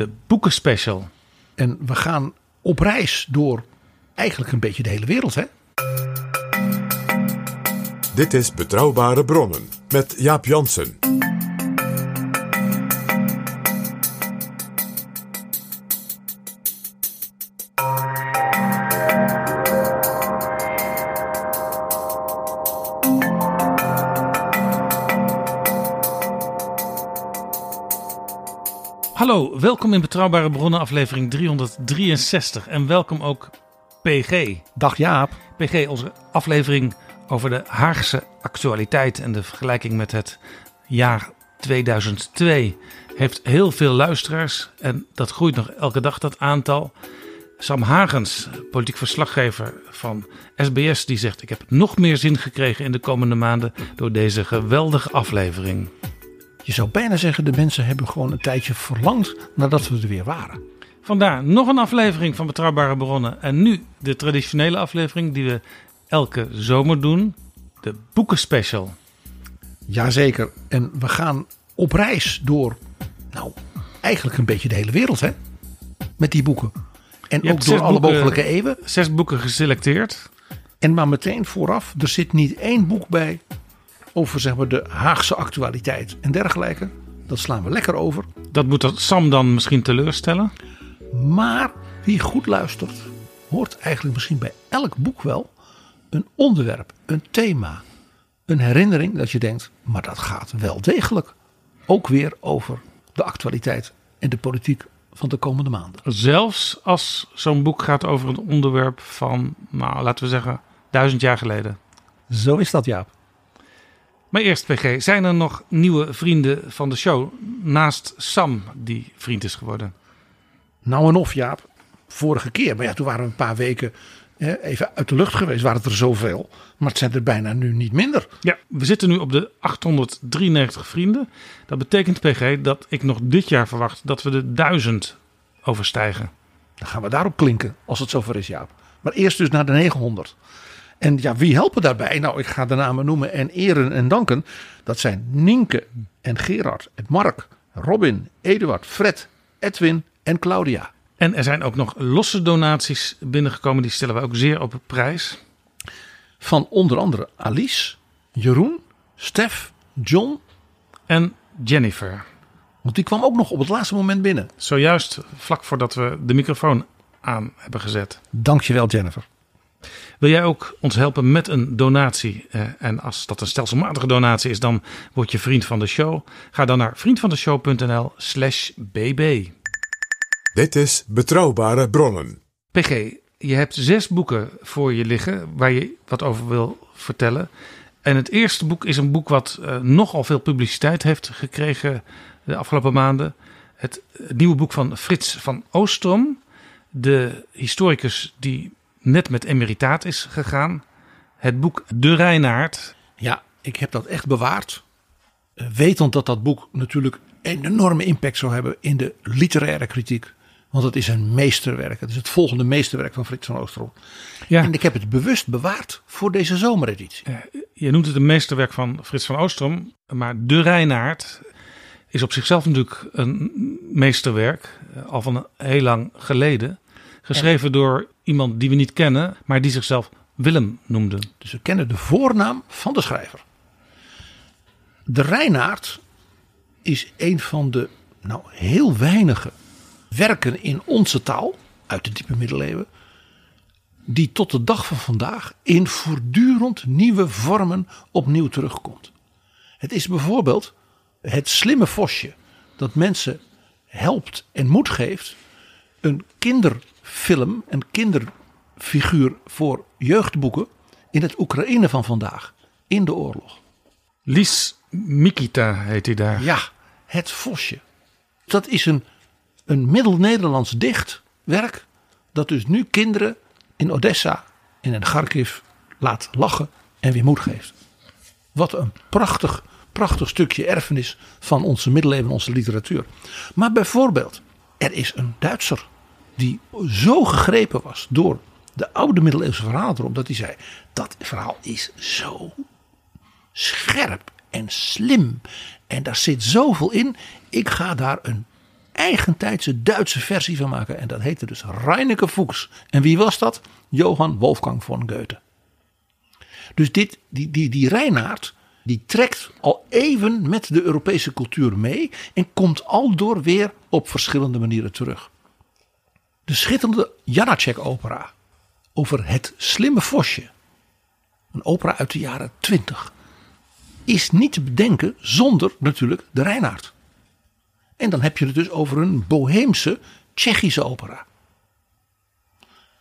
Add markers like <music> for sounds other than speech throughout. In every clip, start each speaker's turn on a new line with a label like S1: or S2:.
S1: De boekenspecial.
S2: En we gaan op reis door eigenlijk een beetje de hele wereld, hè?
S3: Dit is Betrouwbare Bronnen met Jaap Jansen.
S1: Hallo, welkom in Betrouwbare Bronnen aflevering 363. En welkom ook PG.
S2: Dag Jaap.
S1: PG, onze aflevering over de Haagse actualiteit en de vergelijking met het jaar 2002 heeft heel veel luisteraars en dat groeit nog elke dag dat aantal. Sam Hagens, politiek verslaggever van SBS, die zegt: Ik heb nog meer zin gekregen in de komende maanden door deze geweldige aflevering.
S2: Je zou bijna zeggen, de mensen hebben gewoon een tijdje verlangd nadat we er weer waren.
S1: Vandaar nog een aflevering van Betrouwbare Bronnen. En nu de traditionele aflevering die we elke zomer doen: de boekenspecial.
S2: Jazeker. En we gaan op reis door, nou, eigenlijk een beetje de hele wereld, hè? Met die boeken. En
S1: Je
S2: ook door alle
S1: boeken-
S2: mogelijke eeuwen.
S1: Zes boeken geselecteerd.
S2: En maar meteen vooraf, er zit niet één boek bij over zeg maar, de Haagse actualiteit en dergelijke. Dat slaan we lekker over.
S1: Dat moet dat Sam dan misschien teleurstellen.
S2: Maar wie goed luistert, hoort eigenlijk misschien bij elk boek wel een onderwerp, een thema, een herinnering dat je denkt, maar dat gaat wel degelijk ook weer over de actualiteit en de politiek van de komende maanden.
S1: Zelfs als zo'n boek gaat over een onderwerp van, nou laten we zeggen, duizend jaar geleden.
S2: Zo is dat, Jaap.
S1: Maar eerst, PG, zijn er nog nieuwe vrienden van de show? Naast Sam, die vriend is geworden.
S2: Nou en of, Jaap. Vorige keer, maar ja, toen waren we een paar weken hè, even uit de lucht geweest, waren het er zoveel. Maar het zijn er bijna nu niet minder.
S1: Ja, we zitten nu op de 893 vrienden. Dat betekent, PG, dat ik nog dit jaar verwacht dat we de 1000 overstijgen.
S2: Dan gaan we daarop klinken als het zover is, Jaap. Maar eerst dus naar de 900. En ja, wie helpen daarbij? Nou, ik ga de namen noemen en eren en danken. Dat zijn Nienke en Gerard en Mark, Robin, Eduard, Fred, Edwin en Claudia.
S1: En er zijn ook nog losse donaties binnengekomen. Die stellen we ook zeer op prijs.
S2: Van onder andere Alice, Jeroen, Stef, John.
S1: En Jennifer.
S2: Want die kwam ook nog op het laatste moment binnen.
S1: Zojuist vlak voordat we de microfoon aan hebben gezet.
S2: Dankjewel Jennifer.
S1: Wil jij ook ons helpen met een donatie? Eh, en als dat een stelselmatige donatie is, dan word je vriend van de show. Ga dan naar vriendvandeshow.nl slash bb.
S3: Dit is Betrouwbare Bronnen.
S1: PG, je hebt zes boeken voor je liggen waar je wat over wil vertellen. En het eerste boek is een boek wat eh, nogal veel publiciteit heeft gekregen de afgelopen maanden. Het nieuwe boek van Frits van Oostrom, de historicus die net met emeritaat is gegaan. Het boek De Reinaard.
S2: Ja, ik heb dat echt bewaard. Eh, Wetend dat dat boek natuurlijk een enorme impact zou hebben in de literaire kritiek. Want het is een meesterwerk. Het is het volgende meesterwerk van Frits van Oostrom.
S1: Ja,
S2: En ik heb het bewust bewaard voor deze zomereditie.
S1: je noemt het een meesterwerk van Frits van Oostrom. Maar De Reinaard is op zichzelf natuurlijk een meesterwerk. eh, Al van heel lang geleden. Geschreven door iemand die we niet kennen, maar die zichzelf Willem noemde.
S2: Dus we kennen de voornaam van de schrijver. De Reinaard is een van de nou, heel weinige werken in onze taal uit de diepe middeleeuwen. Die tot de dag van vandaag in voortdurend nieuwe vormen opnieuw terugkomt. Het is bijvoorbeeld het slimme vosje dat mensen helpt en moed geeft. Een kinderfilm, een kinderfiguur voor jeugdboeken in het Oekraïne van vandaag. In de oorlog.
S1: Lies Mikita heet hij daar.
S2: Ja, het vosje. Dat is een, een middel-Nederlands dichtwerk. Dat dus nu kinderen in Odessa en in Kharkiv laat lachen en weer moed geeft. Wat een prachtig, prachtig stukje erfenis van onze middeleeuwen, onze literatuur. Maar bijvoorbeeld, er is een Duitser die zo gegrepen was door de oude middeleeuwse verhalen erop, dat hij zei: dat verhaal is zo scherp en slim. En daar zit zoveel in. Ik ga daar een eigentijdse Duitse versie van maken. En dat heette dus Reineke Fuchs. En wie was dat? Johann Wolfgang von Goethe. Dus dit, die, die, die Reinaard, die trekt al even met de Europese cultuur mee. En komt aldoor weer op verschillende manieren terug. De schitterende Janacek-opera over het slimme vosje. Een opera uit de jaren 20 is niet te bedenken zonder natuurlijk de Reinaard. En dan heb je het dus over een boheemse Tsjechische opera.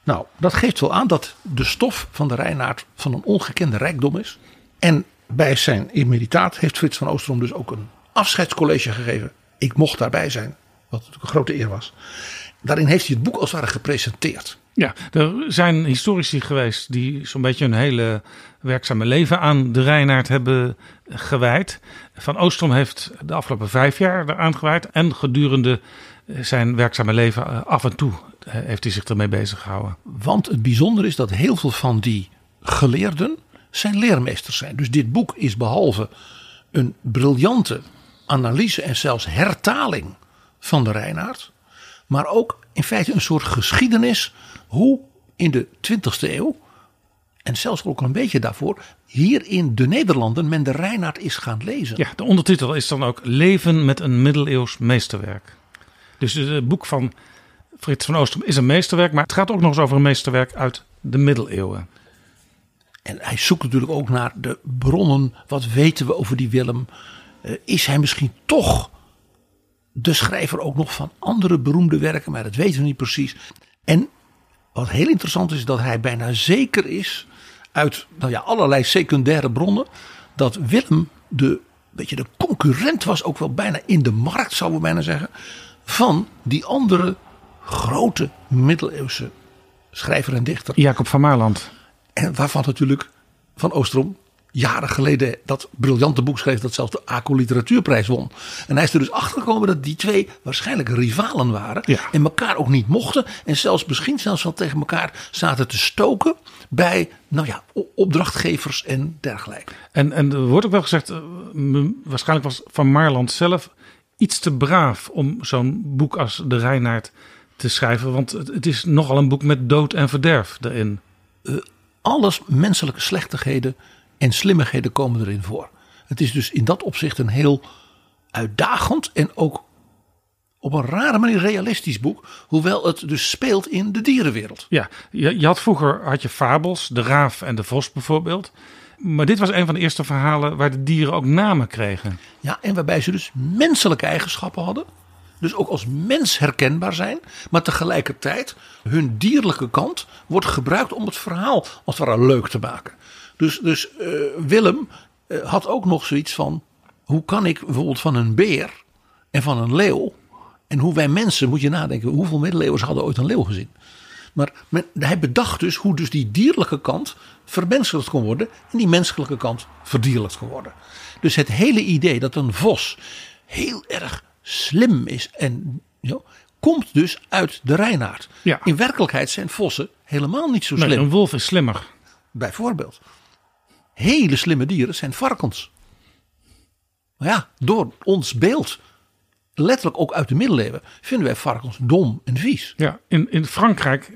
S2: Nou, dat geeft wel aan dat de stof van de Reinaard van een ongekende rijkdom is. En bij zijn emeritaat heeft Frits van Oosterom dus ook een afscheidscollege gegeven. Ik mocht daarbij zijn, wat natuurlijk een grote eer was. Daarin heeft hij het boek als het ware gepresenteerd.
S1: Ja, er zijn historici geweest die zo'n beetje hun hele werkzame leven aan de Reinaard hebben gewijd. Van Oostrom heeft de afgelopen vijf jaar eraan gewijd. En gedurende zijn werkzame leven eh, af en toe eh, heeft hij zich ermee bezig gehouden.
S2: Want het bijzondere is dat heel veel van die geleerden zijn leermeesters zijn. Dus dit boek is behalve een briljante analyse en zelfs hertaling van de Reinaard. Maar ook in feite een soort geschiedenis hoe in de 20e eeuw, en zelfs ook een beetje daarvoor, hier in de Nederlanden men de Reinaard is gaan lezen.
S1: Ja, de ondertitel is dan ook Leven met een middeleeuws meesterwerk. Dus het boek van Frits van Oostrom is een meesterwerk, maar het gaat ook nog eens over een meesterwerk uit de middeleeuwen.
S2: En hij zoekt natuurlijk ook naar de bronnen. Wat weten we over die Willem? Uh, is hij misschien toch de schrijver ook nog van andere beroemde werken? Maar dat weten we niet precies. En wat heel interessant is, dat hij bijna zeker is uit nou ja, allerlei secundaire bronnen. Dat Willem de, beetje de concurrent was, ook wel bijna in de markt, zouden we bijna zeggen. Van die andere grote middeleeuwse schrijver en dichter.
S1: Jacob van Maarland.
S2: En waarvan natuurlijk Van Oostrom jaren geleden dat briljante boek schreef dat zelfs de ACO Literatuurprijs won. En hij is er dus achter gekomen dat die twee waarschijnlijk rivalen waren.
S1: Ja.
S2: En elkaar ook niet mochten. En zelfs misschien zelfs wel tegen elkaar zaten te stoken bij nou ja, opdrachtgevers en dergelijke.
S1: En, en er wordt ook wel gezegd, uh, waarschijnlijk was Van Marland zelf iets te braaf om zo'n boek als De Reinaard te schrijven. Want het, het is nogal een boek met dood en verderf erin.
S2: Uh, alles menselijke slechtigheden en slimmigheden komen erin voor. Het is dus in dat opzicht een heel uitdagend en ook op een rare manier realistisch boek. Hoewel het dus speelt in de dierenwereld.
S1: Ja, je, je had vroeger had je fabels, de raaf en de vos bijvoorbeeld. Maar dit was een van de eerste verhalen waar de dieren ook namen kregen.
S2: Ja, en waarbij ze dus menselijke eigenschappen hadden. Dus ook als mens herkenbaar zijn. Maar tegelijkertijd hun dierlijke kant wordt gebruikt om het verhaal als het ware leuk te maken. Dus, dus uh, Willem uh, had ook nog zoiets van: hoe kan ik bijvoorbeeld van een beer en van een leeuw. En hoe wij mensen, moet je nadenken, hoeveel middeleeuwers hadden ooit een leeuw gezien? Maar men, hij bedacht dus hoe dus die dierlijke kant vermenselijkt kon worden. En die menselijke kant verdierlijkt kon worden. Dus het hele idee dat een vos heel erg slim is en komt dus uit de Reinaard.
S1: Ja.
S2: In werkelijkheid zijn vossen helemaal niet zo slim.
S1: Nee, een wolf is slimmer.
S2: Bijvoorbeeld. Hele slimme dieren zijn varkens. Maar ja, door ons beeld, letterlijk ook uit de middeleeuwen, vinden wij varkens dom en vies.
S1: Ja, in, in Frankrijk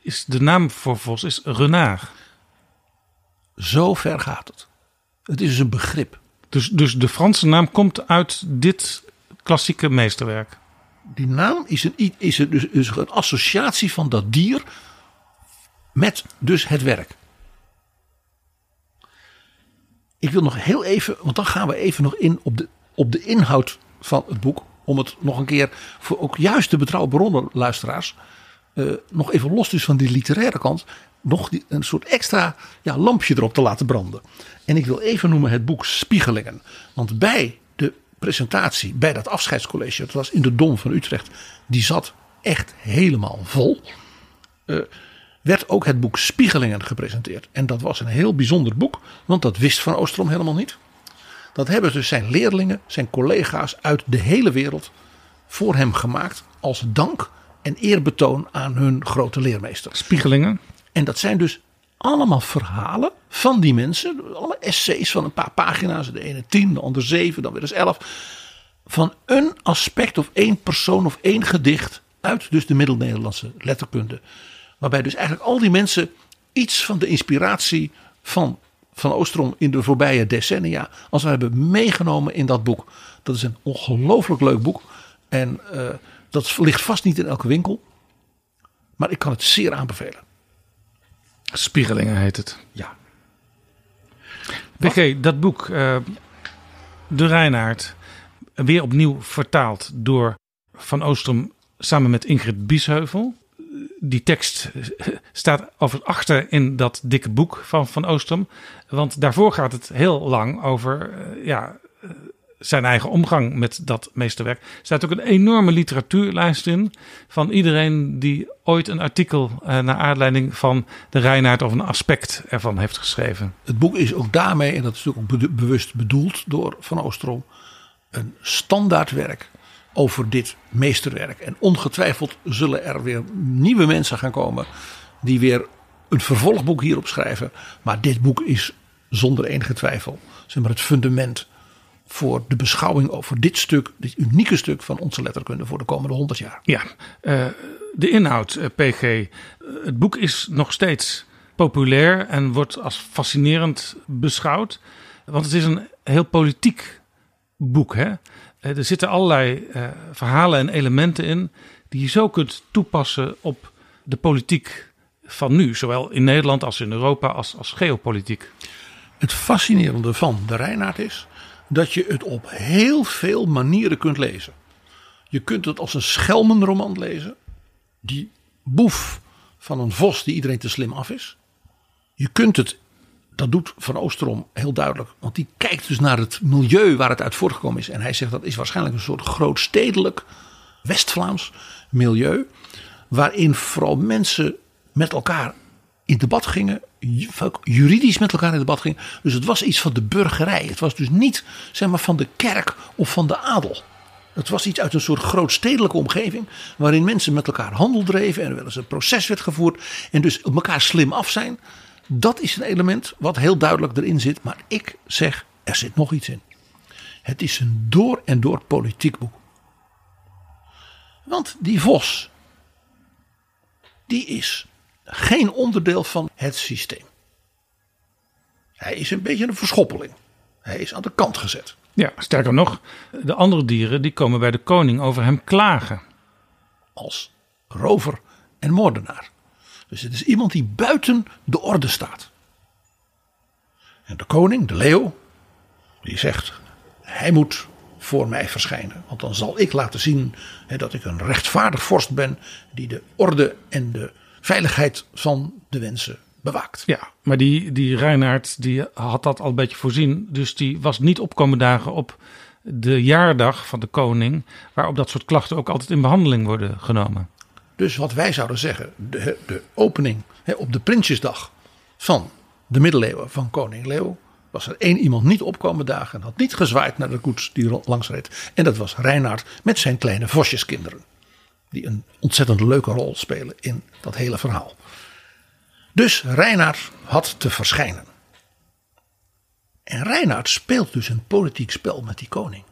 S1: is de naam voor vos is renard.
S2: Zo ver gaat het. Het is dus een begrip.
S1: Dus, dus de Franse naam komt uit dit klassieke meesterwerk.
S2: Die naam is een, is een, dus, dus een associatie van dat dier met dus het werk. Ik wil nog heel even, want dan gaan we even nog in op de, op de inhoud van het boek. Om het nog een keer voor ook juist de betrouwbare luisteraars. eh, nog even los dus van die literaire kant. Nog die, een soort extra ja, lampje erop te laten branden. En ik wil even noemen het boek Spiegelingen. Want bij de presentatie, bij dat afscheidscollege. Het was in de Dom van Utrecht. Die zat echt helemaal vol. Eh, werd ook het boek Spiegelingen gepresenteerd. En dat was een heel bijzonder boek, want dat wist Van Oostrom helemaal niet. Dat hebben dus zijn leerlingen, zijn collega's uit de hele wereld voor hem gemaakt als dank en eerbetoon aan hun grote leermeester.
S1: Spiegelingen.
S2: En dat zijn dus allemaal verhalen van die mensen. Allemaal essays van een paar pagina's. De ene tien, de andere zeven, dan weer eens elf. Van een aspect of één persoon of één gedicht uit dus de Middel-Nederlandse letterkunde. Waarbij dus eigenlijk al die mensen iets van de inspiratie van Van Oostrom in de voorbije decennia als we hebben meegenomen in dat boek. Dat is een ongelooflijk leuk boek. En eh, dat ligt vast niet in elke winkel. Maar ik kan het zeer aanbevelen.
S1: Spiegelingen heet het.
S2: Ja.
S1: PG, dat boek, eh, De Reinaard, weer opnieuw vertaald door Van Oostrom samen met Ingrid Biesheuvel. Die tekst staat over achter in dat dikke boek van Van Oostrom. Want daarvoor gaat het heel lang over eh, ja, eh, zijn eigen omgang met dat meesterwerk. Er staat ook een enorme literatuurlijst in van iedereen die ooit een artikel eh, naar aanleiding van de Reinaard of een aspect ervan heeft geschreven.
S2: Het boek is ook daarmee, en dat is natuurlijk ook be- bewust bedoeld door Van Oostrom, een standaardwerk over dit meesterwerk. En ongetwijfeld zullen er weer nieuwe mensen gaan komen die weer een vervolgboek hierop schrijven. Maar dit boek is zonder enige twijfel zeg het fundament voor de beschouwing over dit stuk, dit unieke stuk van onze letterkunde voor de komende honderd jaar.
S1: Ja, eh, de inhoud, eh, PG. Eh, het boek is nog steeds populair en wordt als fascinerend beschouwd. Want het is een heel politiek boek. Hè? Eh, Er zitten allerlei eh, verhalen en elementen in die je zo kunt toepassen op de politiek van nu. Zowel in Nederland als in Europa als, als geopolitiek.
S2: Het fascinerende van de Reinaard is dat je het op heel veel manieren kunt lezen. Je kunt het als een schelmenroman lezen. Die boef van een vos die iedereen te slim af is. Je kunt het, dat doet Van Oosterom heel duidelijk. Want die kijkt dus naar het milieu waar het uit voortgekomen is. En hij zegt dat is waarschijnlijk een soort grootstedelijk West-Vlaams milieu. Waarin vooral mensen met elkaar in debat gingen, juridisch met elkaar in debat gingen. Dus het was iets van de burgerij. Het was dus niet zeg maar, van de kerk of van de adel. Het was iets uit een soort grootstedelijke omgeving. waarin mensen met elkaar handel dreven. en wel eens een proces werd gevoerd. en dus elkaar slim af zijn. Dat is een element wat heel duidelijk erin zit. Maar ik zeg, er zit nog iets in. Het is een door en door politiek boek. Want die Vos, die is geen onderdeel van het systeem. Hij is een beetje een verschoppeling. Hij is aan de kant gezet.
S1: Ja, sterker nog, de andere dieren die komen bij de koning over hem klagen.
S2: Als rover en moordenaar. Dus het is iemand die buiten de orde staat. En de koning, de leeuw, die zegt: hij moet voor mij verschijnen. Want dan zal ik laten zien hè, dat ik een rechtvaardig vorst ben. die de orde en de veiligheid van de wensen bewaakt.
S1: Ja, maar die, die Reinaard die had dat al een beetje voorzien. Dus die was niet opkomen dagen op de jaardag van de koning. Waarop dat soort klachten ook altijd in behandeling worden genomen.
S2: Dus wat wij zouden zeggen, de, de opening hè, op de Prinsjesdag van de middeleeuwen van koning Leo. Was er één iemand niet opkomen dagen en had niet gezwaaid naar de koets die langs reed. En dat was Reinaard met zijn kleine vosjeskinderen. Die een ontzettend leuke rol spelen in dat hele verhaal. Dus Reinaard had te verschijnen. En Reinaard speelt dus een politiek spel met die koning.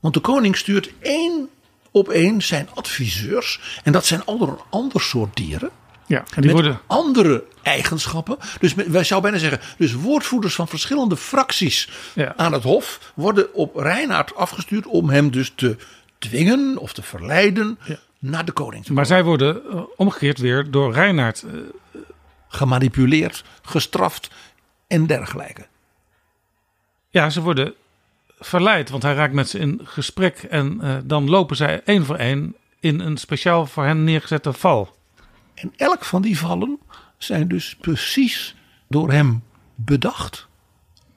S2: Want de koning stuurt één op één zijn adviseurs. En dat zijn ander, ander soort dieren.
S1: Ja, en die
S2: met
S1: worden
S2: andere eigenschappen. Dus met- wij zouden bijna zeggen, dus woordvoerders van verschillende fracties
S1: Ja.
S2: aan het Hof worden op Reinaard afgestuurd om hem dus te dwingen of te verleiden
S1: Ja.
S2: naar de koning te
S1: Maar zij worden eh, omgekeerd weer door Reinaard. eh,
S2: Gemanipuleerd, gestraft en dergelijke.
S1: ja, ze worden verleid, want hij raakt met ze in gesprek. En eh, dan lopen zij één voor één in een speciaal voor hen neergezette val.
S2: En elk van die vallen zijn dus precies door hem bedacht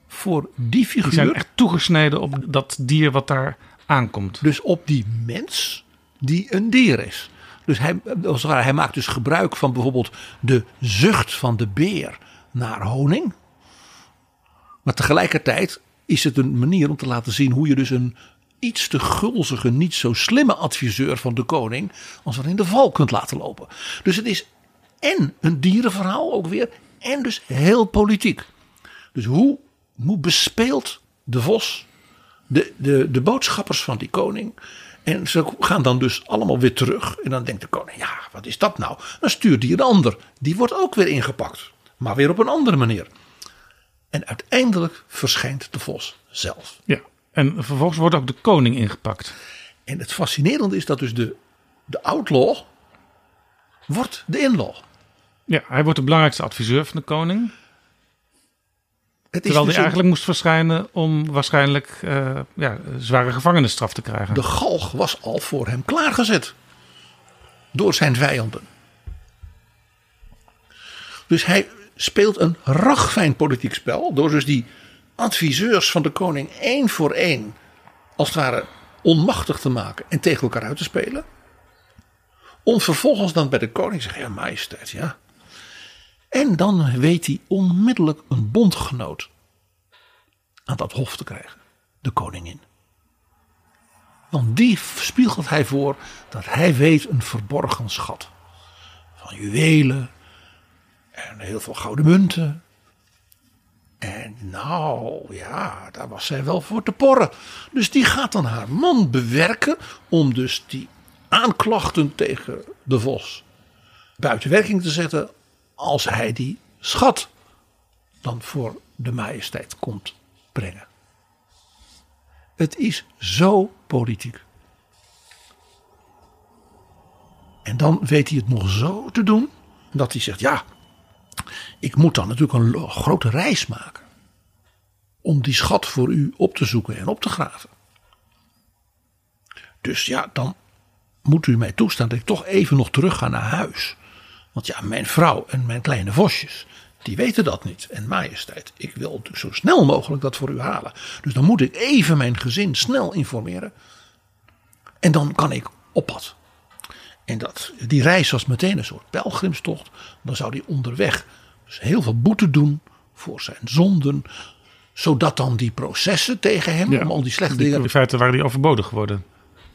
S2: voor die
S1: Die
S2: figuur.
S1: zijn echt toegesneden op dat dier wat daar aankomt.
S2: Dus op die mens die een dier is. Dus hij, als het ware, hij maakt dus gebruik van bijvoorbeeld de zucht van de beer naar honing. Maar tegelijkertijd is het een manier om te laten zien hoe je dus een iets te gulzige, niet zo slimme adviseur van de koning als wat in de val kunt laten lopen. Dus het is en een dierenverhaal ook weer en dus heel politiek. Dus hoe, hoe bespeelt de vos de, de, de boodschappers van die koning. En ze gaan dan dus allemaal weer terug. En dan denkt de koning, ja, wat is dat nou? Dan stuurt hij een ander. Die wordt ook weer ingepakt. Maar weer op een andere manier. En uiteindelijk verschijnt de vos zelf.
S1: Ja. En vervolgens wordt ook de koning ingepakt.
S2: En het fascinerende is dat dus de, de outlaw wordt de inlaw.
S1: Ja, hij wordt de belangrijkste adviseur van de koning.
S2: Het is
S1: Terwijl
S2: dus
S1: hij
S2: een-
S1: eigenlijk moest verschijnen om waarschijnlijk eh, ja, zware gevangenisstraf te krijgen.
S2: De galg was al voor hem klaargezet. Door zijn vijanden. Dus hij speelt een ragfijn politiek spel. Door dus die adviseurs van de koning één voor één. Als het ware onmachtig te maken en tegen elkaar uit te spelen. Om vervolgens dan bij de koning te zeggen: Ja, majesteit, ja. En dan weet hij onmiddellijk een bondgenoot aan dat hof te krijgen: de koningin. Want die spiegelt hij voor dat hij weet een verborgen schat. Van juwelen en heel veel gouden munten. En nou ja, daar was zij wel voor te porren. Dus die gaat dan haar man bewerken om dus die aanklachten tegen de vos buiten werking te zetten als hij die schat dan voor de majesteit komt brengen. Het is zo politiek. En dan weet hij het nog zo te doen dat hij zegt: Ja, ik moet dan natuurlijk een grote reis maken. Om die schat voor u op te zoeken en op te graven. Dus ja, dan moet u mij toestaan dat ik toch even nog terug ga naar huis. Want ja, mijn vrouw en mijn kleine vosjes, die weten dat niet. En majesteit, ik wil natuurlijk zo snel mogelijk dat voor u halen. Dus dan moet ik even mijn gezin snel informeren. En dan kan ik op pad. En dat, die reis was meteen een soort pelgrimstocht. Dan zou hij onderweg dus heel veel boete doen voor zijn zonden. Zodat dan die processen tegen hem,
S1: Ja,
S2: om al die slechte
S1: Die,
S2: dingen.
S1: in feite waren die overbodig geworden.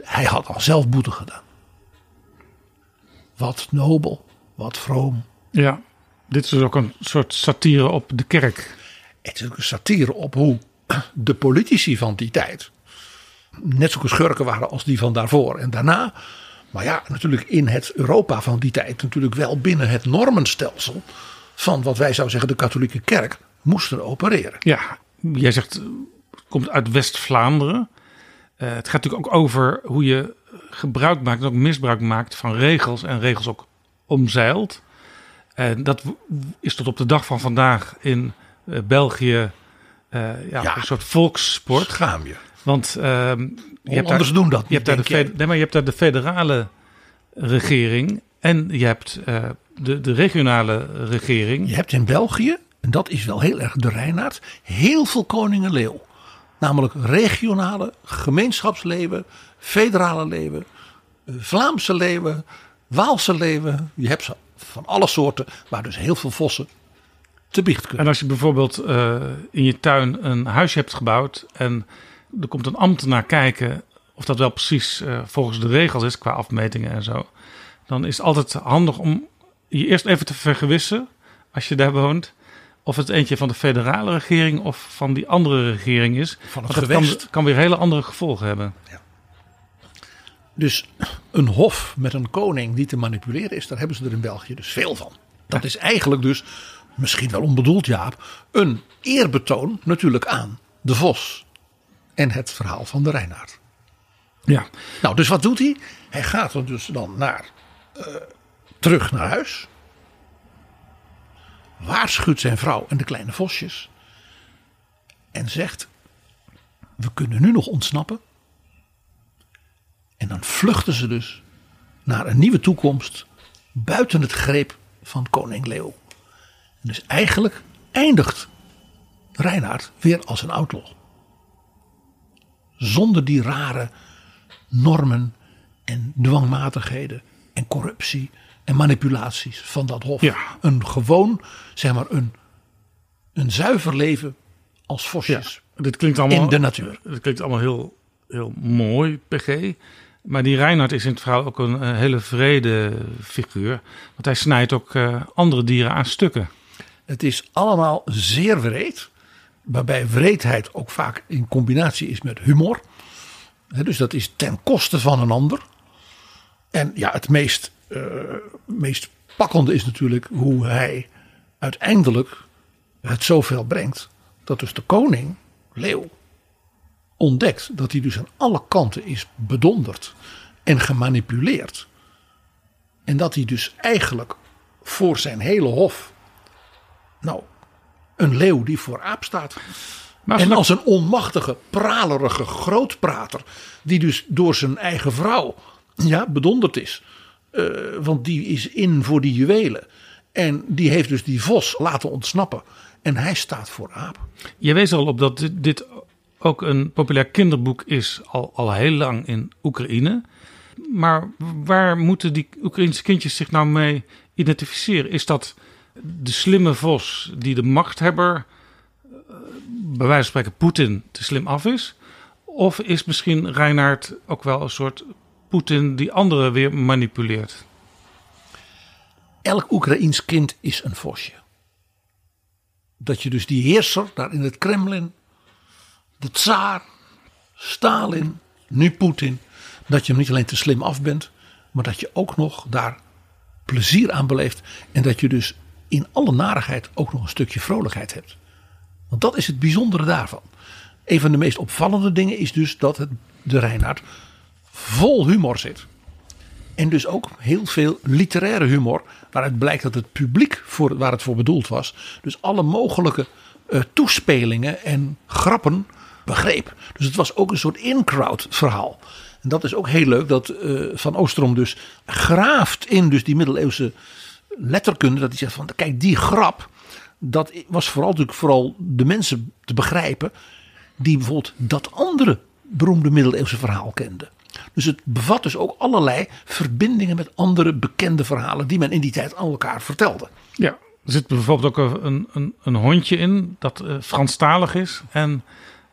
S2: Hij had al zelf boete gedaan. Wat nobel, wat vroom.
S1: Ja, dit is dus ook een soort satire op de kerk.
S2: Het is ook een satire op hoe de politici van die tijd. net zulke schurken waren als die van daarvoor en daarna. Maar ja, natuurlijk in het Europa van die tijd. natuurlijk wel binnen het normenstelsel. Van wat wij zouden zeggen de katholieke kerk. moesten opereren.
S1: Ja, jij zegt, het komt uit West-Vlaanderen. Eh, het gaat natuurlijk ook over hoe je gebruik maakt en ook misbruik maakt van regels en regels ook omzeilt. En dat is tot op de dag van vandaag in eh, België eh, ja,
S2: Ja.
S1: een soort volkssport.
S2: Schaam je.
S1: Want ehm, je, hebt daar,
S2: doen dat
S1: je, hebt daar de nee, maar je hebt daar de federale regering en je hebt de, de regionale regering.
S2: Je hebt in België, en dat is wel heel erg de Reinaard, heel veel koningen leeuw. Namelijk regionale, gemeenschapsleeuwen, federale leeuwen, eh, Vlaamse leeuwen, Waalse leeuwen. Je hebt ze van alle soorten, maar dus heel veel vossen te biecht kunnen.
S1: En als je bijvoorbeeld eh, in je tuin een huisje hebt gebouwd en er komt een ambtenaar kijken of dat wel precies eh, volgens de regels is qua afmetingen en zo, dan is het altijd handig om je eerst even te vergewissen als je daar woont. Of het eentje van de federale regering of van die andere regering is.
S2: Van het
S1: Want dat kan,
S2: gewest.
S1: kan weer hele andere gevolgen hebben.
S2: dus een hof met een koning die te manipuleren is, daar hebben ze er in België dus veel van. Dat is eigenlijk dus, misschien wel onbedoeld Jaap, een eerbetoon natuurlijk aan de Vos en het verhaal van de Reinaard.
S1: Ja.
S2: Nou, dus wat doet hij? Hij gaat er dus dan naar, eh, terug naar huis. Waarschuwt zijn vrouw en de kleine vosjes. En zegt, we kunnen nu nog ontsnappen. En dan vluchten ze dus naar een nieuwe toekomst buiten het greep van koning Leo. En dus eigenlijk eindigt Reinaard weer als een outlaw. Zonder die rare normen en dwangmatigheden en corruptie en manipulaties van dat hof.
S1: Ja.
S2: Een gewoon, zeg maar, een, een zuiver leven als vosjes
S1: Dit klinkt allemaal,
S2: in de natuur.
S1: Het klinkt allemaal heel, heel mooi, PG. Maar die Reinhard is in het verhaal ook een, eh, hele vrede figuur. Want hij snijdt ook eh, andere dieren aan stukken.
S2: Het is allemaal zeer wreed. Waarbij wreedheid ook vaak in combinatie is met humor. Dus dat is ten koste van een ander. En ja, het meest, meest pakkende is natuurlijk hoe hij uiteindelijk het zoveel brengt. Dat dus de koning, Leeuw, ontdekt dat hij dus aan alle kanten is bedonderd en gemanipuleerd. En dat hij dus eigenlijk voor zijn hele hof, nou, een leeuw die voor aap staat.
S1: Maar
S2: En als een onmachtige, pralerige grootprater. Die dus door zijn eigen vrouw ja, bedonderd is. Eh, want die is in voor die juwelen. En die heeft dus die vos laten ontsnappen. En hij staat voor aap.
S1: Je wees er al op dat dit, ook een populair kinderboek is al, al heel lang in Oekraïne. Maar waar moeten die Oekraïnse kindjes zich nou mee identificeren? Is dat de slimme vos die de machthebber, eh, bij wijze van spreken Poetin, te slim af is? Of is misschien Reinaard ook wel een soort Poetin die anderen weer manipuleert?
S2: Elk Oekraïens kind is een vosje. Dat je dus die heerser daar in het Kremlin, de tsaar, Stalin, nu Poetin, dat je hem niet alleen te slim af bent, maar dat je ook nog daar plezier aan beleeft en dat je dus in alle narigheid ook nog een stukje vrolijkheid hebt. Want dat is het bijzondere daarvan. Een van de meest opvallende dingen is dus dat het, de Reinaard vol humor zit. En dus ook heel veel literaire humor. Waaruit blijkt dat het publiek voor, waar het voor bedoeld was. Dus alle mogelijke eh, toespelingen en grappen begreep. Dus het was ook een soort in-crowd verhaal. En dat is ook heel leuk dat eh, Van Oostrom dus graaft in dus die middeleeuwse letterkunde. Dat hij zegt van kijk die grap. Dat was vooral natuurlijk vooral de mensen te begrijpen. Die bijvoorbeeld dat andere beroemde middeleeuwse verhaal kenden. Dus het bevat dus ook allerlei verbindingen met andere bekende verhalen die men in die tijd aan elkaar vertelde.
S1: Ja, er zit bijvoorbeeld ook een, een, een hondje in dat eh, Franstalig is en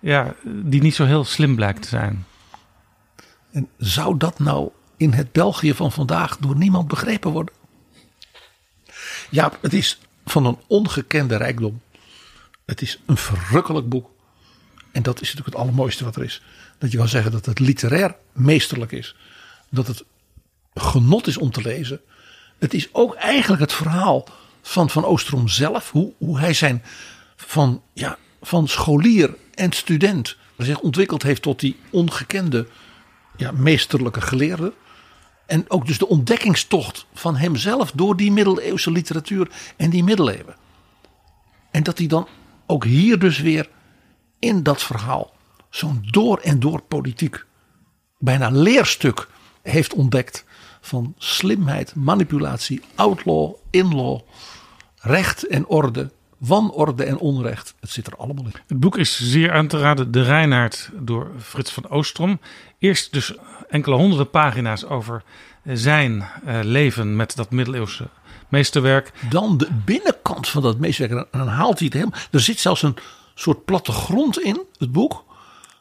S1: ja, die niet zo heel slim blijkt te zijn.
S2: En zou dat nou in het België van vandaag door niemand begrepen worden? Ja, het is van een ongekende rijkdom. Het is een verrukkelijk boek. En dat is natuurlijk het allermooiste wat er is. Dat je kan zeggen dat het literair meesterlijk is. Dat het genot is om te lezen. Het is ook eigenlijk het verhaal van Van Oostrom zelf. Hoe, hoe hij zijn van, ja, van scholier en student zich ontwikkeld heeft tot die ongekende ja, meesterlijke geleerde. En ook dus de ontdekkingstocht van hemzelf door die middeleeuwse literatuur en die middeleeuwen. En dat hij dan ook hier dus weer in dat verhaal zo'n door en door politiek bijna leerstuk heeft ontdekt van slimheid, manipulatie, outlaw, inlaw, recht en orde, wanorde en onrecht. Het zit er allemaal in.
S1: Het boek is zeer aan te raden. De Reinaard door Frits van Oostrom. Eerst dus enkele honderden pagina's over zijn eh, leven met dat middeleeuwse meesterwerk.
S2: Dan de binnenkant van dat meesterwerk. En dan haalt hij het helemaal. Er zit zelfs een soort plattegrond in, het boek.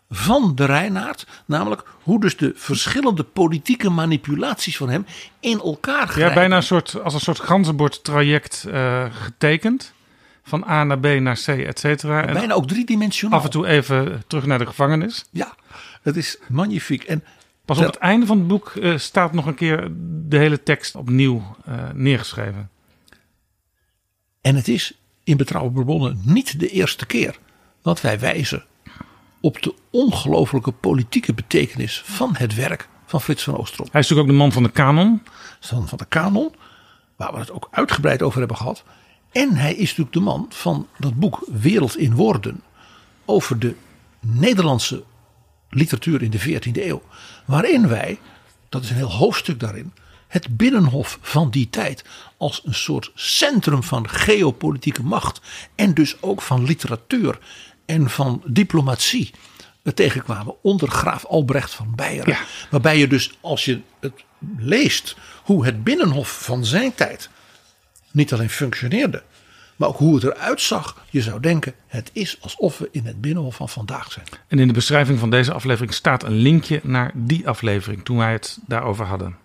S2: Van de Reinaard. Namelijk hoe dus de verschillende politieke manipulaties van hem in elkaar grijpen.
S1: Ja, bijna een soort, als een soort ganzenbord-traject eh, getekend. Van A naar B naar C, et cetera. En
S2: Bijna ook driedimensionaal.
S1: af en toe even terug naar de gevangenis.
S2: Ja, het is magnifiek. En
S1: Pas op het einde van het boek eh, staat nog een keer de hele tekst opnieuw eh, neergeschreven.
S2: En het is in Betrouwbare Bronnen niet de eerste keer dat wij wijzen op de ongelooflijke politieke betekenis van het werk van Frits van Oostrom.
S1: Hij is natuurlijk ook de man van de kanon.
S2: Van, van de kanon, waar we het ook uitgebreid over hebben gehad. En hij is natuurlijk de man van dat boek Wereld in Woorden over de Nederlandse literatuur in de 14e eeuw. Waarin wij, dat is een heel hoofdstuk daarin, het binnenhof van die tijd als een soort centrum van geopolitieke macht en dus ook van literatuur en van diplomatie tegenkwamen onder graaf Albrecht van Beieren.
S1: Ja.
S2: Waarbij je dus als je het leest hoe het binnenhof van zijn tijd niet alleen functioneerde, maar ook hoe het eruit zag, je zou denken het is alsof we in het binnenhof van vandaag zijn.
S1: En in de beschrijving van deze aflevering staat een linkje naar die aflevering toen wij het daarover hadden.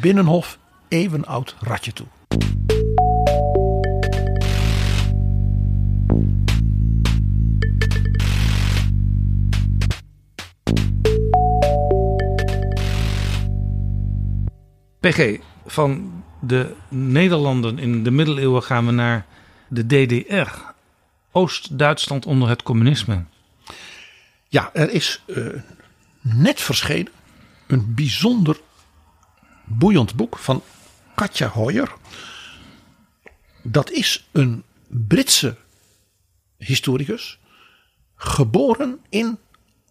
S2: Binnenhof, eeuwenoud ratje toe.
S1: PG, van de Nederlanden in de middeleeuwen gaan we naar de DDR. Oost-Duitsland onder het communisme.
S2: Ja, er is eh, net verschenen een bijzonder boeiend boek van Katja Hoyer. Dat is een Britse historicus, geboren in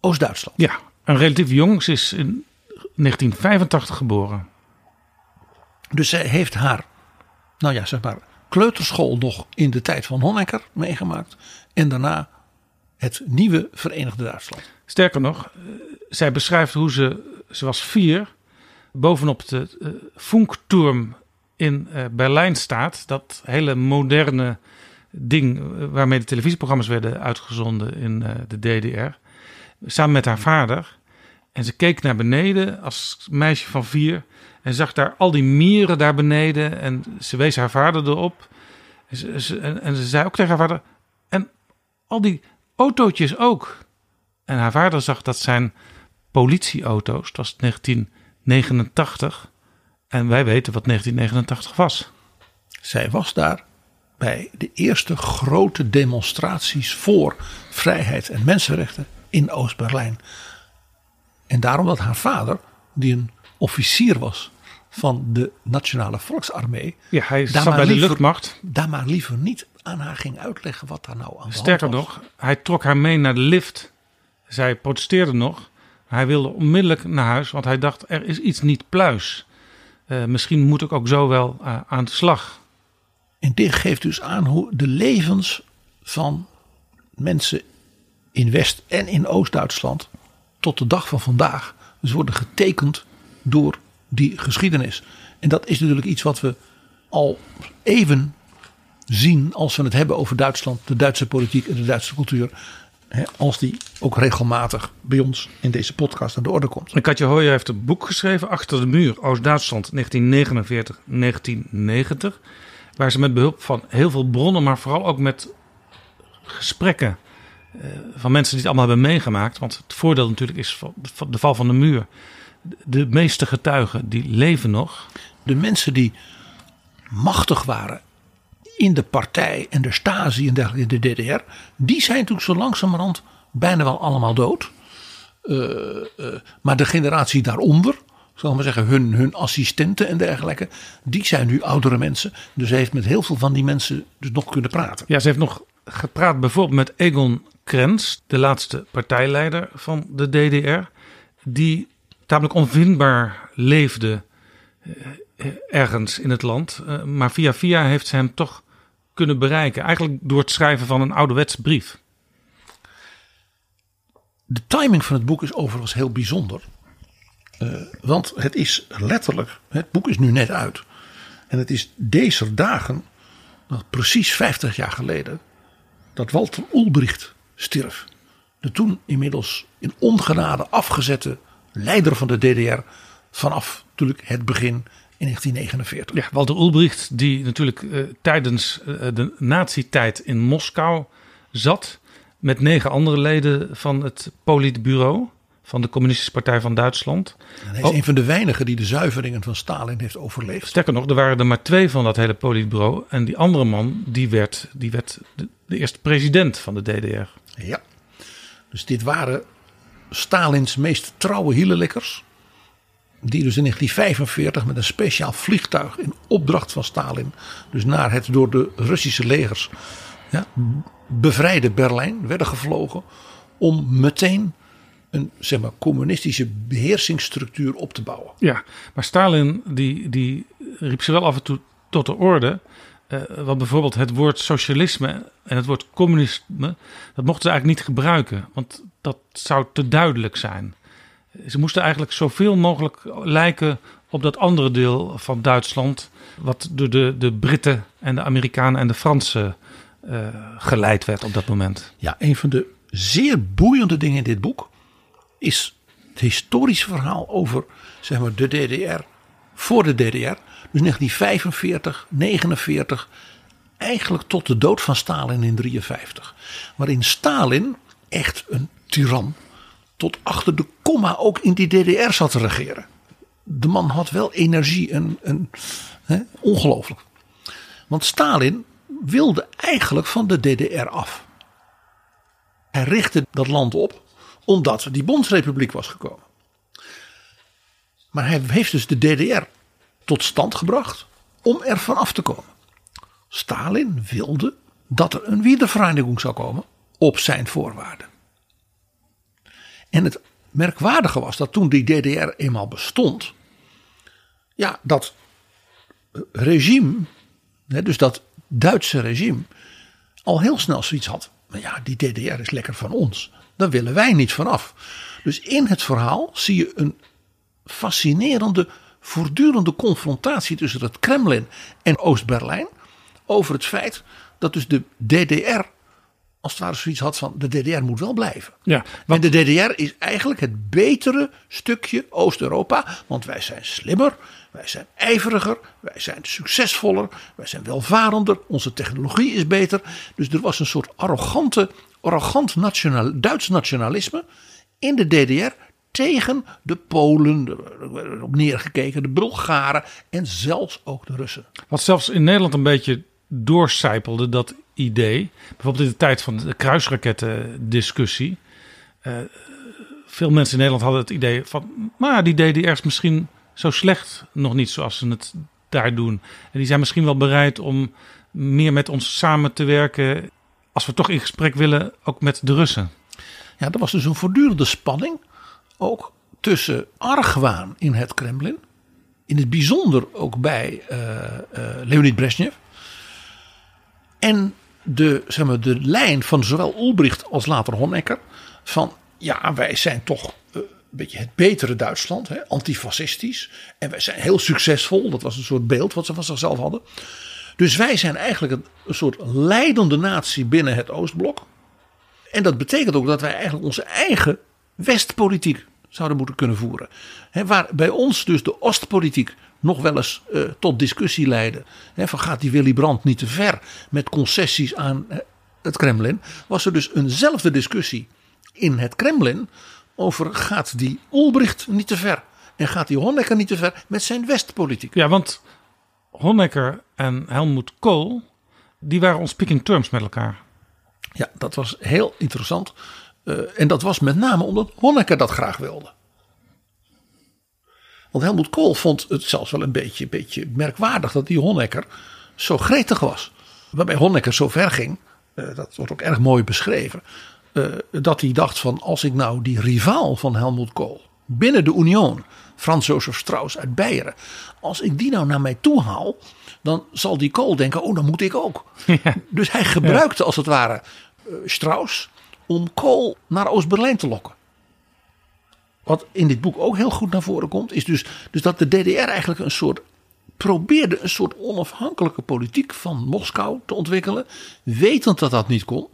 S2: Oost-Duitsland.
S1: Ja, een relatief jong. Ze is in 1985 geboren.
S2: Dus zij heeft haar, nou ja, zeg maar, kleuterschool nog in de tijd van Honecker meegemaakt. En daarna het nieuwe Verenigde Duitsland.
S1: Sterker nog, eh, zij beschrijft hoe ze, ze was vier, bovenop de uh, Funkturm in uh, Berlijn staat. Dat hele moderne ding waarmee de televisieprogramma's werden uitgezonden in de DDR. Samen met haar vader. En ze keek naar beneden als meisje van vier. En zag daar al die mieren daar beneden. En ze wees haar vader erop. En ze, en, ze zei ook tegen haar vader. En al die autootjes ook. En haar vader zag dat zijn politieauto's. Het was 1989. En wij weten wat 1989 was.
S2: Zij was daar bij de eerste grote demonstraties voor vrijheid en mensenrechten in Oost-Berlijn. En daarom dat haar vader, die een officier was van de Nationale Volksarmee.
S1: Ja, hij zat bij liever, de luchtmacht.
S2: Daar maar liever niet aan haar ging uitleggen wat daar nou aan de
S1: Sterker
S2: was.
S1: nog, hij trok haar mee naar de lift. Zij protesteerde nog. Hij wilde onmiddellijk naar huis, want hij dacht er is iets niet pluis. Uh, misschien moet ik ook zo wel uh, aan de slag.
S2: En dit geeft dus aan hoe de levens van mensen in West- en in Oost-Duitsland tot de dag van vandaag dus worden getekend door die geschiedenis. En dat is natuurlijk iets wat we al even zien als we het hebben over Duitsland, de Duitse politiek en de Duitse cultuur. Als die ook regelmatig bij ons in deze podcast aan de orde komt.
S1: En Katja Hoyer heeft een boek geschreven, Achter de muur, Oost-Duitsland 1949-1990. Waar ze met behulp van heel veel bronnen, maar vooral ook met gesprekken uh, van mensen die het allemaal hebben meegemaakt. Want het voordeel natuurlijk is van de val van de muur. De meeste getuigen die leven nog.
S2: De mensen die machtig waren in de partij en de Stasi en dergelijke in de DDR. Die zijn natuurlijk zo langzamerhand bijna wel allemaal dood. Uh, uh, maar de generatie daaronder, zal maar zeggen, hun, hun assistenten en dergelijke, die zijn nu oudere mensen. Dus hij heeft met heel veel van die mensen dus nog kunnen praten.
S1: Ja, ze heeft nog gepraat bijvoorbeeld met Egon Krenz, de laatste partijleider van de DDR, die tamelijk onvindbaar leefde uh, ergens in het land. maar via via heeft ze hem toch kunnen bereiken. Eigenlijk door het schrijven van een ouderwets brief.
S2: De timing van het boek is overigens heel bijzonder. Want het is letterlijk, het boek is nu net uit. En het is deze dagen, nou, precies 50 jaar geleden, dat Walter Ulbricht stierf. De toen inmiddels in ongenade afgezette leider van de DDR vanaf natuurlijk het begin in 1949.
S1: Ja, Walter Ulbricht, die natuurlijk uh, tijdens uh, de nazi-tijd in Moskou zat met negen andere leden van het politbureau van de Communistische Partij van Duitsland.
S2: En hij is
S1: Oh.
S2: een van de weinigen die de zuiveringen van Stalin heeft overleefd.
S1: Sterker nog, er waren er maar twee van dat hele politbureau. En die andere man, die werd, die werd de, de eerste president van de DDR.
S2: Ja. Dus dit waren Stalins meest trouwe hielenlikkers. Die dus in 1945 met een speciaal vliegtuig in opdracht van Stalin. Dus naar het door de Russische legers ja, bevrijde Berlijn werden gevlogen. Om meteen een zeg maar, communistische beheersingsstructuur op te bouwen.
S1: Ja, maar Stalin die, die riep ze wel af en toe tot de orde. Eh, want bijvoorbeeld het woord socialisme en het woord communisme, dat mochten ze eigenlijk niet gebruiken. Want dat zou te duidelijk zijn. Ze moesten eigenlijk zoveel mogelijk lijken op dat andere deel van Duitsland. Wat door de, de Britten en de Amerikanen en de Fransen eh, geleid werd op dat moment.
S2: Ja, een van de zeer boeiende dingen in dit boek is het historische verhaal over zeg maar, de DDR voor de DDR. Dus 1945, 49, eigenlijk tot de dood van Stalin in 53. Waarin Stalin, echt een tiran, tot achter de komma ook in die DDR zat te regeren. De man had wel energie en, ongelooflijk. Want Stalin wilde eigenlijk van de DDR af. Hij richtte dat land op omdat die bondsrepubliek was gekomen. Maar hij heeft dus de DDR tot stand gebracht om er van af te komen. Stalin wilde dat er een wiedervereniging zou komen op zijn voorwaarden. En het merkwaardige was dat toen die DDR eenmaal bestond, ja, dat regime, dus dat Duitse regime, al heel snel zoiets had. Maar ja, die DDR is lekker van ons. Daar willen wij niet vanaf. Dus in het verhaal zie je een fascinerende, voortdurende confrontatie tussen het Kremlin en Oost-Berlijn. Over het feit dat dus de DDR, als het ware zoiets had van de DDR moet wel blijven.
S1: Ja,
S2: En de DDR is eigenlijk het betere stukje Oost-Europa. Want wij zijn slimmer, wij zijn ijveriger, wij zijn succesvoller, wij zijn welvarender, onze technologie is beter. Dus er was een soort arrogante, arrogant Duits nationalisme in de DDR tegen de Polen, werd op neergekeken, de Bulgaren en zelfs ook de Russen.
S1: Wat zelfs in Nederland een beetje doorcijpelde, dat idee. Bijvoorbeeld in de tijd van de kruisraketten-discussie. Eh, veel mensen in Nederland hadden het idee van... maar die DDR is misschien zo slecht nog niet zoals ze het daar doen. En die zijn misschien wel bereid om meer met ons samen te werken... als we toch in gesprek willen, ook met de Russen.
S2: Ja, er was dus een voortdurende spanning. Ook tussen argwaan in het Kremlin. In het bijzonder ook bij eh, eh, Leonid Brezhnev. En de, zeg maar, de lijn van zowel Ulbricht als later Honecker. Van ja, wij zijn toch eh, een beetje het betere Duitsland. Hè, antifascistisch. En wij zijn heel succesvol. Dat was een soort beeld wat ze van zichzelf hadden. Dus wij zijn eigenlijk een, een soort leidende natie binnen het Oostblok. En dat betekent ook dat wij eigenlijk onze eigen Westpolitiek zouden moeten kunnen voeren. He, waar bij ons dus de Oostpolitiek nog wel eens eh, tot discussie leidde. He, van gaat die Willy Brandt niet te ver met concessies aan eh, het Kremlin. Was er dus eenzelfde discussie in het Kremlin over gaat die Ulbricht niet te ver. En gaat die Honecker niet te ver met zijn Westpolitiek.
S1: Ja, want Honecker en Helmut Kohl... die waren on speaking terms met elkaar.
S2: Ja, dat was heel interessant. Uh, en dat was met name omdat Honecker dat graag wilde. Want Helmut Kohl vond het zelfs wel een beetje, beetje merkwaardig dat die Honecker zo gretig was. Waarbij Honecker zo ver ging, uh, dat wordt ook erg mooi beschreven, uh, dat hij dacht van als ik nou die rivaal van Helmut Kohl binnen de Union, Frans Josef Strauss uit Beieren, als ik die nou naar mij toe haal, dan zal die Kohl denken, oh dan moet ik ook. <laughs> Ja. Dus hij gebruikte als het ware Strauss om Kool naar Oost-Berlijn te lokken. Wat in dit boek ook heel goed naar voren komt, is dus, dus dat de DDR eigenlijk een soort probeerde een soort onafhankelijke politiek van Moskou te ontwikkelen, wetend dat dat niet kon.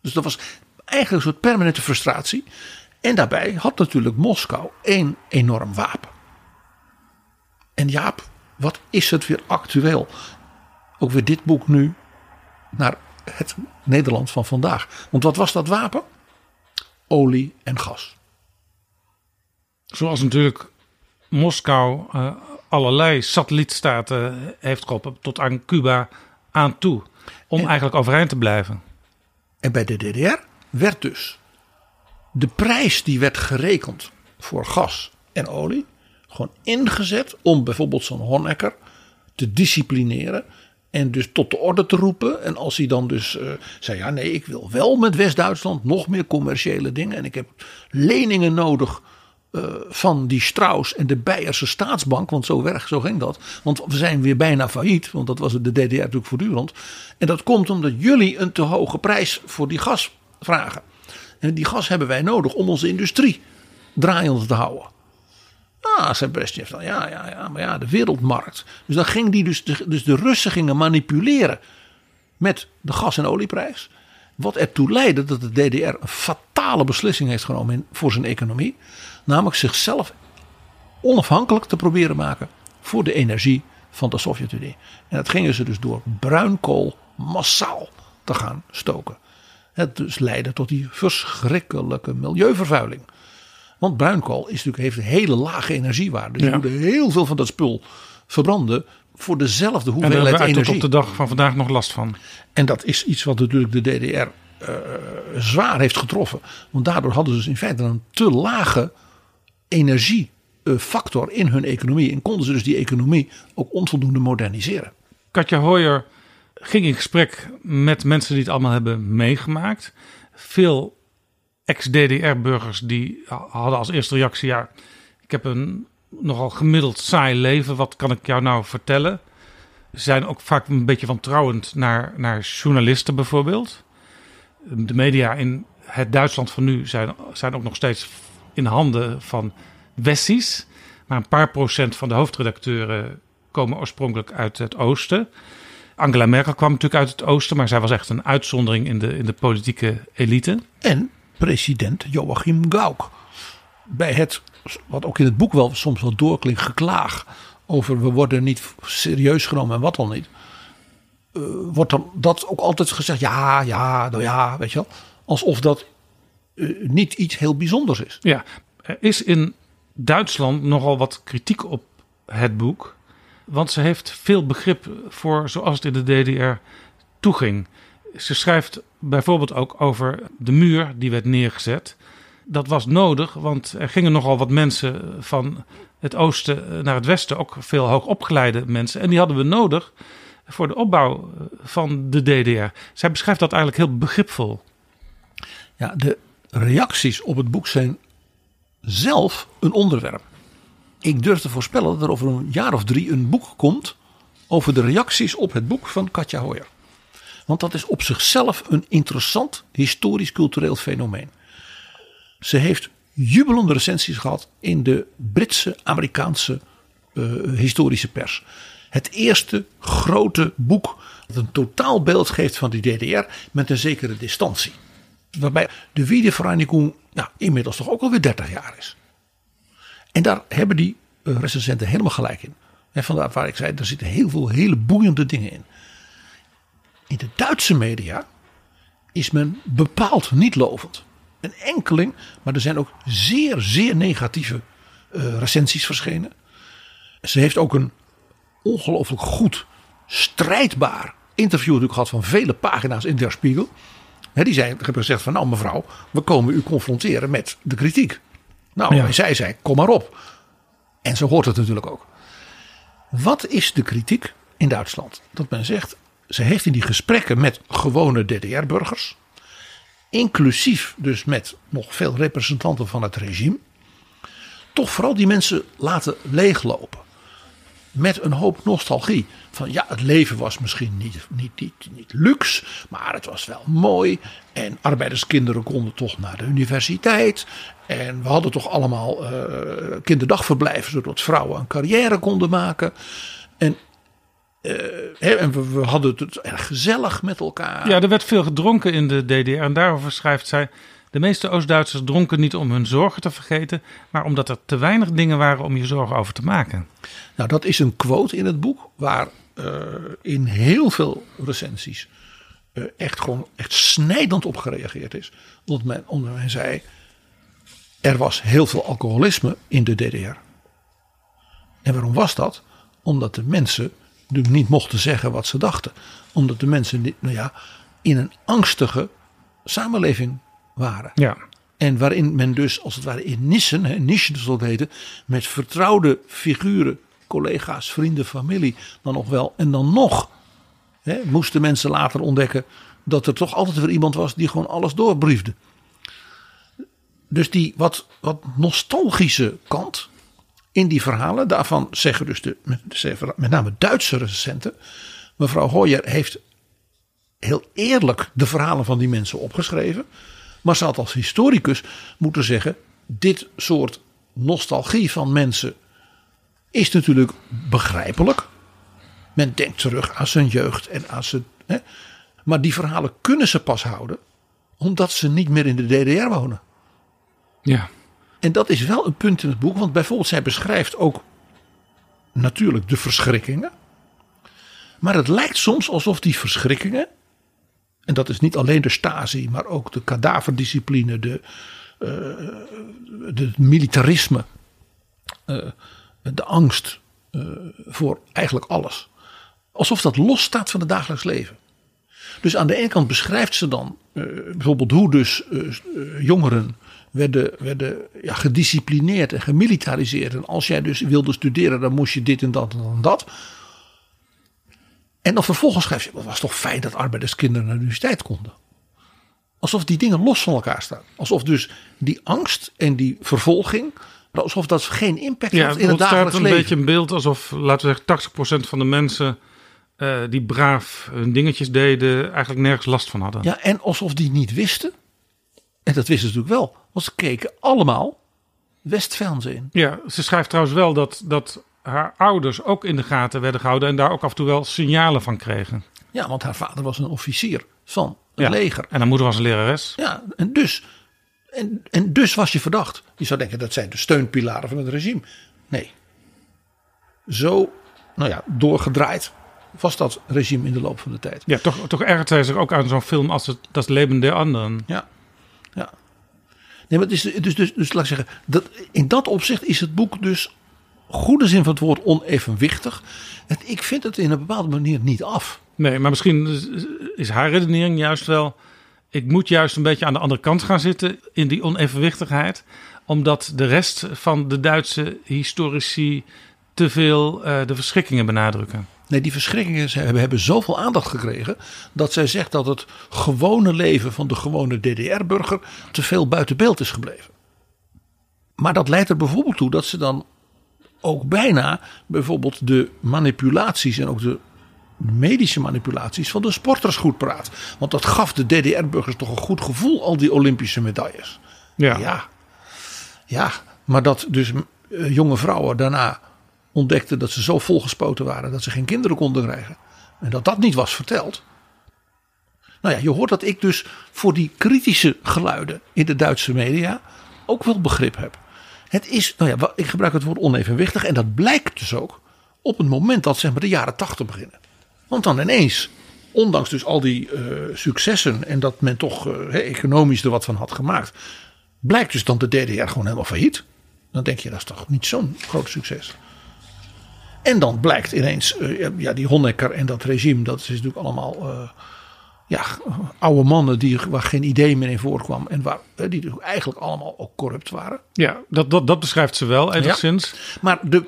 S2: Dus dat was eigenlijk een soort permanente frustratie. En daarbij had natuurlijk Moskou één enorm wapen. En Jaap, wat is het weer actueel? Ook weer dit boek nu naar het Nederland van vandaag. Want wat was dat wapen? Olie en gas.
S1: Zoals natuurlijk Moskou uh, allerlei satellietstaten heeft geholpen tot aan Cuba aan toe. Om eigenlijk overeind te blijven.
S2: En bij de DDR werd dus de prijs die werd gerekend voor gas en olie gewoon ingezet om bijvoorbeeld zo'n Honecker te disciplineren en dus tot de orde te roepen. En als hij dan dus uh, zei: Ja, nee, ik wil wel met West-Duitsland nog meer commerciële dingen. En ik heb leningen nodig uh, van die Strauss en de Beierse staatsbank. Want zo, werkt, zo ging dat. Want we zijn weer bijna failliet. Want dat was de DDR natuurlijk voortdurend. En dat komt omdat jullie een te hoge prijs voor die gas vragen. En die gas hebben wij nodig om onze industrie draaiende te houden. Ah, zei Brezhnev dan. Ja, ja, ja, maar ja, de wereldmarkt. Dus dan ging die dus, de, dus de Russen gingen manipuleren met de gas- en olieprijs. Wat ertoe leidde dat de DDR een fatale beslissing heeft genomen voor zijn economie. Namelijk zichzelf onafhankelijk te proberen maken voor de energie van de Sovjet-Unie. En dat gingen ze dus door bruinkool massaal te gaan stoken. Het dus leidde tot die verschrikkelijke milieuvervuiling. Want bruinkool is natuurlijk, heeft een hele lage energiewaarde. Dus je moet heel veel van dat spul verbranden voor dezelfde hoeveelheid
S1: en daar
S2: energie.
S1: tot op de dag van vandaag nog last van.
S2: En dat is iets wat natuurlijk de DDR uh, zwaar heeft getroffen. Want daardoor hadden ze dus in feite een te lage energiefactor in hun economie. En konden ze dus die economie ook onvoldoende moderniseren.
S1: Katja Hoyer ging in gesprek met mensen die het allemaal hebben meegemaakt. Veel ex-DDR-burgers die hadden als eerste reactie: ja, ik heb een nogal gemiddeld saai leven. Wat kan ik jou nou vertellen? Zijn ook vaak een beetje wantrouwend naar, naar journalisten bijvoorbeeld. De media in het Duitsland van nu zijn, zijn ook nog steeds in handen van Westies. Maar een paar procent van de hoofdredacteuren komen oorspronkelijk uit het oosten. Angela Merkel kwam natuurlijk uit het oosten, maar zij was echt een uitzondering in de, in de politieke elite.
S2: En president Joachim Gauck. Bij het, wat ook in het boek wel soms wel doorklinkt, geklaag over we worden niet serieus genomen en wat dan niet. Uh, wordt dan dat ook altijd gezegd, ja, ja, nou ja, weet je wel. Alsof dat uh, niet iets heel bijzonders is.
S1: Ja, er is in Duitsland nogal wat kritiek op het boek. Want ze heeft veel begrip voor zoals het in de DDR toeging. Ze schrijft bijvoorbeeld ook over de muur die werd neergezet. Dat was nodig, want er gingen nogal wat mensen van het oosten naar het westen, ook veel hoogopgeleide mensen. En die hadden we nodig voor de opbouw van de DDR. Zij beschrijft dat eigenlijk heel begripvol.
S2: Ja, de reacties op het boek zijn zelf een onderwerp. Ik durf te voorspellen dat er over een jaar of drie een boek komt over de reacties op het boek van Katja Hoyer. Want dat is op zichzelf een interessant historisch-cultureel fenomeen. Ze heeft jubelende recensies gehad in de Britse, Amerikaanse uh, historische pers. Het eerste grote boek dat een totaalbeeld geeft van die DDR met een zekere distantie. Waarbij de Wiedervereinigung nou, inmiddels toch ook alweer 30 jaar is. En daar hebben die uh, recensenten helemaal gelijk in. En vandaar waar ik zei, er zitten heel veel hele boeiende dingen in. In de Duitse media is men bepaald niet lovend. Een enkeling, maar er zijn ook zeer, zeer negatieve uh, recensies verschenen. Ze heeft ook een ongelooflijk goed, strijdbaar interview natuurlijk gehad van vele pagina's in Der Spiegel. He, die zijn, hebben gezegd van nou mevrouw, we komen u confronteren met de kritiek. Nou, ja. en zij zei, kom maar op. En zo hoort het natuurlijk ook. Wat is de kritiek in Duitsland? Dat men zegt, ze heeft in die gesprekken met gewone DDR-burgers, inclusief dus met nog veel representanten van het regime, toch vooral die mensen laten leeglopen. Met een hoop nostalgie. Van ja, het leven was misschien niet, niet, niet, luxe, maar het was wel mooi. En arbeiderskinderen konden toch naar de universiteit. En we hadden toch allemaal uh, kinderdagverblijven, zodat vrouwen een carrière konden maken. En uh, en we, we, hadden het erg gezellig met elkaar.
S1: Ja, er werd veel gedronken in de DDR. En daarover schrijft zij. De meeste Oost-Duitsers dronken niet om hun zorgen te vergeten, maar omdat er te weinig dingen waren om je zorgen over te maken.
S2: Nou, dat is een quote in het boek waar uh, in heel veel recensies uh, echt gewoon echt snijdend op gereageerd is. Omdat men, omdat men zei: er was heel veel alcoholisme in de DDR. En waarom was dat? Omdat de mensen natuurlijk niet mochten zeggen wat ze dachten. Omdat de mensen nou ja, in een angstige samenleving waren.
S1: Ja.
S2: En waarin men dus als het ware in nissen, hè, nichen zoals dat heette, met vertrouwde figuren, collega's, vrienden, familie, dan nog wel. En dan nog hè, moesten mensen later ontdekken dat er toch altijd weer iemand was die gewoon alles doorbriefde. Dus die wat, wat nostalgische kant in die verhalen, daarvan zeggen dus de, met- name Duitse recensenten. Mevrouw Hoyer heeft heel eerlijk de verhalen van die mensen opgeschreven. Maar ze had als historicus moeten zeggen: dit soort nostalgie van mensen is natuurlijk begrijpelijk. Men denkt terug aan zijn jeugd en aan zijn. Hè, maar die verhalen kunnen ze pas houden omdat ze niet meer in de DDR wonen.
S1: Ja.
S2: En dat is wel een punt in het boek, want bijvoorbeeld zij beschrijft ook natuurlijk de verschrikkingen. Maar het lijkt soms alsof die verschrikkingen, en dat is niet alleen de Stasi, maar ook de kadaverdiscipline, de, eh, militarisme, eh, de angst eh, voor eigenlijk alles. Alsof dat los staat van het dagelijks leven. Dus aan de ene kant beschrijft ze dan bijvoorbeeld hoe dus jongeren werden, werden ja, gedisciplineerd en gemilitariseerd. En als jij dus wilde studeren, dan moest je dit en dat en dat en dat. En dan vervolgens schrijft ze, het was toch fijn dat arbeiderskinderen naar de universiteit konden. Alsof die dingen los van elkaar staan. Alsof dus die angst en die vervolging, alsof dat geen impact
S1: Ja,
S2: had in
S1: het
S2: dagelijks
S1: een
S2: leven.
S1: beetje een beeld alsof, laten we zeggen, 80% van de mensen eh, die braaf hun dingetjes deden, eigenlijk nergens last van hadden.
S2: Ja, en alsof die niet wisten. En dat wisten ze natuurlijk wel. Want ze keken allemaal West-Velzen in.
S1: Ja, ze schrijft trouwens wel dat, dat haar ouders ook in de gaten werden gehouden en daar ook af en toe wel signalen van kregen.
S2: Ja, want haar vader was een officier van het
S1: Ja.
S2: leger.
S1: En haar moeder was een lerares.
S2: Ja, en dus, en, en dus was je verdacht. Je zou denken dat zijn de steunpilaren van het regime. Nee. Zo, nou ja, doorgedraaid was dat regime in de loop van de tijd.
S1: Ja, toch, toch ergert zij zich ook aan zo'n film als het, dat Leben der Anderen.
S2: Ja, ja. Nee, maar het is dus, dus, dus laat ik zeggen, dat, in dat opzicht is het boek dus goede zin van het woord onevenwichtig. Het, ik vind het in een bepaalde manier niet af.
S1: Nee, maar misschien is- haar redenering juist wel... ik moet juist een beetje aan de andere kant gaan zitten in die onevenwichtigheid. Omdat de rest van de Duitse historici te veel eh, de verschrikkingen benadrukken.
S2: Nee, die verschrikkingen hebben, hebben zoveel aandacht gekregen. dat zij zegt dat het gewone leven van de gewone DDR-burger. te veel buiten beeld is gebleven. Maar dat leidt er bijvoorbeeld toe dat ze dan ook bijna. bijvoorbeeld de manipulaties en ook de medische manipulaties van de sporters goed praat. Want dat gaf de DDR-burgers toch een goed gevoel, al die Olympische medailles.
S1: Ja,
S2: Ja, ja maar dat dus eh, jonge vrouwen daarna ontdekten dat ze zo volgespoten waren dat ze geen kinderen konden krijgen. En dat dat niet was verteld. Nou ja, je hoort dat ik dus voor die kritische geluiden in de Duitse media ook wel begrip heb. Het is, nou ja, ik gebruik het woord onevenwichtig en dat blijkt dus ook op het moment dat zeg maar de jaren tachtig beginnen. Want dan ineens, ondanks dus al die eh, successen en dat men toch eh, economisch er wat van had gemaakt, blijkt dus dan de DDR gewoon helemaal failliet. Dan denk je, dat is toch niet zo'n groot succes. En dan blijkt ineens, eh, ja, die Honecker en dat regime, dat is natuurlijk allemaal eh, ja, oude mannen die, waar geen idee meer in voorkwam. En waar, eh, die natuurlijk eigenlijk allemaal ook corrupt waren.
S1: ja dat, dat, dat beschrijft ze wel enigszins.
S2: Maar de,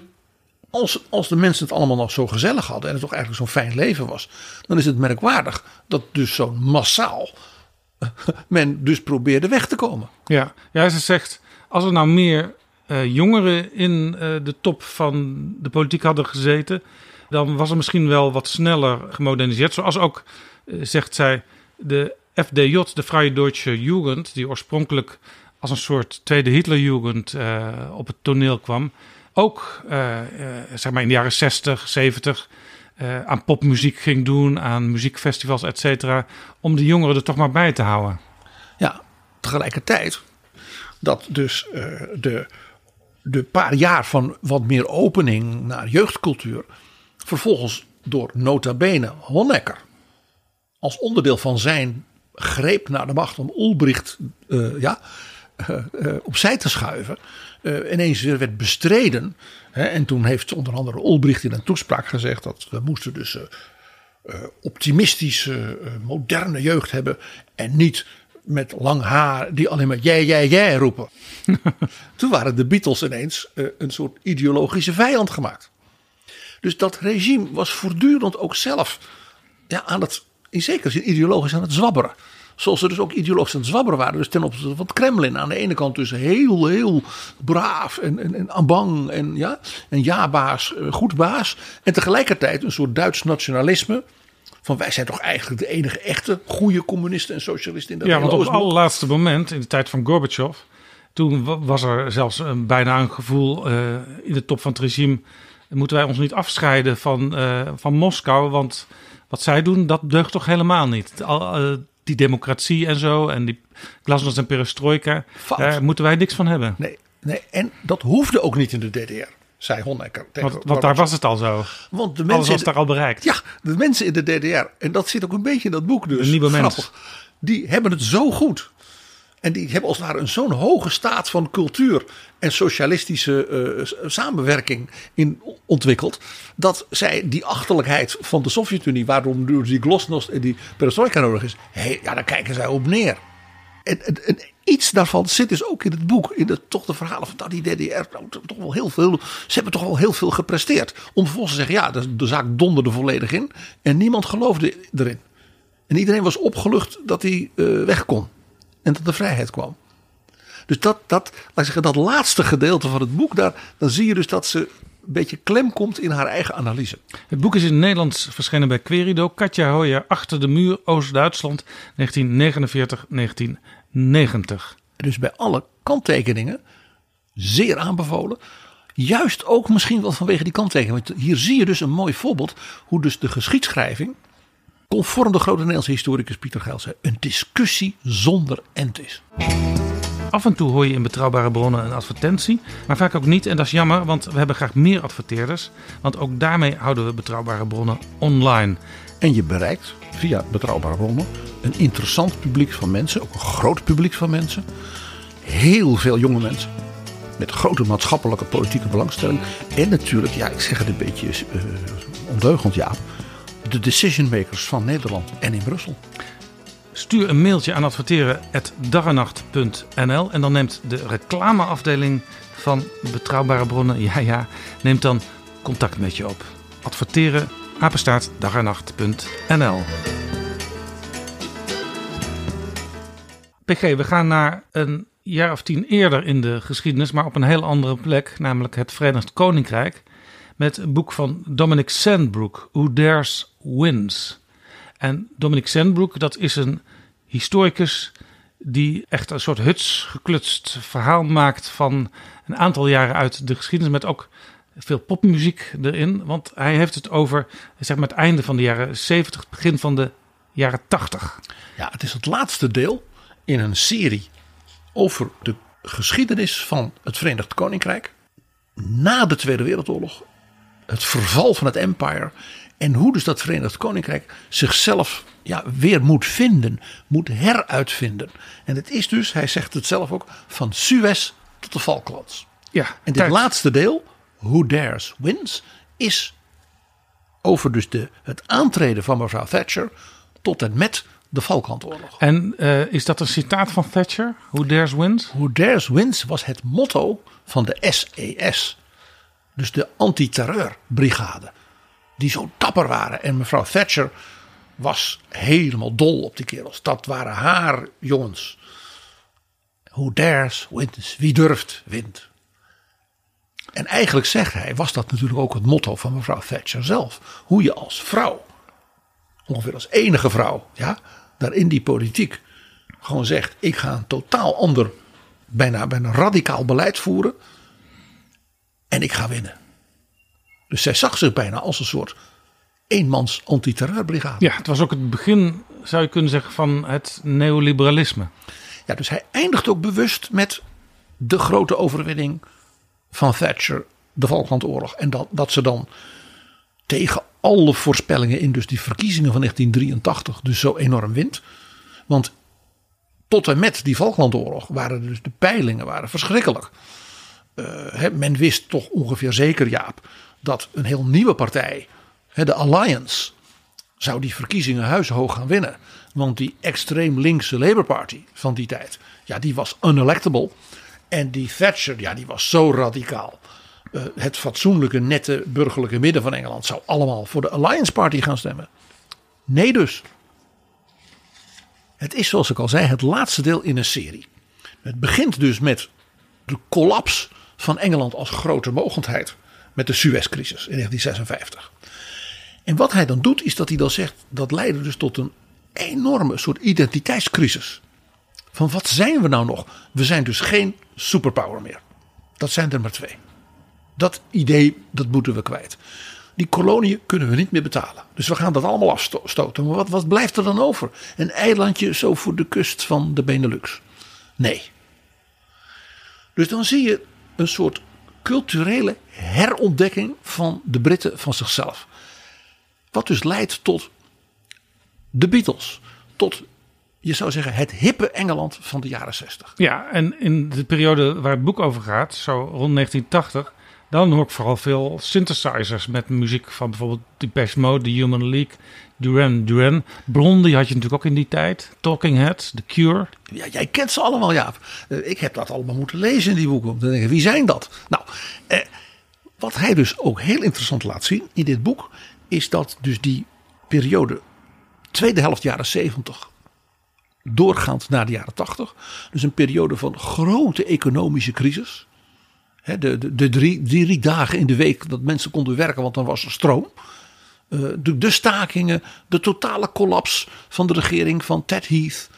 S2: als, als de mensen het allemaal nog zo gezellig hadden en het toch eigenlijk zo'n fijn leven was, dan is het merkwaardig dat dus zo'n massaal <laughs> men dus probeerde weg te komen.
S1: Ja. ja, ze zegt, als er nou meer eh, jongeren in eh, de top van de politiek hadden gezeten, dan was er misschien wel wat sneller gemoderniseerd. Zoals ook, eh, zegt zij, de FDJ, de Vrije Deutsche Jugend, die oorspronkelijk als een soort tweede Hitlerjugend op het toneel kwam, ook zeg maar in de jaren 60, 70 eh, aan popmuziek ging doen, aan muziekfestivals, et cetera, om de jongeren er toch maar bij te houden.
S2: Ja, tegelijkertijd dat dus de, de paar jaar van wat meer opening naar jeugdcultuur vervolgens door nota bene Honecker als onderdeel van zijn greep naar de macht om Ulbricht eh, ja, eh, eh, opzij te schuiven, ineens weer werd bestreden. Hè, en toen heeft onder andere Olbricht in een toespraak gezegd dat we moesten dus optimistische, moderne jeugd hebben. En niet met lang haar die alleen maar jij, jij, jij roepen. <laughs> toen waren de Beatles ineens eh, een soort ideologische vijand gemaakt. Dus dat regime was voortdurend ook zelf ja, aan het, in zekere zin ideologisch aan het zwabberen. Zoals ze dus ook ideologisch aan het zwabberen waren. Dus ten opzichte van het Kremlin. Aan de ene kant dus heel, heel braaf en, en, en ambang en, ja, en ja-baas, eh, goed baas. En tegelijkertijd een soort Duits nationalisme. Van wij zijn toch eigenlijk de enige echte goede communisten en socialisten in dat
S1: Ja, want op het allerlaatste moment, in de tijd van Gorbachev, toen wa- was er zelfs een, bijna een gevoel eh, in de top van het regime. Moeten wij ons niet afscheiden van, eh, van Moskou? Want wat zij doen, dat deugt toch helemaal niet. Al, eh, die democratie en zo, en die glasnost en perestroika,
S2: Fout.
S1: daar moeten wij niks van hebben.
S2: Nee, nee, en dat hoefde ook niet in de DDR, zei Honecker.
S1: Want, want daar was het al zo.
S2: Want de
S1: Alles
S2: mensen,
S1: was daar al bereikt.
S2: Ja, de mensen in de DDR, en dat zit ook een beetje in dat boek dus.
S1: De nieuwe mens.
S2: Die hebben het zo goed. En die hebben als het ware een zo'n hoge staat van cultuur en socialistische eh, samenwerking in ontwikkeld. Dat zij die achterlijkheid van de Sovjet-Unie, waarom die glasnost en die perestroika nodig is, hé, ja, daar kijken zij op neer. En, en, en iets daarvan zit dus ook in het boek. In de, toch de verhalen van nou, die DDR. Nou, to- toch wel heel veel, ze hebben toch wel heel veel gepresteerd. Om vervolgens te zeggen: ja, de, zaak donderde volledig in. En niemand geloofde erin. En iedereen was opgelucht dat hij eh, weg kon. En dat de vrijheid kwam. Dus dat, dat, laat zeggen, dat laatste gedeelte van het boek. Daar, dan zie je dus dat ze een beetje klem komt in haar eigen analyse.
S1: Het boek is in het Nederlands verschenen bij Querido. Katja Hoyer, Achter de muur, Oost-Duitsland, 1949-1990.
S2: Dus bij alle kanttekeningen zeer aanbevolen. Juist ook misschien wel vanwege die kanttekeningen. Want hier zie je dus een mooi voorbeeld hoe dus de geschiedschrijving, conform de grote Nederlandse historicus Pieter Geil zei, een discussie zonder end is.
S1: Af en toe hoor je in betrouwbare bronnen een advertentie, maar vaak ook niet. En dat is jammer, want we hebben graag meer adverteerders. Want ook daarmee houden we betrouwbare bronnen online.
S2: En je bereikt via betrouwbare bronnen een interessant publiek van mensen, ook een groot publiek van mensen. Heel veel jonge mensen. Met grote maatschappelijke politieke belangstelling. En natuurlijk, ja, ik zeg het een beetje eh, ondeugend, Jaap. De decision makers van Nederland en in Brussel.
S1: Stuur een mailtje aan adverteren.dagenacht.nl en dan neemt de reclameafdeling van Betrouwbare Bronnen, <laughs> ja ja, neemt dan contact met je op. Adverteren, apenstaart, dagenacht.nl PG, we gaan naar een jaar of tien eerder in de geschiedenis, maar op een heel andere plek, namelijk het Verenigd Koninkrijk, met een boek van Dominic Sandbrook, Who Dares Wins. En Dominic Sandbrook, dat is een historicus die echt een soort huts geklutst verhaal maakt van een aantal jaren uit de geschiedenis met ook veel popmuziek erin. Want hij heeft het over zeg maar, het einde van de jaren 70, begin van de jaren 80.
S2: Ja, het is het laatste deel in een serie over de geschiedenis van het Verenigd Koninkrijk. Na de Tweede Wereldoorlog. Het verval van het empire. En hoe dus dat Verenigd Koninkrijk zichzelf ja, weer moet vinden. Moet heruitvinden. En het is dus, hij zegt het zelf ook, van Suez tot de Falklands.
S1: Ja,
S2: En dit
S1: tijd.
S2: laatste deel, Who Dares Wins, is over dus de, het aantreden van mevrouw Thatcher tot en met de Falklandoorlog.
S1: En eh, is dat een citaat van Thatcher? Who dares wins?
S2: Who Dares Wins was het motto van de SES. Dus de antiterreurbrigade. Die zo dapper waren. En mevrouw Thatcher was helemaal dol op die kerels. Dat waren haar jongens. Who dares wins. Wie durft wint. En eigenlijk zegt hij, was dat natuurlijk ook het motto van mevrouw Thatcher zelf. Hoe je als vrouw, ongeveer als enige vrouw, ja, daar in die politiek gewoon zegt: ik ga een totaal ander, bijna, bijna radicaal beleid voeren. En ik ga winnen. Dus zij zag zich bijna als een soort eenmans antiterreurbrigade.
S1: Ja, het was ook het begin, zou je kunnen zeggen, van het neoliberalisme.
S2: Ja, dus hij eindigt ook bewust met de grote overwinning van Thatcher, de Falklandoorlog. En dat, dat ze dan tegen alle voorspellingen in, dus die verkiezingen van 1983, dus zo enorm wint. Want tot en met die Falklandoorlog waren dus de peilingen waren verschrikkelijk. Eh, men wist toch ongeveer zeker, Jaap, dat een heel nieuwe partij, de Alliance, zou die verkiezingen huishoog gaan winnen. Want die extreem linkse Labour Party van die tijd, ja, die was unelectable. En die Thatcher, ja, die was zo radicaal. Eh, het fatsoenlijke, nette, burgerlijke midden van Engeland zou allemaal voor de Alliance Party gaan stemmen. Nee dus. Het is zoals ik al zei het laatste deel in een serie. Het begint dus met de collapse van Engeland als grote mogendheid. Met de Suez-crisis in 1956. En wat hij dan doet is dat hij dan zegt dat leidde dus tot een enorme soort identiteitscrisis. Van wat zijn we nou nog? We zijn dus geen superpower meer. Dat zijn er maar twee. Dat idee, dat moeten we kwijt. Die koloniën kunnen we niet meer betalen. Dus we gaan dat allemaal afstoten. Maar wat, wat blijft er dan over? Een eilandje zo voor de kust van de Benelux. Nee. Dus dan zie je een soort culturele herontdekking van de Britten van zichzelf. Wat dus leidt tot de Beatles. Tot, je zou zeggen, het hippe Engeland van de jaren 60.
S1: Ja, en in de periode waar het boek over gaat, zo rond 1980, dan hoor ik vooral veel synthesizers met muziek van bijvoorbeeld Depeche Mode, The Human League, Duran Duran. Blondie had je natuurlijk ook in die tijd. Talking Heads, The Cure.
S2: Ja, jij kent ze allemaal, Jaap. Eh, ik heb dat allemaal moeten lezen in die boeken. Om te denken, wie zijn dat? Nou, eh, wat hij dus ook heel interessant laat zien in dit boek... is dat dus die periode, tweede helft jaren 70 doorgaand naar de jaren 80. Dus een periode van grote economische crisis. De, de, de drie, drie dagen in de week dat mensen konden werken, want dan was er stroom. Uh, de, de, stakingen, de totale collapse van de regering van Ted Heath.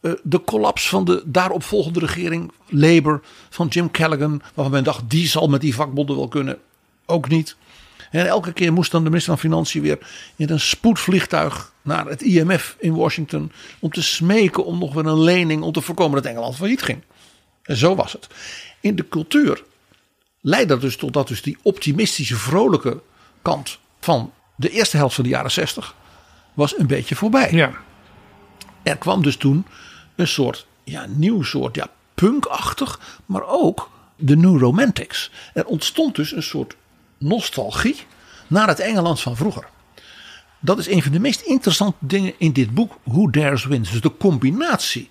S2: Uh, de collapse van de daaropvolgende regering Labour van Jim Callaghan. Waarvan men dacht, die zal met die vakbonden wel kunnen. Ook niet. En elke keer moest dan de minister van Financiën weer in een spoedvliegtuig naar het IMF in Washington. Om te smeken om nog weer een lening om te voorkomen dat Engeland failliet ging. En zo was het. In de cultuur leidt dat dus tot dat dus die optimistische, vrolijke kant van de eerste helft van de jaren 60 was een beetje voorbij.
S1: Ja.
S2: Er kwam dus toen een soort, ja, nieuw soort, ja, punkachtig, maar ook de New Romantics. Er ontstond dus een soort nostalgie naar het Engeland van vroeger. Dat is een van de meest interessante dingen in dit boek, Who Dares Wins. Dus de combinatie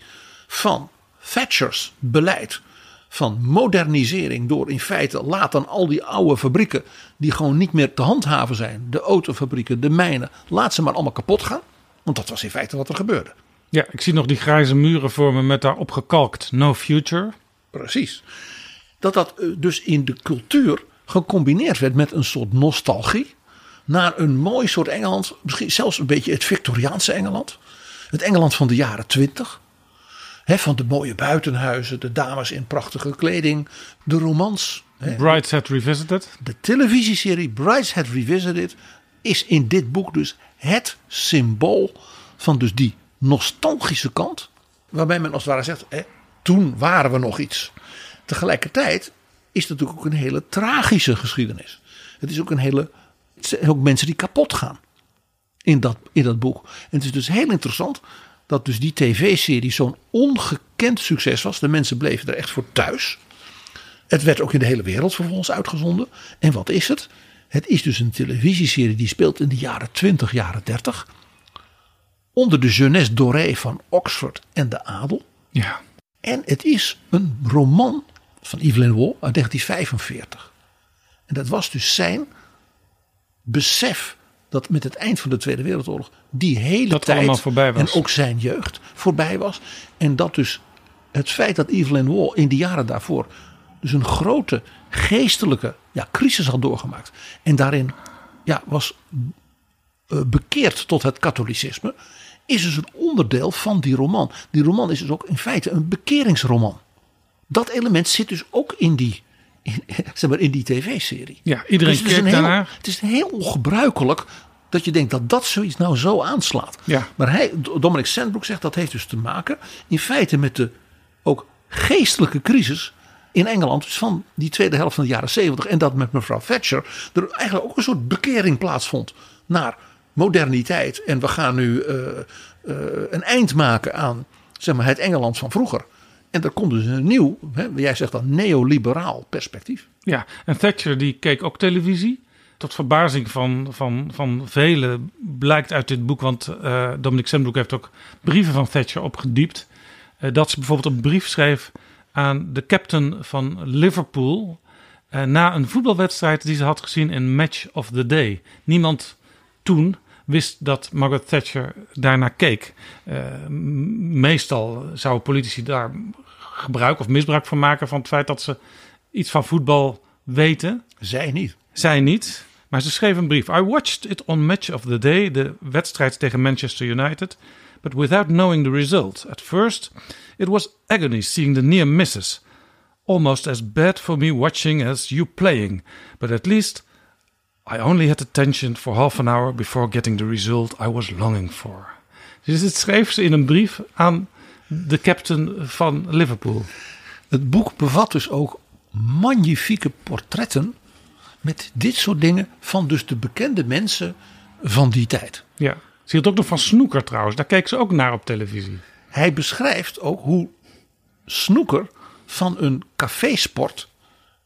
S2: van Thatchers beleid van modernisering door in feite laat dan al die oude fabrieken die gewoon niet meer te handhaven zijn, de autofabrieken, de mijnen, laat ze maar allemaal kapot gaan. Want dat was in feite wat er gebeurde.
S1: Ja, ik zie nog die grijze muren vormen met daarop gekalkt No Future.
S2: Precies. Dat dat eh, dus in de cultuur gecombineerd werd met een soort nostalgie naar een mooi soort Engeland, misschien zelfs een beetje het Victoriaanse Engeland. Het Engeland van de jaren twintig van de mooie buitenhuizen, de dames in prachtige kleding, de romans.
S1: Brideshead Revisited.
S2: De televisieserie Brideshead Revisited is in dit boek dus het symbool van dus die nostalgische kant. Waarbij men als het ware zegt, toen waren we nog iets. Tegelijkertijd is natuurlijk ook een hele tragische geschiedenis. Het is ook een hele, het zijn ook mensen die kapot gaan in dat, in dat boek. En het is dus heel interessant dat dus die tv-serie zo'n ongekend succes was. De mensen bleven er echt voor thuis. Het werd ook in de hele wereld vervolgens uitgezonden. En wat is het? Het is dus een televisieserie die speelt in de jaren 20, jaren 30. Onder de jeunesse dorée van Oxford en de adel.
S1: Ja.
S2: En het is een roman van Evelyn Waugh uit 1945. En dat was dus zijn besef dat met het eind van de Tweede Wereldoorlog die hele
S1: dat
S2: tijd
S1: voorbij was.
S2: en ook zijn jeugd voorbij was. En dat dus het feit dat Evelyn Waugh in de jaren daarvoor dus een grote geestelijke ja, crisis had doorgemaakt. En daarin ja, was uh, bekeerd tot het katholicisme. Is dus een onderdeel van die roman. Die roman is dus ook in feite een bekeringsroman. Dat element zit dus ook in die, in, <laughs> zeg maar, in die tv-serie.
S1: Ja, iedereen
S2: Dus het is
S1: kijkt daarnaar.
S2: Het is heel ongebruikelijk dat je denkt dat dat zoiets nou zo aanslaat.
S1: Ja.
S2: Maar hij, Dominic Sandbrook zegt dat heeft dus te maken in feite met de ook geestelijke crisis in Engeland dus van die tweede helft van de jaren zeventig. En dat met mevrouw Thatcher er eigenlijk ook een soort bekering plaatsvond naar moderniteit. En we gaan nu eh, eh, een eind maken aan zeg maar, het Engeland van vroeger. En er komt dus een nieuw, hè, jij zegt dan neoliberaal perspectief.
S1: Ja, en Thatcher die keek ook televisie. Tot verbazing van, van, van velen blijkt uit dit boek, want uh, Dominic Sandbrook heeft ook brieven van Thatcher opgediept. Uh, dat ze bijvoorbeeld een brief schreef aan de captain van Liverpool. Uh, na een voetbalwedstrijd die ze had gezien in Match of the Day. Niemand toen wist dat Margaret Thatcher daarnaar keek. meestal zouden politici daar gebruik of misbruik van maken van het feit dat ze iets van voetbal weten.
S2: Zij niet.
S1: Zij niet. Maar ze schreef een brief. I watched it on Match of the Day, de wedstrijd tegen Manchester United, but without knowing the result. At first, it was agony seeing the near misses. Almost as bad for me watching as you playing, but at least I only had attention for half an hour before getting the result I was longing for. Dus dit schreef ze in een brief aan de captain van Liverpool.
S2: Het boek bevat dus ook magnifieke portretten met dit soort dingen van dus de bekende mensen van die tijd.
S1: Ja, ze hield ook nog van snoeker trouwens. Daar keek ze ook naar op televisie.
S2: Hij beschrijft ook hoe snoeker van een cafésport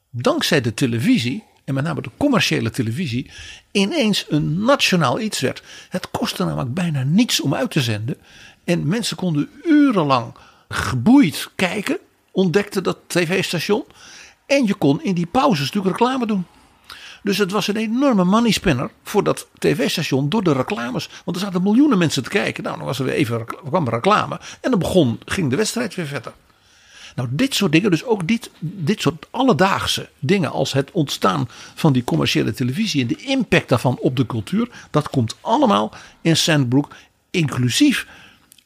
S2: dankzij de televisie en met name de commerciële televisie ineens een nationaal iets werd. Het kostte namelijk bijna niets om uit te zenden en mensen konden urenlang geboeid kijken, ontdekte dat tv-station en je kon in die pauzes natuurlijk reclame doen. Dus het was een enorme money spinner voor dat tv-station door de reclames. Want er zaten miljoenen mensen te kijken. Nou, dan was er weer even kwam reclame. En dan begon, ging de wedstrijd weer verder. Nou, dit soort dingen, dus ook dit, dit soort alledaagse dingen als het ontstaan van die commerciële televisie en de impact daarvan op de cultuur, dat komt allemaal in Sandbrook, inclusief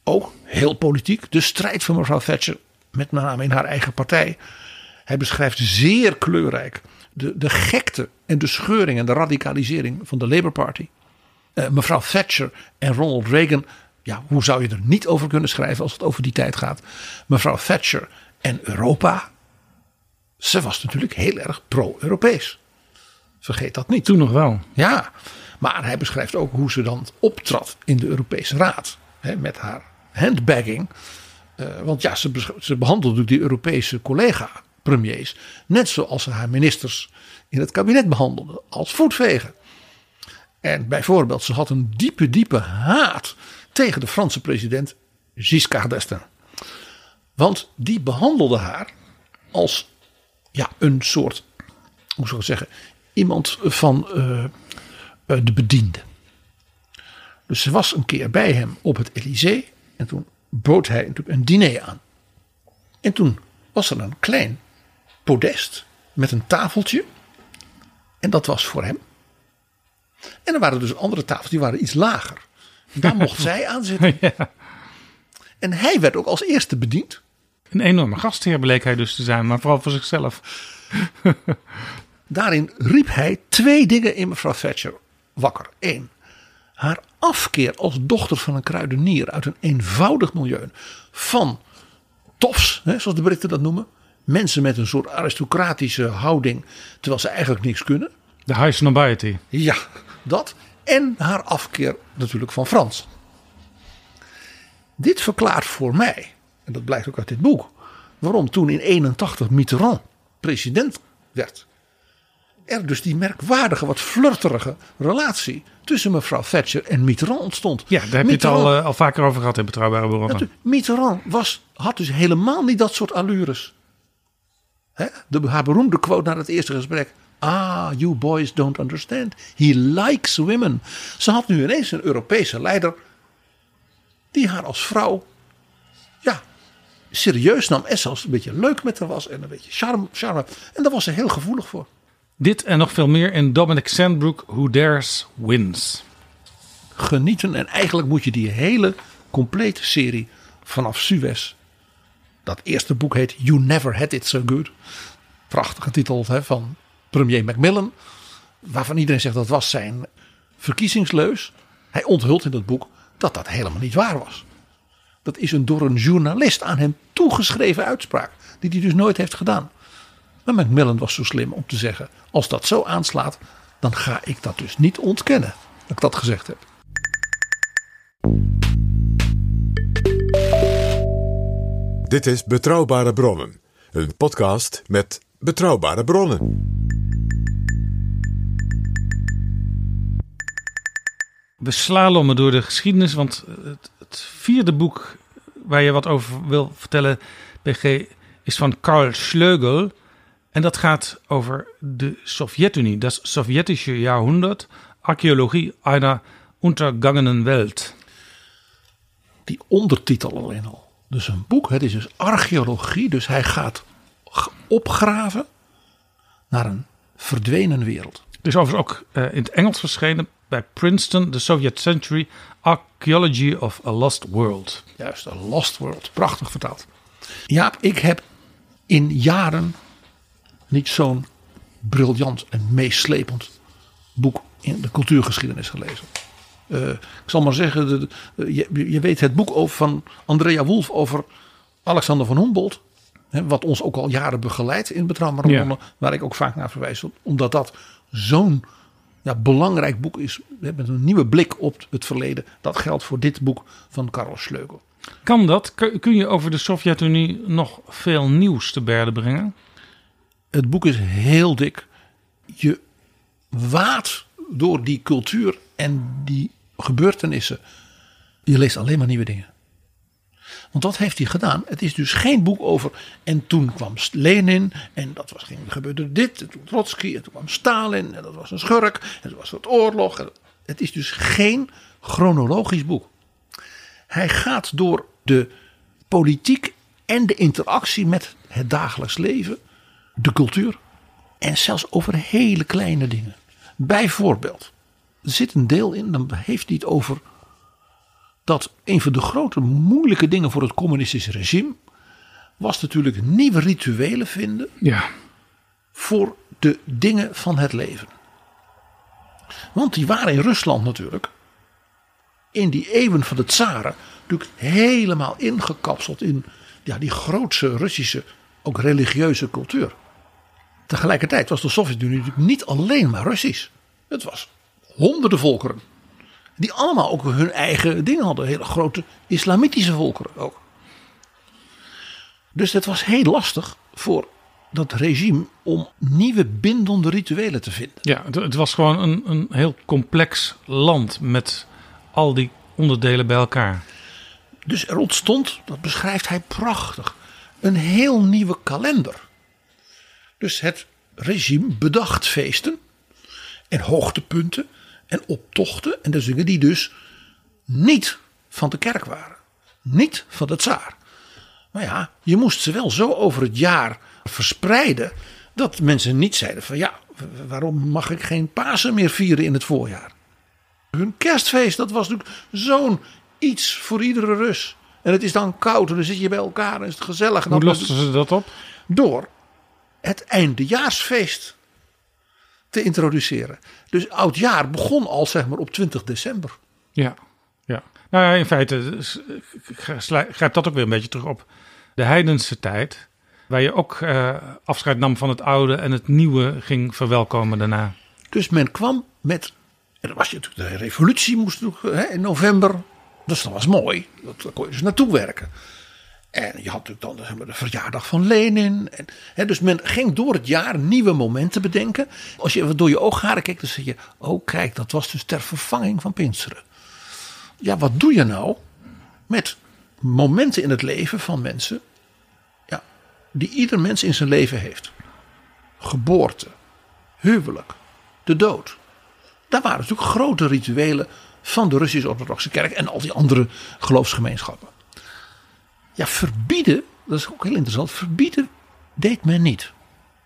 S2: ook heel politiek, de strijd van mevrouw Thatcher, met name in haar eigen partij. Hij beschrijft zeer kleurrijk de, de gekte en de scheuring en de radicalisering van de Labour Party. Uh, mevrouw Thatcher en Ronald Reagan. Ja, hoe zou je er niet over kunnen schrijven als het over die tijd gaat? Mevrouw Thatcher en Europa. Ze was natuurlijk heel erg pro-Europees. Vergeet dat niet.
S1: Toen nog wel.
S2: Ja, maar hij beschrijft ook hoe ze dan optrad in de Europese Raad. Hè, met haar handbagging. Uh, want ja, ze, ze behandelde die Europese collega premiers. Net zoals ze haar ministers in het kabinet behandelden. Als voetvegen. En bijvoorbeeld, ze had een diepe, diepe haat tegen de Franse president Giscard d'Estaing. Want die behandelde haar als ja, een soort, hoe zou ik zeggen, iemand van uh, de bediende. Dus ze was een keer bij hem op het Elysée en toen bood hij natuurlijk een diner aan. En toen was er een klein podest met een tafeltje. En dat was voor hem. En er waren dus andere tafels, die waren iets lager. daar mocht <laughs> zij aan zitten. Ja. En hij werd ook als eerste bediend.
S1: Een enorme gastheer bleek hij dus te zijn, maar vooral voor zichzelf.
S2: Daarin riep hij twee dingen in mevrouw Thatcher wakker. Eén, haar afkeer als dochter van een kruidenier uit een eenvoudig milieu van tofs, hè, zoals de Britten dat noemen mensen met een soort aristocratische houding, terwijl ze eigenlijk niks kunnen.
S1: De high snobiety.
S2: Ja, dat. En haar afkeer natuurlijk van Frans. Dit verklaart voor mij, en dat blijkt ook uit dit boek, waarom toen in 81 Mitterrand president werd. Er dus die merkwaardige, wat flirterige relatie tussen mevrouw Thatcher en Mitterrand ontstond.
S1: Ja, daar heb je het al, uh, al vaker over gehad in Betrouwbare Bronnen.
S2: Mitterrand was, had dus helemaal niet dat soort allures. De, haar beroemde quote na het eerste gesprek. Ah, you boys don't understand. He likes women. Ze had nu ineens een Europese leider. Die haar als vrouw. Ja, serieus nam. En zelfs een beetje leuk met haar was. En een beetje charme. charme. En daar was ze heel gevoelig voor.
S1: Dit en nog veel meer in Dominic Sandbrook. Who Dares Wins.
S2: Genieten. En eigenlijk moet je die hele complete serie vanaf Suez dat eerste boek heet You Never Had It So Good. Prachtige titel hè, van premier Macmillan. Waarvan iedereen zegt dat was zijn verkiezingsleus. Hij onthult in dat boek dat dat helemaal niet waar was. Dat is een door een journalist aan hem toegeschreven uitspraak. Die hij dus nooit heeft gedaan. Maar Macmillan was zo slim om te zeggen. Als dat zo aanslaat. Dan ga ik dat dus niet ontkennen. Dat ik dat gezegd heb.
S3: Dit is Betrouwbare Bronnen, een podcast met betrouwbare bronnen.
S1: We slalommen door de geschiedenis, want het, het vierde boek waar je wat over wil vertellen, BG, is van Karl Schleugel. En dat gaat over de Sovjet-Unie, dat Sovjetische Jahrhundert, Archäologie einer untergangenen Welt.
S2: Die ondertitel alleen al. Dus een boek, het is dus archeologie, dus hij gaat opgraven naar een verdwenen wereld.
S1: Het is overigens ook eh, in het Engels verschenen bij Princeton, The Soviet Century, Archaeology of a Lost World.
S2: Juist, A Lost World. Prachtig vertaald. Ja, ik heb in jaren niet zo'n briljant en meeslepend boek in de cultuurgeschiedenis gelezen. Eh, ik zal maar zeggen, de, de- je, je weet het boek over, van Andrea Wolf over Alexander van Humboldt. Hè, wat ons ook al jaren begeleidt in Betrouwbare
S1: Ja.
S2: Waar ik ook vaak naar verwijs. Omdat dat zo'n ja, belangrijk boek is. Met een nieuwe blik op het verleden. Dat geldt voor dit boek van Karl Schleugel.
S1: Kan dat? Kun je over de Sovjet-Unie nog veel nieuws te berden brengen?
S2: Het boek is heel dik. Je waat door die cultuur en die gebeurtenissen. Je leest alleen maar nieuwe dingen. Want wat heeft hij gedaan? Het is dus geen boek over. En toen kwam Lenin. En dat was, ging, gebeurde dit. En toen Trotsky. En toen kwam Stalin. En dat was een schurk. En toen was het oorlog. Het is dus geen chronologisch boek. Hij gaat door de politiek en de interactie met het dagelijks leven, de cultuur en zelfs over hele kleine dingen. Bijvoorbeeld, er zit een deel in, dan heeft hij het over dat een van de grote moeilijke dingen voor het communistische regime was natuurlijk nieuwe rituelen vinden
S1: Ja.
S2: voor de dingen van het leven. Want die waren in Rusland natuurlijk in die eeuwen van de tsaren natuurlijk helemaal ingekapseld in ja, die grootse Russische, ook religieuze cultuur. Tegelijkertijd was de Sovjet-Unie natuurlijk niet alleen maar Russisch. Het was honderden volkeren. Die allemaal ook hun eigen dingen hadden. Hele grote islamitische volkeren ook. Dus het was heel lastig voor dat regime om nieuwe bindende rituelen te vinden.
S1: Ja, het, het was gewoon een, een heel complex land met al die onderdelen bij elkaar.
S2: Dus er ontstond, dat beschrijft hij prachtig, een heel nieuwe kalender. Dus het regime bedacht feesten en hoogtepunten en optochten en zijn dingen die dus niet van de kerk waren. Niet van de tsaar. Maar ja, je moest ze wel zo over het jaar verspreiden dat mensen niet zeiden van ja, waarom mag ik geen Pasen meer vieren in het voorjaar? Hun kerstfeest, dat was natuurlijk zo'n iets voor iedere Rus. En het is dan koud en dan zit je bij elkaar en is het gezellig. En
S1: Hoe losten ze dat op?
S2: door het eindejaarsfeest te introduceren. Dus oudjaar begon al zeg maar op 20 december.
S1: Ja, ja. Nou ja, in feite grijpt dat ook weer een beetje terug op de heidense tijd. Waar je ook eh, afscheid nam van het oude en het nieuwe ging verwelkomen daarna.
S2: Dus men kwam met. En dan was je natuurlijk de revolutie moest natuurlijk, hè, in november. Dus dat was mooi. Dat, daar kon je dus naartoe werken. En je had natuurlijk dan zeg de verjaardag van Lenin. En, hè, dus men ging door het jaar nieuwe momenten bedenken. Als je door je oogharen kijkt, dan zie je... Oh kijk, dat was dus ter vervanging van Pinksteren. Ja, wat doe je nou met momenten in het leven van mensen... Ja, die ieder mens in zijn leven heeft. Geboorte, huwelijk, de dood. Daar waren natuurlijk grote rituelen van de Russisch-Orthodoxe Kerk en al die andere geloofsgemeenschappen. Ja, verbieden, dat is ook heel interessant, verbieden deed men niet.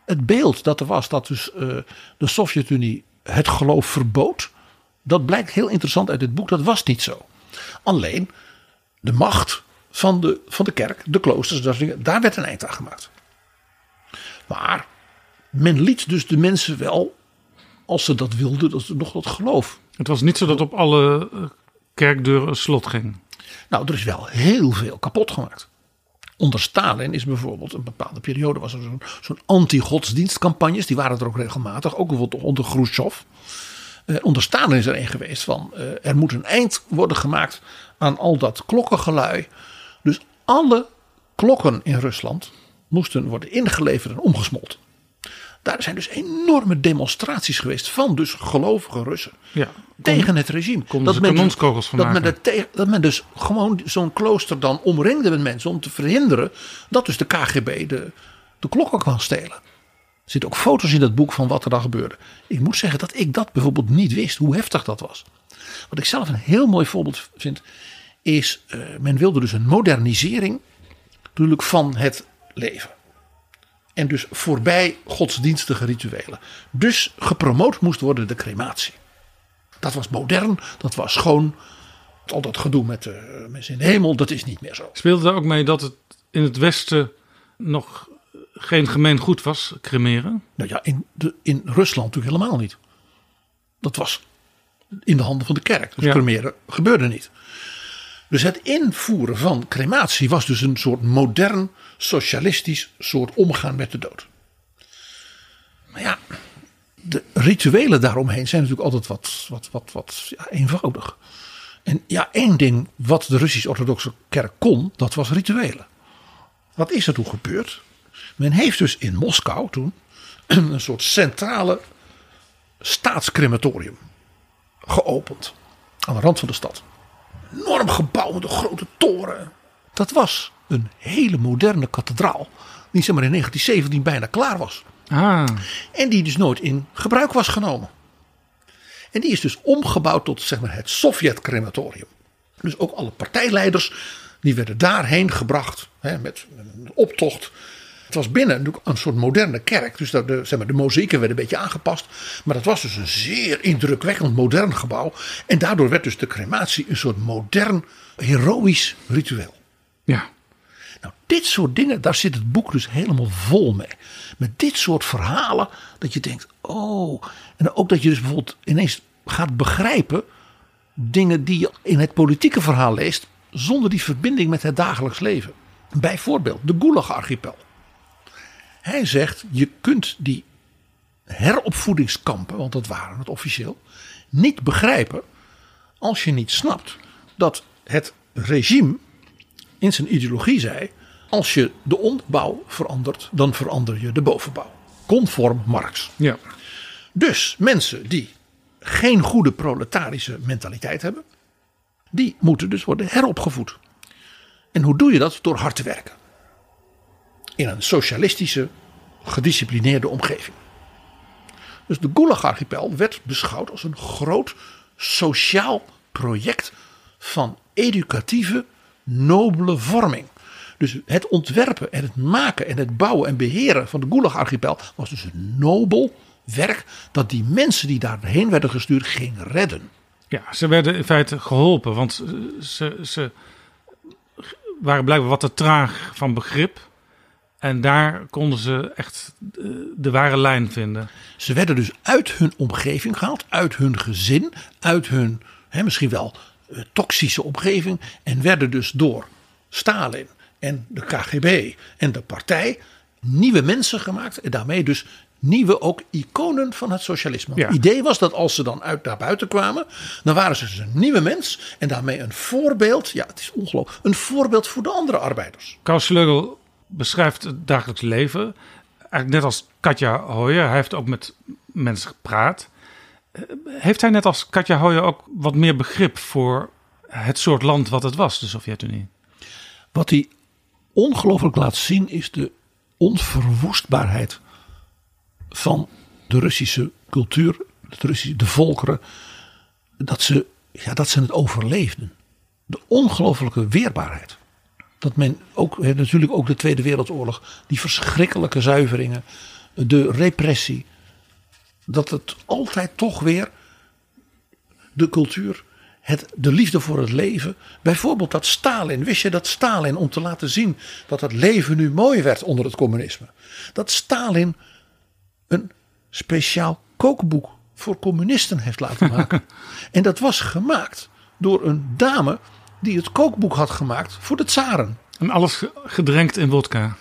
S2: Het beeld dat er was dat dus eh, de Sovjet-Unie het geloof verbood, dat blijkt heel interessant uit dit boek, dat was niet zo. Alleen de macht van de, van de kerk, de kloosters, daar werd een eind aan gemaakt. Maar men liet dus de mensen wel, als ze dat wilden, dat ze nog dat geloof.
S1: Het was niet zo dat op alle eh, kerkdeuren een slot ging.
S2: Nou, er is wel heel veel kapot gemaakt. Onder Stalin is bijvoorbeeld een bepaalde periode was er zo'n zo'n anti-godsdienstcampagnes. Die waren er ook regelmatig, ook bijvoorbeeld onder Khrushchev. Eh, onder Stalin is er een geweest van eh, er moet een eind worden gemaakt aan al dat klokkengelui. Dus alle klokken in Rusland moesten worden ingeleverd en omgesmolten. Daar zijn dus enorme demonstraties geweest van dus gelovige Russen
S1: Ja.
S2: tegen het regime.
S1: konden ze kanonskogels van
S2: dat, men tegen- dat men dus gewoon zo'n klooster dan omringde met mensen om te verhinderen dat dus de KGB de, de klokken kwam stelen. Er zitten ook foto's in dat boek van wat er dan gebeurde. Ik moet zeggen dat ik dat bijvoorbeeld niet wist, hoe heftig dat was. Wat ik zelf een heel mooi voorbeeld vind, is eh, men wilde dus een modernisering natuurlijk van het leven. En dus voorbij godsdienstige rituelen. Dus gepromoot moest worden de crematie. Dat was modern, dat was schoon. Al dat gedoe met de mensen in de hemel, dat is niet meer zo.
S1: Speelde er ook mee dat het in het Westen nog geen gemeen goed was, cremeren?
S2: Nou ja, in, de, in Rusland natuurlijk helemaal niet. Dat was in de handen van de kerk. Dus
S1: Ja.
S2: cremeren gebeurde niet. Dus het invoeren van crematie was dus een soort modern socialistisch soort omgaan met de dood. Maar ja, de rituelen daaromheen zijn natuurlijk altijd wat, wat, wat, wat ja, eenvoudig. En ja, één ding wat de Russisch-Orthodoxe kerk kon, dat was rituelen. Wat is er toen gebeurd? Men heeft dus in Moskou toen <clears throat> een soort centrale staatscrematorium geopend. Aan de rand van de stad. Enorm gebouw met een grote toren. Dat was een hele moderne kathedraal. Die zeg maar in 1917 bijna klaar was.
S1: Ah,
S2: En die dus nooit in gebruik was genomen. En die is dus omgebouwd tot zeg maar, het Sovjet-crematorium. Dus ook alle partijleiders die werden daarheen gebracht hè, met een optocht. Het was binnen natuurlijk een soort moderne kerk. Dus de, de, zeg maar, de mozaïeken werden een beetje aangepast. Maar dat was dus een zeer indrukwekkend modern gebouw. En daardoor werd dus de crematie een soort modern, heroïsch ritueel.
S1: ja.
S2: Nou, dit soort dingen, daar zit het boek dus helemaal vol mee. Met dit soort verhalen, dat je denkt, oh. En ook dat je dus bijvoorbeeld ineens gaat begrijpen dingen die je in het politieke verhaal leest, zonder die verbinding met het dagelijks leven. Bijvoorbeeld de Gulag-archipel. Hij zegt, je kunt die heropvoedingskampen, want dat waren het officieel, niet begrijpen als je niet snapt dat het regime in zijn ideologie zei: als je de onderbouw verandert, dan verander je de bovenbouw. Conform Marx.
S1: ja.
S2: Dus mensen die geen goede proletarische mentaliteit hebben, die moeten dus worden heropgevoed. En hoe doe je dat? Door hard te werken. In een socialistische, gedisciplineerde omgeving. Dus de Gulag-archipel werd beschouwd als een groot sociaal project van educatieve, nobele vorming. Dus het ontwerpen en het maken en het bouwen en beheren van de Gulag-archipel was dus een nobel werk dat die mensen die daarheen werden gestuurd ging redden.
S1: Ja, ze werden in feite geholpen, want ze, ze waren blijkbaar wat te traag van begrip. En daar konden ze echt eh, de ware lijn vinden.
S2: Ze werden dus uit hun omgeving gehaald, uit hun gezin, uit hun hè, misschien wel eh, toxische omgeving. En werden dus door Stalin en de KGB en de partij nieuwe mensen gemaakt. En daarmee dus nieuwe ook iconen van het socialisme.
S1: Ja.
S2: Het idee was dat als ze dan uit naar buiten kwamen, dan waren ze dus een nieuwe mens. En daarmee een voorbeeld, ja het is ongelooflijk, een voorbeeld voor de andere arbeiders.
S1: Klaus Schleugel beschrijft het dagelijks leven. Eigenlijk net als Katja Hoyer. Hij heeft ook met mensen gepraat. Eh, Heeft hij net als Katja Hoyer ook wat meer begrip voor het soort land wat het was, de Sovjet-Unie?
S2: Wat hij ongelooflijk laat zien is de onverwoestbaarheid van de Russische cultuur, de, Russische, de volkeren, dat ze, ja, dat ze het overleefden. De ongelooflijke weerbaarheid. Dat men ook, natuurlijk ook de Tweede Wereldoorlog, die verschrikkelijke zuiveringen, de repressie, dat het altijd toch weer de cultuur, het, de liefde voor het leven. Bijvoorbeeld dat Stalin, wist je dat Stalin, om te laten zien dat het leven nu mooi werd onder het communisme, dat Stalin een speciaal kookboek voor communisten heeft laten maken. <laughs> en dat was gemaakt door een dame die het kookboek had gemaakt voor de tsaren.
S1: En alles ge- gedrenkt in wodka.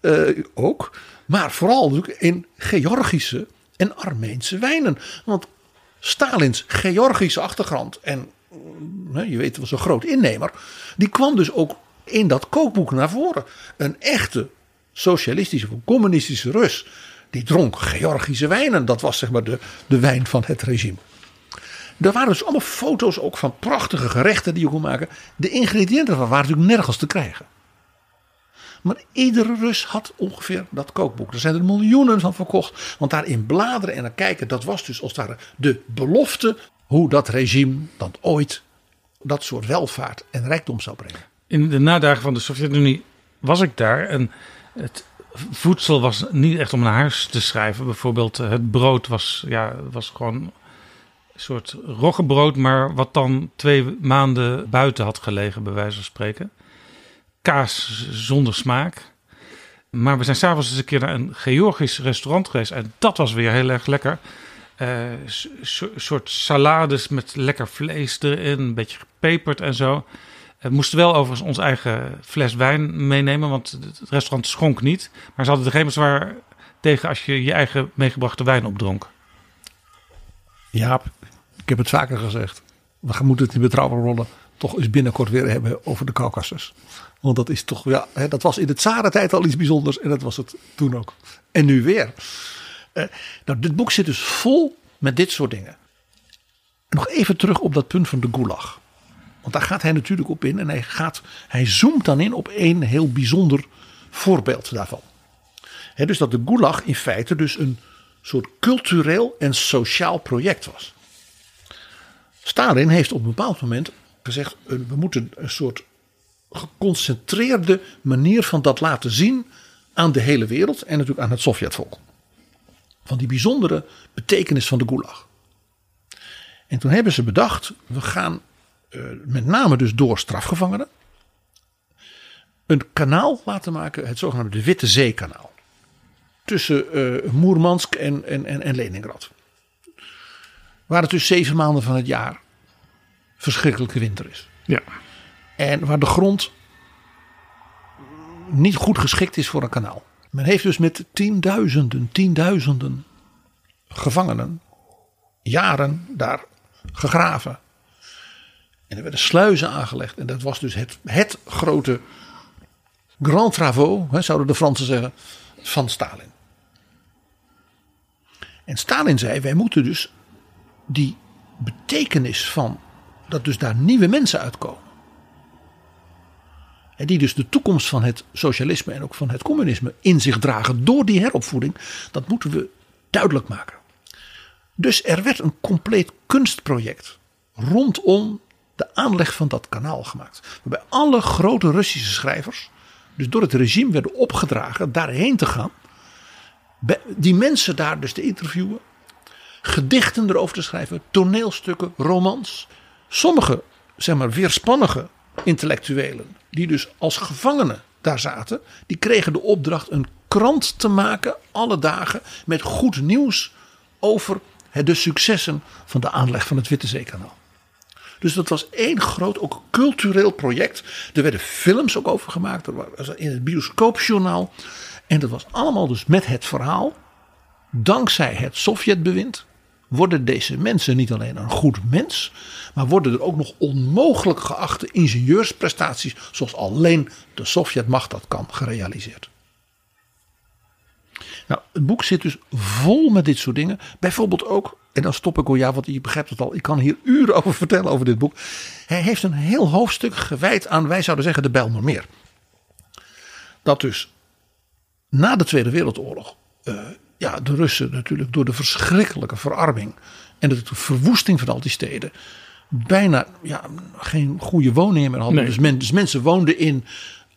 S2: Eh, ook. Maar vooral natuurlijk in Georgische en Armeense wijnen. Want Stalins Georgische achtergrond en mm, je weet, was een groot innemer. Die kwam dus ook in dat kookboek naar voren. Een echte socialistische of communistische Rus. Die dronk Georgische wijnen. Dat was zeg maar de, de wijn van het regime. Er waren dus allemaal foto's ook van prachtige gerechten die je kon maken. De ingrediënten waren natuurlijk nergens te krijgen. Maar iedere Rus had ongeveer dat kookboek. Er zijn er miljoenen van verkocht. Want daarin bladeren en naar kijken, dat was dus als het ware de belofte hoe dat regime dan ooit dat soort welvaart en rijkdom zou brengen.
S1: In de nadagen van de Sovjet-Unie was ik daar en het voedsel was niet echt om naar huis te schrijven. Bijvoorbeeld eh, het brood was, ja, was gewoon soort roggebrood, maar wat dan twee maanden buiten had gelegen, bij wijze van spreken. Kaas zonder smaak. Maar we zijn s'avonds eens een keer naar een Georgisch restaurant geweest en dat was weer heel erg lekker. Uh, soort salades met lekker vlees erin, een beetje gepeperd en zo. We moesten wel overigens ons eigen fles wijn meenemen, want het restaurant schonk niet. Maar ze hadden er geen tegen als je je eigen meegebrachte wijn opdronk.
S2: Ja, ik heb het vaker gezegd. We moeten het in betrouwbare rollen toch eens binnenkort weer hebben over de Caucasus. Want dat is toch, ja, dat was in de Tsarentijd al iets bijzonders en dat was het toen ook. En nu weer. Uh, nou, dit boek zit dus vol met dit soort dingen. Nog even terug op dat punt van de Gulag. Want daar gaat hij natuurlijk op in en hij, gaat, hij zoomt dan in op één heel bijzonder voorbeeld daarvan. dus dat de Gulag in feite dus een soort cultureel en sociaal project was. Stalin heeft op een bepaald moment gezegd: we moeten een soort geconcentreerde manier van dat laten zien aan de hele wereld en natuurlijk aan het Sovjetvolk. Van die bijzondere betekenis van de Gulag. En toen hebben ze bedacht: we gaan uh, met name dus door strafgevangenen, een kanaal laten maken, het zogenaamde de Witte Zeekanaal. Tussen uh, Moermansk en, en, en, en Leningrad. Waar het dus zeven maanden van het jaar verschrikkelijke winter is.
S1: Ja.
S2: En waar de grond niet goed geschikt is voor een kanaal. Men heeft dus met tienduizenden, tienduizenden gevangenen jaren daar gegraven. En er werden sluizen aangelegd. En dat was dus het, het grote grand travaux, hè, zouden de Fransen zeggen, van Stalin. En Stalin zei, wij moeten dus die betekenis van dat dus daar nieuwe mensen uitkomen. En die dus de toekomst van het socialisme en ook van het communisme in zich dragen door die heropvoeding. Dat moeten we duidelijk maken. Dus er werd een compleet kunstproject rondom de aanleg van dat kanaal gemaakt. Waarbij alle grote Russische schrijvers, dus door het regime werden opgedragen daarheen te gaan. Die mensen daar dus te interviewen. Gedichten erover te schrijven, toneelstukken, romans. Sommige, zeg maar, weerspannige intellectuelen, die dus als gevangenen daar zaten, die kregen de opdracht een krant te maken, alle dagen, met goed nieuws over de successen van de aanleg van het Witte Zeekanaal. Dus dat was één groot, ook cultureel project. Er werden films ook over gemaakt. Was in het bioscoopjournaal. En dat was allemaal dus met het verhaal. Dankzij het Sovjetbewind worden deze mensen niet alleen een goed mens. Maar worden er ook nog onmogelijk geachte ingenieursprestaties. Zoals alleen de Sovjetmacht dat kan gerealiseerd. Nou, het boek zit dus vol met dit soort dingen. Bijvoorbeeld ook, en dan stop ik al, ja, want je begrijpt het al, ik kan hier uren <laughs> over vertellen over dit boek. Hij heeft een heel hoofdstuk gewijd aan, wij zouden zeggen, de Bijlmermeer. Dat dus na de Tweede Wereldoorlog, uh, ja, de Russen natuurlijk door de verschrikkelijke verarming en de verwoesting van al die steden, bijna ja, geen goede woningen meer hadden. Dus, men, dus mensen woonden in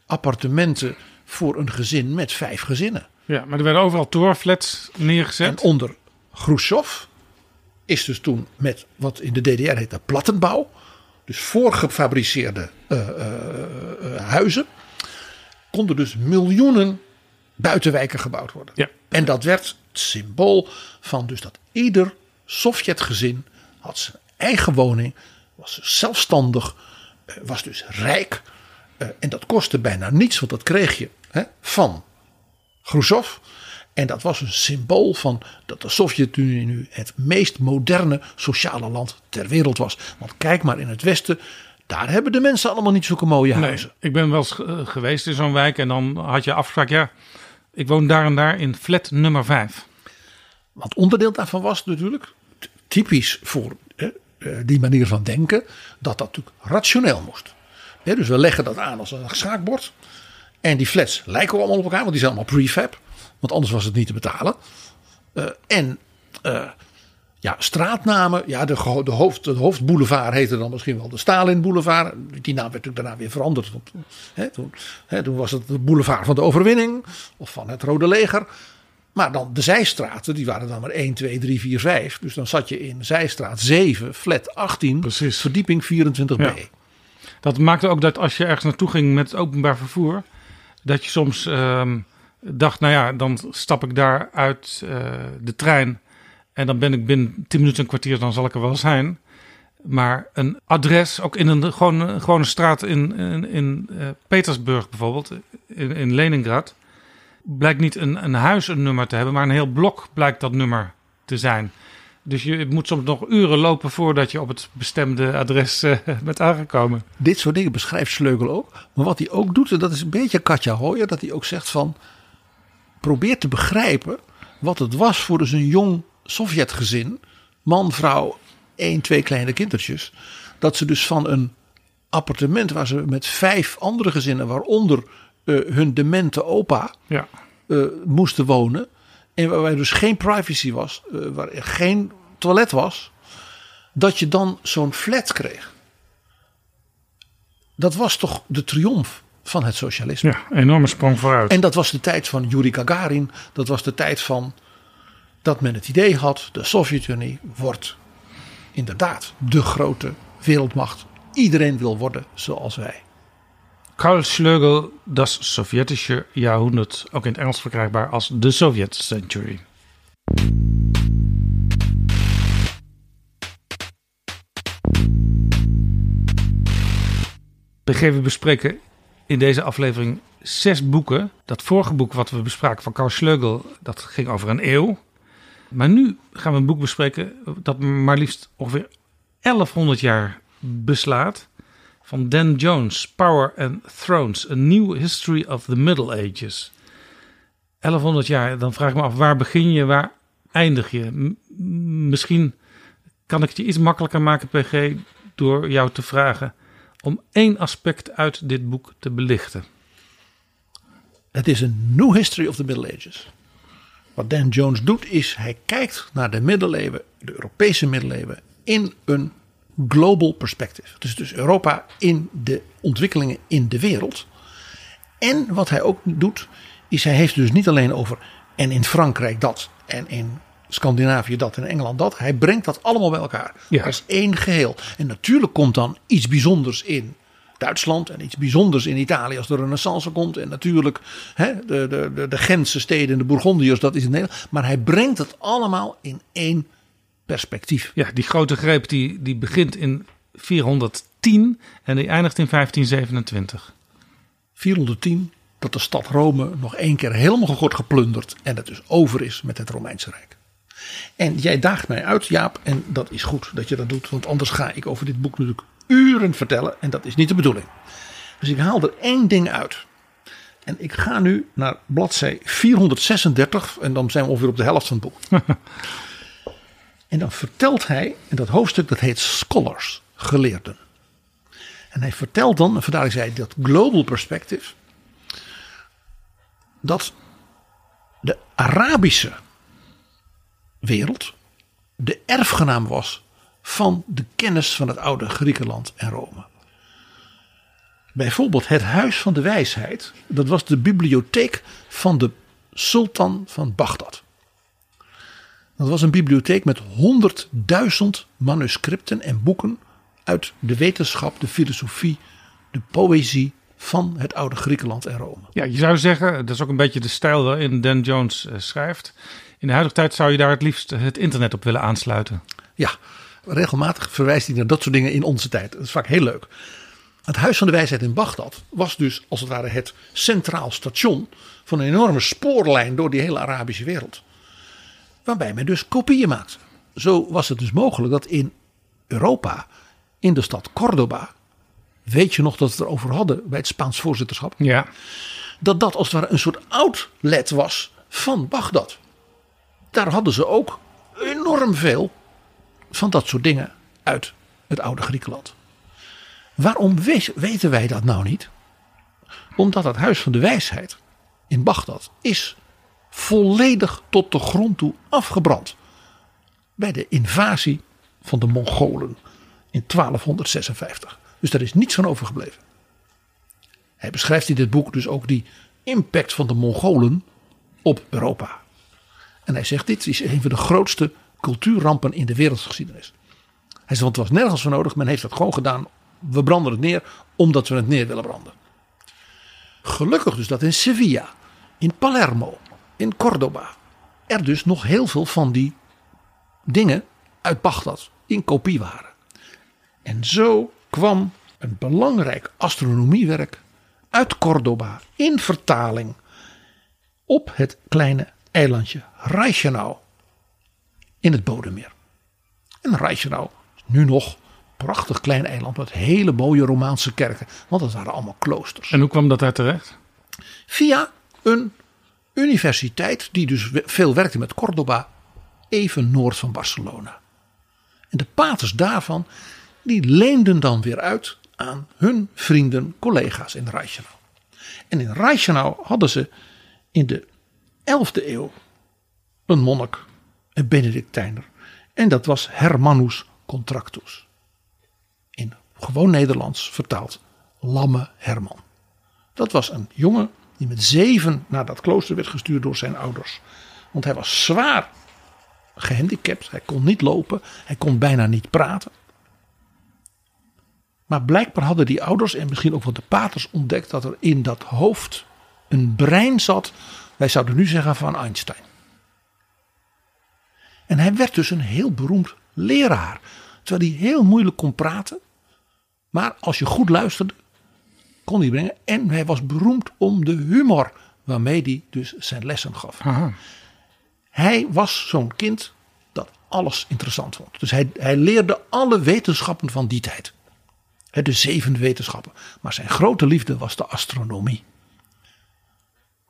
S2: appartementen voor een gezin met vijf gezinnen.
S1: Ja, maar er werden overal torenflats neergezet.
S2: En onder Khrushchev is dus toen met wat in de DDR heette plattenbouw. Dus voorgefabriceerde uh, uh, huizen. Konden dus miljoenen buitenwijken gebouwd worden.
S1: Ja.
S2: En dat werd het symbool van dus dat ieder Sovjetgezin had zijn eigen woning. Was zelfstandig. Was dus rijk. En dat kostte bijna niets. Want dat kreeg je hè, van Khrushchev. En dat was een symbool van dat de Sovjet-Unie nu het meest moderne sociale land ter wereld was. Want kijk maar in het Westen, Daar hebben de mensen allemaal niet zulke mooie
S1: Nee,
S2: huizen.
S1: ik ben wel eens eh, geweest in zo'n wijk en dan had je afspraak, ja, ik woon daar en daar in flat nummer 5.
S2: Want onderdeel daarvan was natuurlijk typisch voor eh, die manier van denken, dat dat natuurlijk rationeel moest. Dus we leggen dat aan als een schaakbord. En die flats lijken allemaal op elkaar, want die zijn allemaal prefab. Want anders was het niet te betalen. Eh, en eh, ja, straatnamen, ja, de, de, hoofd, de hoofdboulevard heette dan misschien wel de Stalin Boulevard. Die naam werd natuurlijk daarna weer veranderd. Want, hè, toen, hè, toen was het de boulevard van de overwinning of van het Rode Leger. Maar dan de zijstraten, die waren dan maar 1, 2, 3, 4, 5. Dus dan zat je in zijstraat 7, flat 18,
S1: Precies.
S2: verdieping 24b.
S1: Ja. Dat maakte ook dat als je ergens naartoe ging met het openbaar vervoer, dat je soms ehm, dacht, nou ja, dan stap ik daar uit eh, de trein en dan ben ik binnen 10 minuten, een kwartier, dan zal ik er wel zijn. Maar een adres, ook in een gewone, gewone straat in, in, eh, Petersburg bijvoorbeeld, in, in Leningrad, blijkt niet een, een huis een nummer te hebben, maar een heel blok blijkt dat nummer te zijn. Dus je moet soms nog uren lopen voordat je op het bestemde adres eh, bent aangekomen.
S2: Dit soort dingen beschrijft Sleugel ook. Maar wat hij ook doet, en dat is een beetje Katja Hooyer, dat hij ook zegt van... probeer te begrijpen wat het was voor dus een jong Sovjetgezin. Man, vrouw, één, twee kleine kindertjes. Dat ze dus van een appartement waar ze met vijf andere gezinnen, waaronder eh, hun demente opa,
S1: Ja.
S2: eh, moesten wonen. En waarbij dus geen privacy was, eh, waar geen toilet was. Dat je dan zo'n flat kreeg. Dat was toch de triomf van het socialisme.
S1: Ja, enorme sprong vooruit.
S2: En dat was de tijd van Yuri Gagarin. Dat was de tijd van dat men het idee had, de Sovjet-Unie wordt inderdaad de grote wereldmacht. Iedereen wil worden zoals wij.
S1: Karl Schlegel, Das Sowjetische Jahrhundert, ook in het Engels verkrijgbaar als The Soviet Century. PG, we bespreken in deze aflevering zes boeken. Dat vorige boek wat we bespraken van Karl Schlegel, dat ging over een eeuw. Maar nu gaan we een boek bespreken dat maar liefst ongeveer 1100 jaar beslaat. Van Dan Jones, Power and Thrones, A New History of the Middle Ages. 1100 jaar, dan vraag ik me af, waar begin je, waar eindig je? Misschien kan ik het je iets makkelijker maken, PG, door jou te vragen om één aspect uit dit boek te belichten.
S2: Het is een new history of the Middle Ages. Wat Dan Jones doet is hij kijkt naar de middeleeuwen, de Europese middeleeuwen, in een global perspective. Dus, dus Europa in de ontwikkelingen in de wereld. En wat hij ook doet, is hij heeft dus niet alleen over en in Frankrijk dat en in Scandinavië dat en Engeland dat. Hij brengt dat allemaal bij elkaar
S1: Ja.
S2: als één geheel. En natuurlijk komt dan iets bijzonders in Duitsland en iets bijzonders in Italië als de Renaissance komt. En natuurlijk hè, de, de, de, de Gentse steden en de Bourgondiërs, dat is in Nederland. Maar hij brengt het allemaal in één perspectief.
S1: Ja, die grote greep die, die begint in 410 en die eindigt in 1527.
S2: 410 dat de stad Rome nog één keer helemaal wordt geplunderd en het dus over is met het Romeinse Rijk. En jij daagt mij uit, Jaap, en dat is goed dat je dat doet, want anders ga ik over dit boek natuurlijk uren vertellen en dat is niet de bedoeling. Dus ik haal er één ding uit. En ik ga nu naar bladzij 436 en dan zijn we ongeveer op de helft van het boek. <laughs> en dan vertelt hij, en dat hoofdstuk dat heet Scholars, geleerden. En hij vertelt dan, en vandaar zei hij dat global perspective, dat de Arabische wereld de erfgenaam was van de kennis van het oude Griekenland en Rome. Bijvoorbeeld het Huis van de Wijsheid, dat was de bibliotheek van de sultan van Bagdad. Dat was een bibliotheek met 100.000 manuscripten en boeken uit de wetenschap, de filosofie, de poëzie van het oude Griekenland en Rome.
S1: Ja, je zou zeggen, dat is ook een beetje de stijl waarin Dan Jones eh, schrijft. In de huidige tijd zou je daar het liefst het internet op willen aansluiten.
S2: Ja, regelmatig verwijst hij naar dat soort dingen in onze tijd. Dat is vaak heel leuk. Het Huis van de Wijsheid in Bagdad was dus als het ware het centraal station van een enorme spoorlijn door die hele Arabische wereld. Waarbij men dus kopieën maakte. Zo was het dus mogelijk dat in Europa, in de stad Cordoba, weet je nog dat we het erover hadden bij het Spaans voorzitterschap?
S1: Ja.
S2: Dat dat als het ware een soort outlet was van Bagdad. Daar hadden ze ook enorm veel van dat soort dingen uit het oude Griekenland. Waarom we- weten wij dat nou niet? Omdat het Huis van de Wijsheid in Bagdad is volledig tot de grond toe afgebrand. Bij de invasie van de Mongolen in 1256. Dus daar is niets van overgebleven. Hij beschrijft in dit boek dus ook die impact van de Mongolen op Europa. En hij zegt dit is een van de grootste cultuurrampen in de wereldgeschiedenis. Hij zegt want het was nergens voor nodig. Men heeft het gewoon gedaan. We branden het neer omdat we het neer willen branden. Gelukkig dus dat in Sevilla, in Palermo, in Cordoba er dus nog heel veel van die dingen uit Bagdad in kopie waren. En zo kwam een belangrijk astronomiewerk uit Cordoba in vertaling op het kleine eilandje Reichenau in het Bodemeer. En Reichenau is nu nog een prachtig klein eiland met hele mooie Romaanse kerken, want dat waren allemaal kloosters
S1: En hoe kwam dat daar terecht?
S2: via een universiteit die dus veel werkte met Cordoba, even noord van Barcelona. En de paters daarvan, die leenden dan weer uit aan hun vrienden, collega's in Reichenau. En in Reichenau hadden ze in de 11e eeuw een monnik, een Benedictijner. En dat was Hermannus Contractus. In gewoon Nederlands vertaald Lamme Herman. Dat was een jongen die met zeven naar dat klooster werd gestuurd door zijn ouders. Want hij was zwaar gehandicapt. Hij kon niet lopen. Hij kon bijna niet praten. Maar blijkbaar hadden die ouders en misschien ook wel de paters ontdekt dat er in dat hoofd een brein zat. Wij zouden nu zeggen van Einstein. En hij werd dus een heel beroemd leraar. Terwijl hij heel moeilijk kon praten. Maar als je goed luisterde, kon hij brengen. En hij was beroemd om de humor waarmee hij dus zijn lessen gaf.
S1: Aha.
S2: Hij was zo'n kind dat alles interessant vond. Dus hij, hij leerde alle wetenschappen van die tijd. De zeven wetenschappen. Maar zijn grote liefde was de astronomie.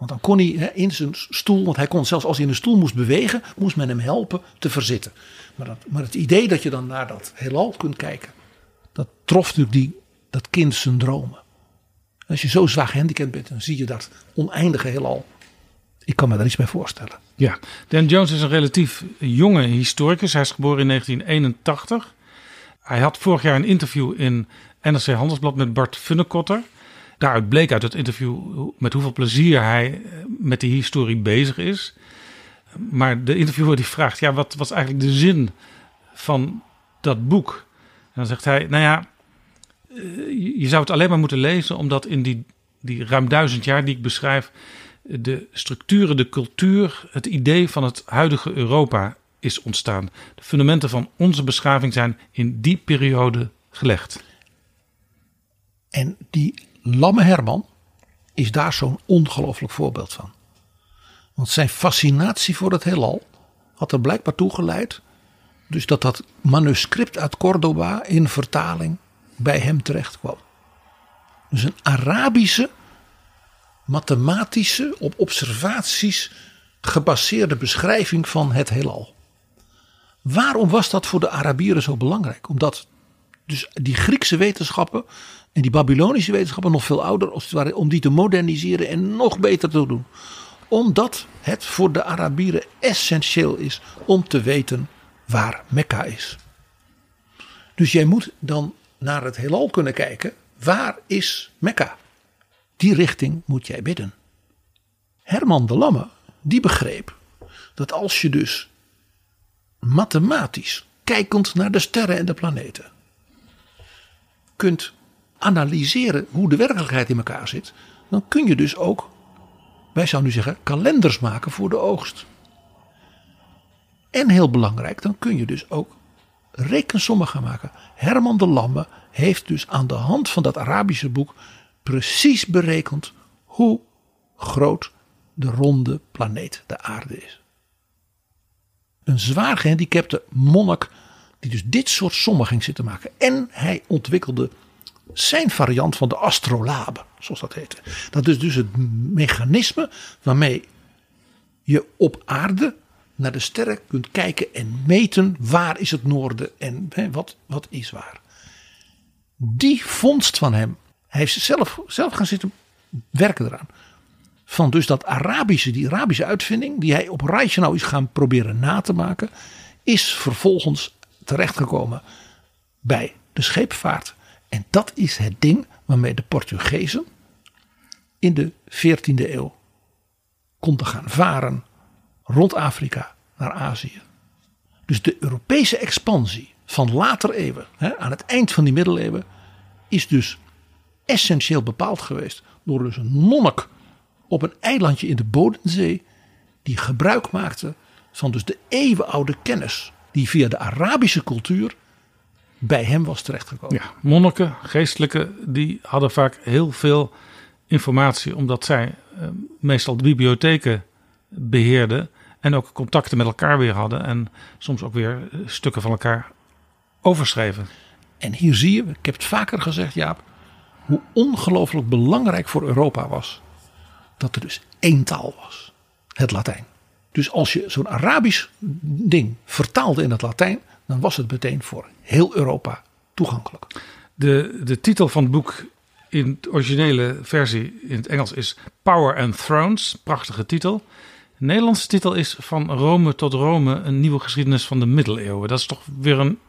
S2: Want dan kon hij in zijn stoel, want hij kon zelfs als hij in een stoel moest bewegen, moest men hem helpen te verzitten. Maar, dat, maar het idee dat je dan naar dat heelal kunt kijken, dat trof natuurlijk die, dat kind zijn dromen. Als je zo zwaar gehandicapt bent, dan zie je dat oneindige heelal. Ik kan me daar iets bij voorstellen.
S1: Ja, Dan Jones is een relatief jonge historicus. Hij is geboren in 1981. Hij had vorig jaar een interview in NRC Handelsblad met Bart Funnekotter. Daaruit bleek uit het interview met hoeveel plezier hij eh, met die historie bezig is. Maar de interviewer die vraagt, ja, wat was eigenlijk de zin van dat boek? En dan zegt hij, nou ja, eh, je zou het alleen maar moeten lezen omdat in die, die ruim duizend jaar die ik beschrijf, de structuren, de cultuur, het idee van het huidige Europa is ontstaan. De fundamenten van onze beschaving zijn in die periode gelegd.
S2: En die Lamme Herman is daar zo'n ongelooflijk voorbeeld van. Want zijn fascinatie voor het heelal had er blijkbaar toe geleid. Dus dat dat manuscript uit Cordoba in vertaling bij hem terecht kwam. Dus een Arabische, mathematische, op observaties gebaseerde beschrijving van het heelal. Waarom was dat voor de Arabieren zo belangrijk? Omdat dus die Griekse wetenschappen en die Babylonische wetenschappen nog veel ouder, om die te moderniseren en nog beter te doen. Omdat het voor de Arabieren essentieel is om te weten waar Mekka is. Dus jij moet dan naar het heelal kunnen kijken. Waar is Mekka? Die richting moet jij bidden. Herman de Lamme, die begreep dat als je dus mathematisch, kijkend naar de sterren en de planeten, kunt analyseren hoe de werkelijkheid in elkaar zit, dan kun je dus ook, wij zouden nu zeggen, kalenders maken voor de oogst. En heel belangrijk, dan kun je dus ook rekensommen gaan maken. Herman de Lamme heeft dus aan de hand van dat Arabische boek precies berekend hoe groot de ronde planeet de aarde is. Een zwaar gehandicapte monnik die dus dit soort sommen ging zitten maken. En hij ontwikkelde zijn variant van de astrolabe, zoals dat heette. Dat is dus het mechanisme waarmee je op aarde naar de sterren kunt kijken en meten waar is het noorden en wat, wat is waar. Die vondst van hem, hij heeft zelf, zelf gaan zitten werken eraan. Van dus dat Arabische, die Arabische uitvinding, die hij op Reichenau is gaan proberen na te maken, is vervolgens terechtgekomen bij de scheepvaart. En dat is het ding waarmee de Portugezen in de 14e eeuw konden gaan varen rond Afrika naar Azië. Dus de Europese expansie van later eeuwen, hè, aan het eind van die middeleeuwen, is dus essentieel bepaald geweest door dus een monnik op een eilandje in de Bodensee die gebruik maakte van dus de eeuwenoude kennis die via de Arabische cultuur bij hem was terechtgekomen.
S1: Ja, monniken, geestelijken, die hadden vaak heel veel informatie, omdat zij eh, meestal de bibliotheken beheerden en ook contacten met elkaar weer hadden en soms ook weer eh, stukken van elkaar overschreven.
S2: En hier zie je, ik heb het vaker gezegd Jaap, hoe ongelooflijk belangrijk voor Europa was dat er dus één taal was. Het Latijn. Dus als je zo'n Arabisch ding vertaalde in het Latijn, dan was het meteen voor heel Europa toegankelijk.
S1: De, de titel van het boek in de originele versie in het Engels is Power and Thrones. Prachtige titel. De Nederlandse titel is Van Rome tot Rome, een nieuwe geschiedenis van de middeleeuwen. Dat is toch weer een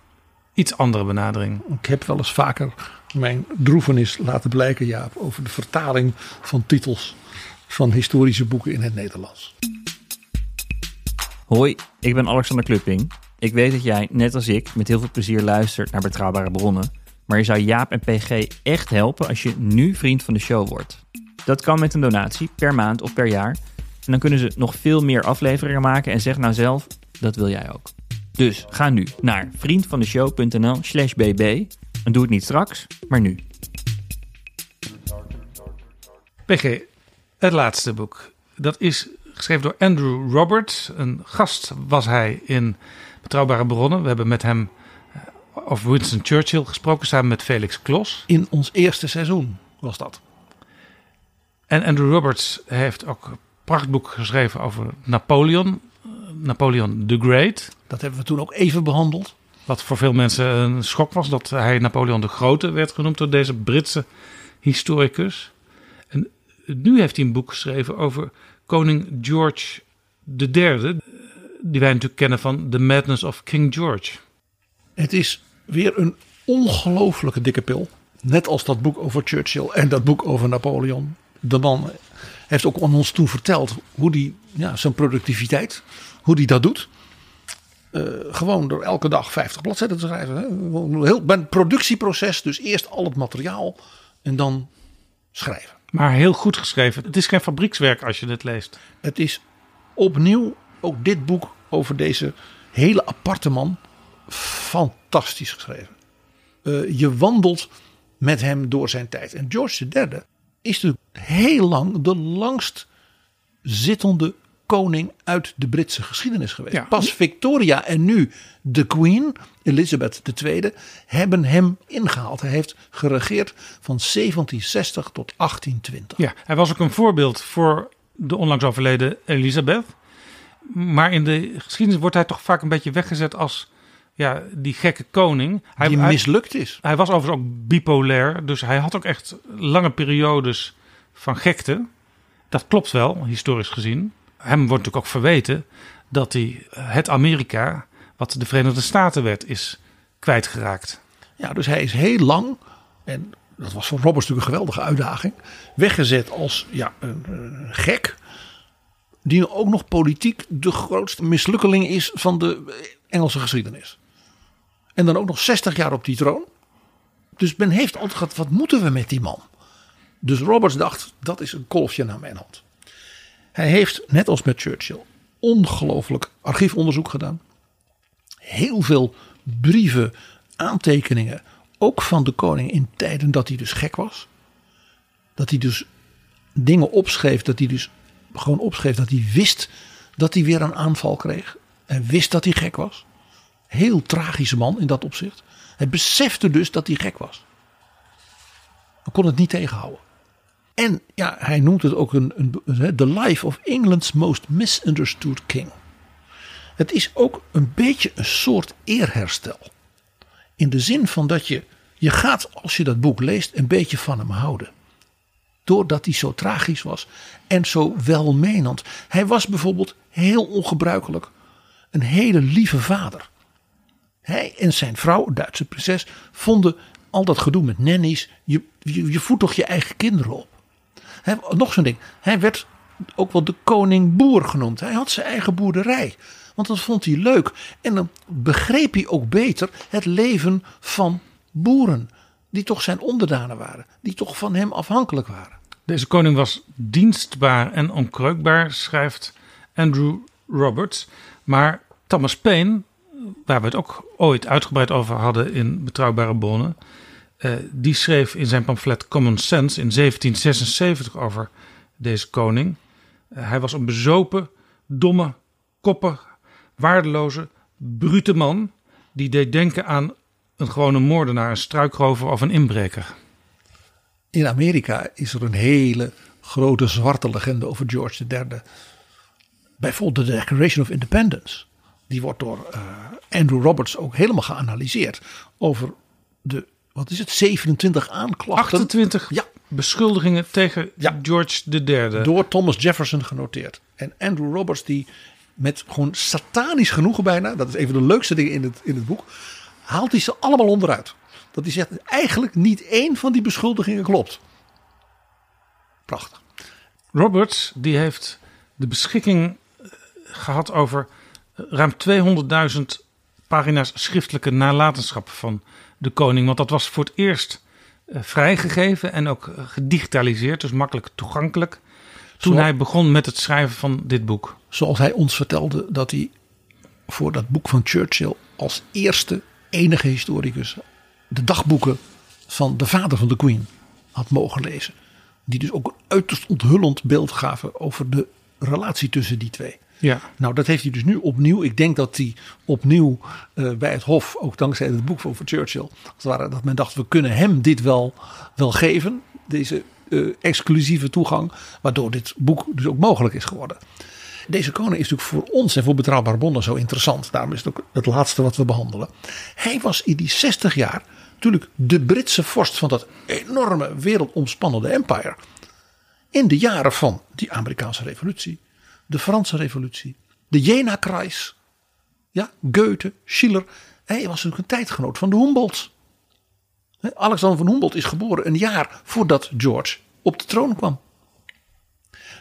S1: iets andere benadering.
S2: Ik heb wel eens vaker mijn droevenis laten blijken, Jaap, over de vertaling van titels van historische boeken in het Nederlands.
S4: Hoi, ik ben Alexander Klupping. Ik weet dat jij, net als ik, met heel veel plezier luistert naar betrouwbare bronnen. Maar je zou Jaap en PG echt helpen als je nu vriend van de show wordt. Dat kan met een donatie per maand of per jaar. En dan kunnen ze nog veel meer afleveringen maken en zeg nou zelf, dat wil jij ook. Dus ga nu naar vriendvandeshow.nl slash bb en doe het niet straks, maar nu.
S1: PG, het laatste boek. Dat is geschreven door Andrew Roberts. Een gast was hij in Betrouwbare Bronnen. We hebben met hem eh, over Winston Churchill gesproken samen met Felix Klos.
S2: In ons eerste seizoen was dat.
S1: En Andrew Roberts heeft ook een prachtboek geschreven over Napoleon. eh, Napoleon the Great.
S2: Dat hebben we toen ook even behandeld.
S1: Wat voor veel mensen een schok was dat hij Napoleon de Grote werd genoemd door deze Britse historicus. En nu heeft hij een boek geschreven over koning George III, die wij natuurlijk kennen van The Madness of King George.
S2: Het is weer een ongelofelijke dikke pil. Net als dat boek over Churchill en dat boek over Napoleon. De man heeft ook aan ons toen verteld hoe die ja, zijn productiviteit, hoe die dat doet. Eh, gewoon door elke dag 50 bladzijden te schrijven. Hè. Een Heel, bij een productieproces, dus eerst al het materiaal en dan schrijven.
S1: Maar heel goed geschreven. Het is geen fabriekswerk als je dit leest.
S2: Het is opnieuw ook dit boek over deze hele aparte man fantastisch geschreven. Eh, je wandelt met hem door zijn tijd. En George III is natuurlijk heel lang de langst zittende koning uit de Britse geschiedenis geweest.
S1: Ja.
S2: Pas Victoria en nu de Queen, Elizabeth II, hebben hem ingehaald. Hij heeft geregeerd van 1760 tot 1820.
S1: Ja, hij was ook een voorbeeld voor de onlangs overleden Elisabeth. Maar in de geschiedenis wordt hij toch vaak een beetje weggezet als ja, die gekke koning. Hij,
S2: die mislukt is.
S1: Hij was overigens ook bipolair, dus hij had ook echt lange periodes van gekte. Dat klopt wel, historisch gezien. Hem wordt natuurlijk ook verweten dat hij het Amerika, wat de Verenigde Staten werd, is kwijtgeraakt.
S2: Ja, dus hij is heel lang, en dat was voor Roberts natuurlijk een geweldige uitdaging, weggezet als ja, een, een gek. Die ook nog politiek de grootste mislukkeling is van de Engelse geschiedenis. En dan ook nog 60 jaar op die troon. Dus men heeft altijd gehad, wat moeten we met die man? Dus Roberts dacht, dat is een kolfje naar mijn hand. Hij heeft, net als met Churchill, ongelooflijk archiefonderzoek gedaan. Heel veel brieven, aantekeningen, ook van de koning in tijden dat hij dus gek was. Dat hij dus dingen opschreef, dat hij dus gewoon opschreef dat hij wist dat hij weer een aanval kreeg. En wist dat hij gek was. Heel tragische man in dat opzicht. Hij besefte dus dat hij gek was. Hij kon het niet tegenhouden. En ja, hij noemt het ook een, een, The Life of England's Most Misunderstood King. Het is ook een beetje een soort eerherstel. In de zin van dat je, je gaat als je dat boek leest een beetje van hem houden. Doordat hij zo tragisch was en zo welmenend. Hij was bijvoorbeeld heel ongebruikelijk een hele lieve vader. Hij en zijn vrouw, Duitse prinses, vonden al dat gedoe met nannies. Je, je, voedt toch je eigen kinderen op. Nog zo'n ding. Hij werd ook wel de koning boer genoemd. Hij had zijn eigen boerderij. Want dat vond hij leuk. En dan begreep hij ook beter het leven van boeren. Die toch zijn onderdanen waren. Die toch van hem afhankelijk waren.
S1: Deze koning was dienstbaar en onkreukbaar, schrijft Andrew Roberts. Maar Thomas Paine, waar we het ook ooit uitgebreid over hadden in Betrouwbare Bronnen. Uh, die schreef in zijn pamflet Common Sense in 1776 over deze koning. Uh, hij was een bezopen, domme, koppig, waardeloze, brute man. Die deed denken aan een gewone moordenaar, een struikrover of een inbreker.
S2: In Amerika is er een hele grote zwarte legende over George III. Bijvoorbeeld de Declaration of Independence. Die wordt door uh, Andrew Roberts ook helemaal geanalyseerd. Over de, wat is het, 27 aanklachten.
S1: 28 ja. beschuldigingen tegen ja. George III.
S2: Door Thomas Jefferson genoteerd. En Andrew Roberts die met gewoon satanisch genoegen bijna. Dat is een van de leukste dingen in het, in het boek. Haalt hij ze allemaal onderuit. Dat hij zegt eigenlijk niet één van die beschuldigingen klopt. Prachtig.
S1: Roberts die heeft de beschikking gehad over ruim 200.000 pagina's schriftelijke nalatenschap van de koning. Want dat was voor het eerst vrijgegeven en ook gedigitaliseerd, dus makkelijk toegankelijk. Toen hij begon met het schrijven van dit boek.
S2: Zoals hij ons vertelde dat hij voor dat boek van Churchill als eerste enige historicus de dagboeken van de vader van de Queen had mogen lezen. Die dus ook een uiterst onthullend beeld gaven over de relatie tussen die twee.
S1: Ja.
S2: Nou, dat heeft hij dus nu opnieuw. Ik denk dat hij opnieuw uh, bij het Hof, ook dankzij het boek van Churchill, als dat men dacht: we kunnen hem dit wel, wel geven. Deze uh, exclusieve toegang. Waardoor dit boek dus ook mogelijk is geworden. Deze koning is natuurlijk voor ons en voor Betrouwbare Bronnen zo interessant. Daarom is het ook het laatste wat we behandelen. Hij was in die 60 jaar de Britse vorst van dat enorme wereldomspannende empire. In de jaren van die Amerikaanse revolutie, de Franse revolutie, de Jena-Kreis, ja, Goethe, Schiller. Hij was natuurlijk een tijdgenoot van de Humboldts. Alexander van Humboldt is geboren een jaar voordat George op de troon kwam.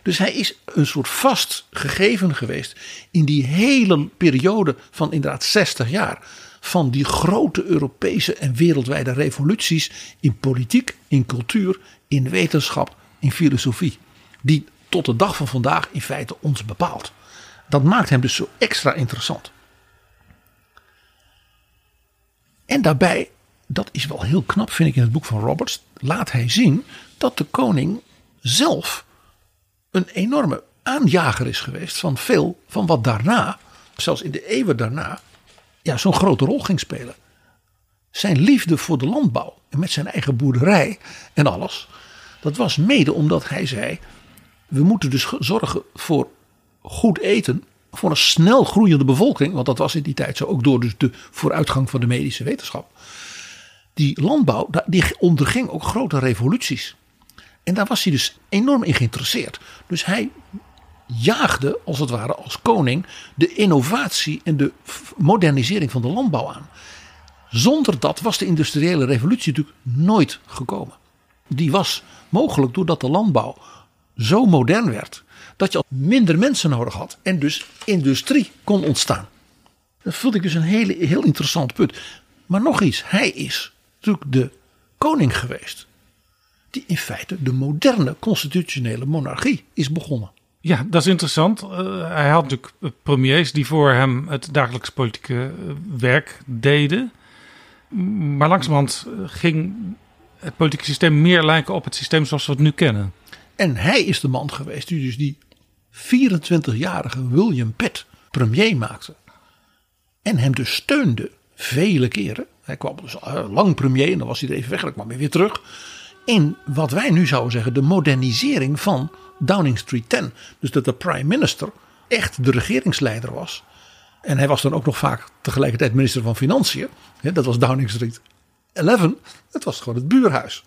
S2: Dus hij is een soort vast gegeven geweest in die hele periode van inderdaad 60 jaar. Van die grote Europese en wereldwijde revoluties in politiek, in cultuur, in wetenschap, in filosofie. Die tot de dag van vandaag in feite ons bepaalt. Dat maakt hem dus zo extra interessant. En daarbij, dat is wel heel knap vind ik in het boek van Roberts, laat hij zien dat de koning zelf een enorme aanjager is geweest van veel van wat daarna, zelfs in de eeuwen daarna, ja, zo'n grote rol ging spelen. Zijn liefde voor de landbouw en met zijn eigen boerderij en alles, dat was mede omdat hij zei: we moeten dus zorgen voor goed eten, voor een snel groeiende bevolking, want dat was in die tijd zo ook door dus de vooruitgang van de medische wetenschap. Die landbouw, die onderging ook grote revoluties. En daar was hij dus enorm in geïnteresseerd. Dus hij jaagde, als het ware, als koning de innovatie en de modernisering van de landbouw aan. Zonder dat was de industriële revolutie natuurlijk nooit gekomen. Die was mogelijk doordat de landbouw zo modern werd dat je minder mensen nodig had en dus industrie kon ontstaan. Dat vond ik dus een hele, heel interessant punt. Maar nog iets, hij is natuurlijk de koning geweest die in feite de moderne constitutionele monarchie is begonnen.
S1: Ja, dat is interessant. Uh, hij had natuurlijk premiers die voor hem het dagelijks politieke eh, werk deden. Maar langzamerhand eh, ging het politieke systeem meer lijken op het systeem zoals we het nu kennen.
S2: En hij is de man geweest die dus die 24-jarige William Pitt premier maakte. En hem dus steunde vele keren. Hij kwam dus lang premier en dan was hij er even weg hij weer terug in wat wij nu zouden zeggen de modernisering van Downing Street 10. Dus dat de prime minister echt de regeringsleider was. En hij was dan ook nog vaak tegelijkertijd minister van Financiën. Dat was Downing Street 11. Het was gewoon het buurhuis.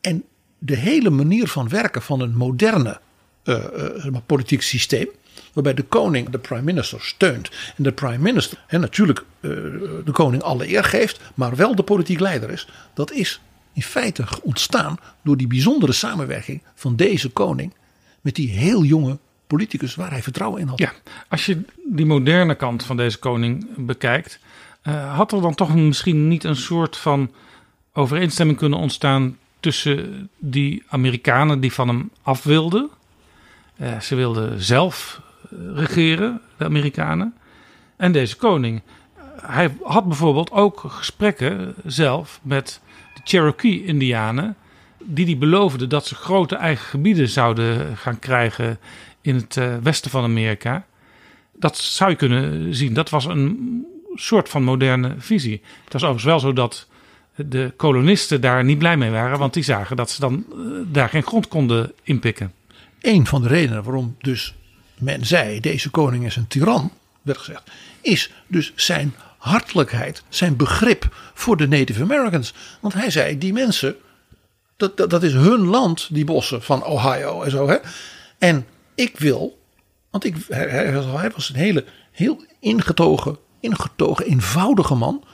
S2: En de hele manier van werken van een moderne uh, uh, politiek systeem. Waarbij de koning de prime minister steunt. En de prime minister natuurlijk uh, de koning alle eer geeft. Maar wel de politiek leider is. Dat is in feite ontstaan door die bijzondere samenwerking van deze koning. Met die heel jonge politicus waar hij vertrouwen in had.
S1: Ja, als je die moderne kant van deze koning bekijkt. had er dan toch misschien niet een soort van overeenstemming kunnen ontstaan tussen die Amerikanen die van hem af wilden. Uh, ze wilden zelf eh, regeren, de Amerikanen. En deze koning. Hij had bijvoorbeeld ook gesprekken zelf met Cherokee-Indianen. Die die beloofden dat ze grote eigen gebieden zouden gaan krijgen in het uh, westen van Amerika. Dat zou je kunnen zien. Dat was een soort van moderne visie. Het was overigens wel zo dat de kolonisten daar niet blij mee waren, want die zagen dat ze dan uh, daar geen grond konden inpikken.
S2: Een van de redenen waarom dus men zei deze koning is een tiran, werd gezegd, is dus zijn hartelijkheid, zijn begrip voor de Native Americans. Want hij zei, die mensen, dat, dat, dat is hun land, die bossen van Ohio en zo. Hè? En ik wil, want ik, hij, hij was een hele, heel ingetogen, ingetogen, eenvoudige man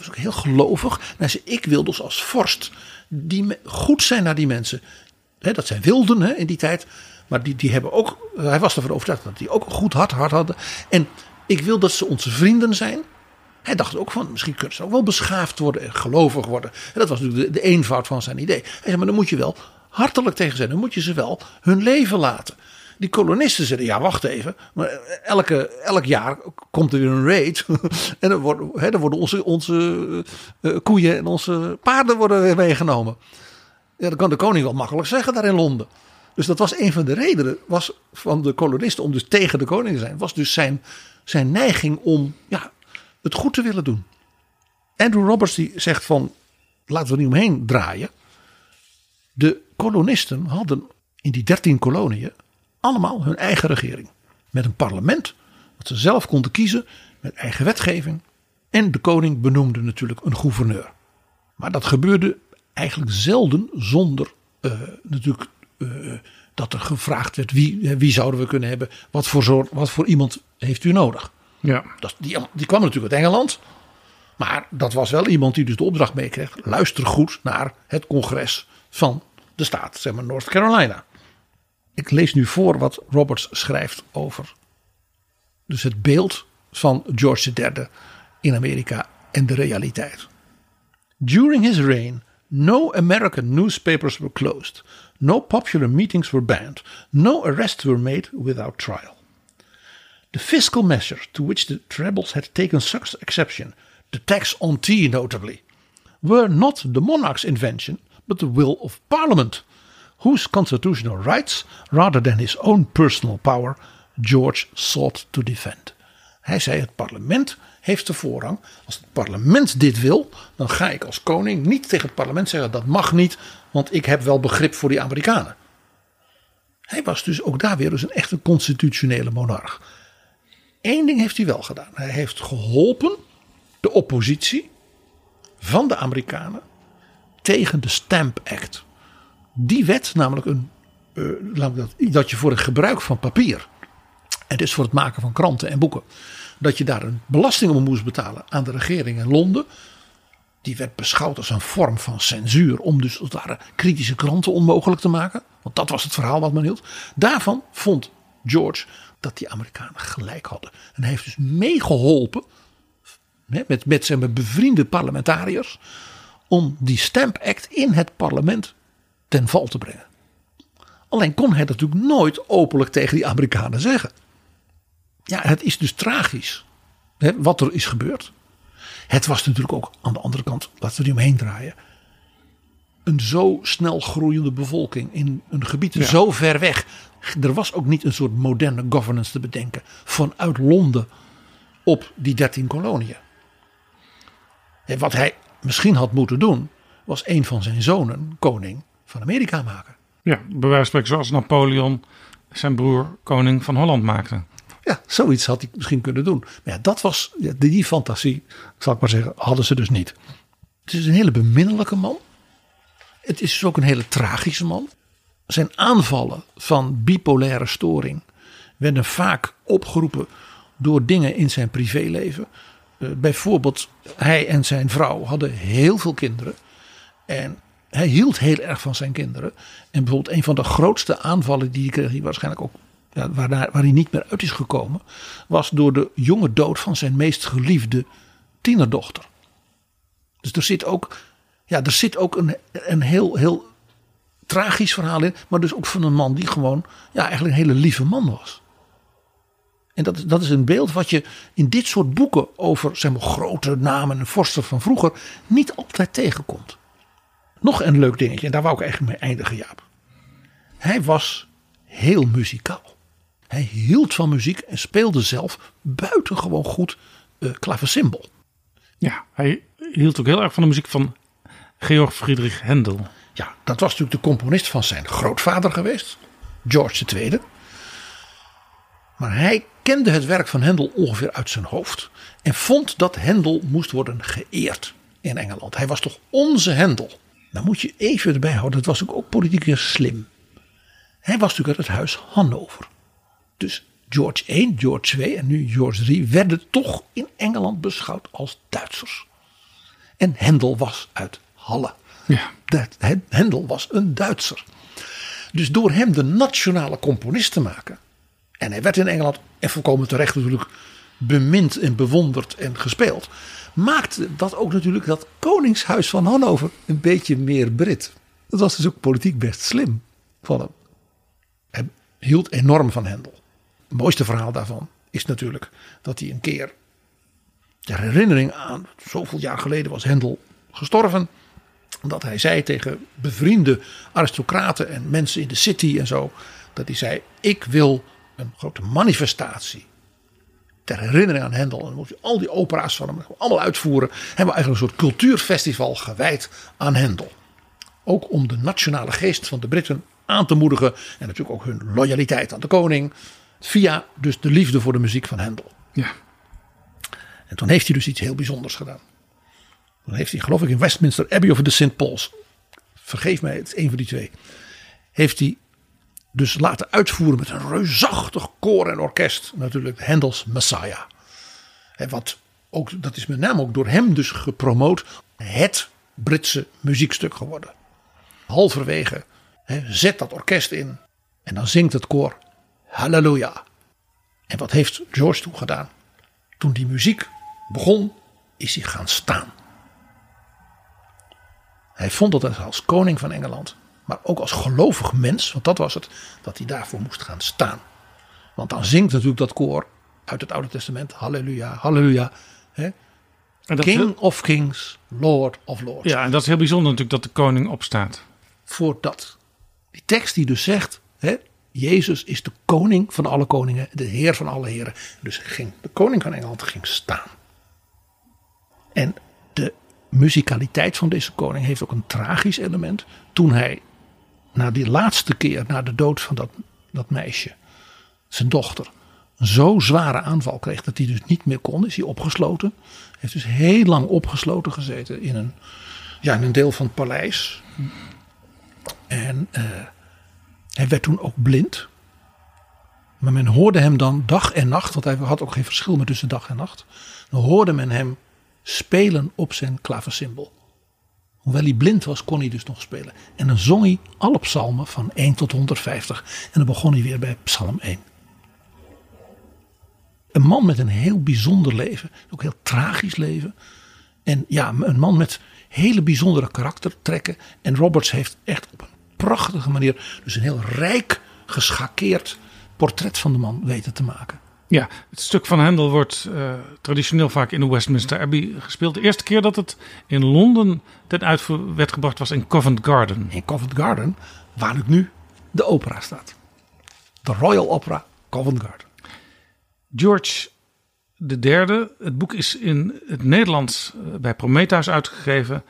S2: was ook heel gelovig. Hij zei, ik wil dus als vorst die goed zijn naar die mensen. dat zijn wilden in die tijd. Maar die, die hebben ook, hij was ervan overtuigd dat die ook een goed hart, hart hadden. En ik wil dat ze onze vrienden zijn. Hij dacht ook van, misschien kunnen ze ook wel beschaafd worden en gelovig worden. En dat was natuurlijk de, eenvoud van zijn idee. Hij zei, maar dan moet je wel hartelijk tegen zijn. Dan moet je ze wel hun leven laten. Die kolonisten zeiden, ja wacht even. Maar elke, elk jaar komt er weer een raid. <laughs> en dan worden, hè, dan worden onze, onze uh, koeien en onze paarden worden weer meegenomen. Ja, dat kan de koning wel makkelijk zeggen daar in Londen. Dus dat was een van de redenen was van de kolonisten om dus tegen de koning te zijn. Was dus zijn, zijn neiging om ja, het goed te willen doen. Andrew Roberts die zegt van laten we niet omheen draaien. De kolonisten hadden in die dertien koloniën allemaal hun eigen regering. Met een parlement dat ze zelf konden kiezen, met eigen wetgeving. En de koning benoemde natuurlijk een gouverneur. Maar dat gebeurde eigenlijk zelden zonder uh, natuurlijk uh, dat er gevraagd werd wie, wie zouden we kunnen hebben, wat voor, soort, wat voor iemand heeft u nodig.
S1: Ja.
S2: Dat, die, die kwam natuurlijk uit Engeland. Maar dat was wel iemand die dus de opdracht meekreeg. Luister goed naar het congres van de staat, zeg maar North Carolina. Ik lees nu voor wat Roberts schrijft over dus het beeld van George III in Amerika en de realiteit. During his reign, no American newspapers were closed, no popular meetings were banned, no arrests were made without trial. The fiscal measures to which the rebels had taken such exception, the tax on tea notably, were not the monarch's invention, but the will of Parliament whose constitutional rights, rather than his own personal power, George sought to defend. Hij zei: Het parlement heeft de voorrang. Als het parlement dit wil, dan ga ik als koning niet tegen het parlement zeggen: dat mag niet, want ik heb wel begrip voor die Amerikanen. Hij was dus ook daar weer dus een echte constitutionele monarch. Eén ding heeft hij wel gedaan. Hij heeft geholpen de oppositie van de Amerikanen tegen de Stamp Act. Die wet, namelijk een, uh, dat, dat je voor het gebruik van papier, en dus voor het maken van kranten en boeken, dat je daar een belasting om moest betalen aan de regering in Londen. Die werd beschouwd als een vorm van censuur om dus als kritische kranten onmogelijk te maken. Want dat was het verhaal wat men hield. Daarvan vond George dat die Amerikanen gelijk hadden. En hij heeft dus meegeholpen met, met zijn bevriende parlementariërs om die Stamp Act in het parlement ten val te brengen. Alleen kon hij natuurlijk nooit openlijk tegen die Amerikanen zeggen. Ja, het is dus tragisch hè, wat er is gebeurd. Het was natuurlijk ook aan de andere kant, laten we die omheen draaien. Een zo snel groeiende bevolking in een gebied zo ver weg. Er was ook niet een soort moderne governance te bedenken vanuit Londen op die dertien koloniën. Wat hij misschien had moeten doen, was een van zijn zonen, koning, van Amerika maken.
S1: Ja, bij wijze van spreken zoals Napoleon zijn broer koning van Holland maakte.
S2: Ja, zoiets had hij misschien kunnen doen. Maar ja, dat was, die fantasie, zal ik maar zeggen, hadden ze dus niet. Het is een hele beminnelijke man. Het is dus ook een hele tragische man. Zijn aanvallen van bipolaire storing werden vaak opgeroepen door dingen in zijn privéleven. Eh, bijvoorbeeld, hij en zijn vrouw hadden heel veel kinderen. En hij hield heel erg van zijn kinderen. En bijvoorbeeld een van de grootste aanvallen die hij kreeg, die waarschijnlijk ook ja, waar, waar hij niet meer uit is gekomen, was door de jonge dood van zijn meest geliefde tienerdochter. Dus er zit ook, ja, er zit ook een, een heel, heel tragisch verhaal in, maar dus ook van een man die gewoon ja, eigenlijk een hele lieve man was. En dat, dat is een beeld wat je in dit soort boeken over zeg maar, grote namen en vorsten van vroeger niet altijd tegenkomt. Nog een leuk dingetje, en daar wou ik eigenlijk mee eindigen, Jaap. Hij was heel muzikaal. Hij hield van muziek en speelde zelf buitengewoon goed uh.
S1: Ja, hij hield ook heel erg van de muziek van Georg Friedrich Händel.
S2: Ja, dat was natuurlijk de componist van zijn grootvader geweest, George II. Maar hij kende het werk van Händel ongeveer uit zijn hoofd en vond dat Händel moest worden geëerd in Engeland. Hij was toch onze Händel. Dan moet je even erbij houden, dat was ook politiek weer slim. Hij was natuurlijk uit het huis Hannover. Dus George I, George II en nu George III werden toch in Engeland beschouwd als Duitsers. En Hendel was uit Halle.
S1: Ja.
S2: Hendel was een Duitser. Dus door hem de nationale componist te maken. En hij werd in Engeland, en volkomen terecht natuurlijk, bemind en bewonderd en gespeeld. Maakte dat ook natuurlijk dat Koningshuis van Hannover een beetje meer Brit. Dat was dus ook politiek best slim van hem. Hij hield enorm van Hendel. Het mooiste verhaal daarvan is natuurlijk dat hij een keer ter herinnering aan zoveel jaar geleden was Hendel gestorven. Dat hij zei tegen bevriende aristocraten en mensen in de city en zo. Dat hij zei: Ik wil een grote manifestatie. Ter herinnering aan Hendel. En dan moet je al die opera's van hem allemaal uitvoeren. Hebben we eigenlijk een soort cultuurfestival gewijd aan Hendel. Ook om de nationale geest van de Britten aan te moedigen. En natuurlijk ook hun loyaliteit aan de koning. Via dus de liefde voor de muziek van Handel.
S1: Ja.
S2: En toen heeft hij dus iets heel bijzonders gedaan. Dan heeft hij, geloof ik, in Westminster Abbey of de St. Paul's. Vergeef mij, het is een van die twee. Heeft hij dus laten uitvoeren met een reusachtig koor en orkest. Natuurlijk Handels Messiah. En wat ook, dat is met name ook door hem dus gepromoot. Het Britse muziekstuk geworden. Halverwege zet dat orkest in. En dan zingt het koor Halleluja. En wat heeft George toen gedaan? Toen die muziek begon, is hij gaan staan. Hij vond dat als koning van Engeland, maar ook als gelovig mens, want dat was het, dat hij daarvoor moest gaan staan. Want dan zingt natuurlijk dat koor uit het Oude Testament, halleluja, halleluja. Hè? King of kings, Lord of lords.
S1: Ja, en dat is heel bijzonder natuurlijk dat de koning opstaat.
S2: Voor dat. Die tekst die dus zegt, hè, Jezus is de koning van alle koningen, de heer van alle heren. Dus ging, de koning van Engeland ging staan. En muzikaliteit van deze koning heeft ook een tragisch element. Toen hij na die laatste keer, na de dood van dat, dat meisje, zijn dochter, zo zware aanval kreeg dat hij dus niet meer kon, is hij opgesloten. Heeft dus heel lang opgesloten gezeten in een, ja, in een deel van het paleis. En uh, hij werd toen ook blind. Maar men hoorde hem dan dag en nacht, want hij had ook geen verschil meer tussen dag en nacht. Dan hoorde men hem spelen op zijn klaversymbol. Hoewel hij blind was, kon hij dus nog spelen. En dan zong hij alle psalmen van 1 tot 150. En dan begon hij weer bij psalm 1. Een man met een heel bijzonder leven. Ook heel tragisch leven. En ja, een man met hele bijzondere karaktertrekken. En Roberts heeft echt op een prachtige manier, dus een heel rijk geschakeerd portret van de man weten te maken.
S1: Ja, het stuk van Handel wordt uh, traditioneel vaak in de Westminster Abbey gespeeld. De eerste keer dat het in Londen ten uitvoer werd gebracht was in Covent Garden.
S2: In Covent Garden, waar nu nu de opera staat. De Royal Opera Covent Garden.
S1: George derde. Het boek is in het Nederlands eh, bij Prometheus uitgegeven.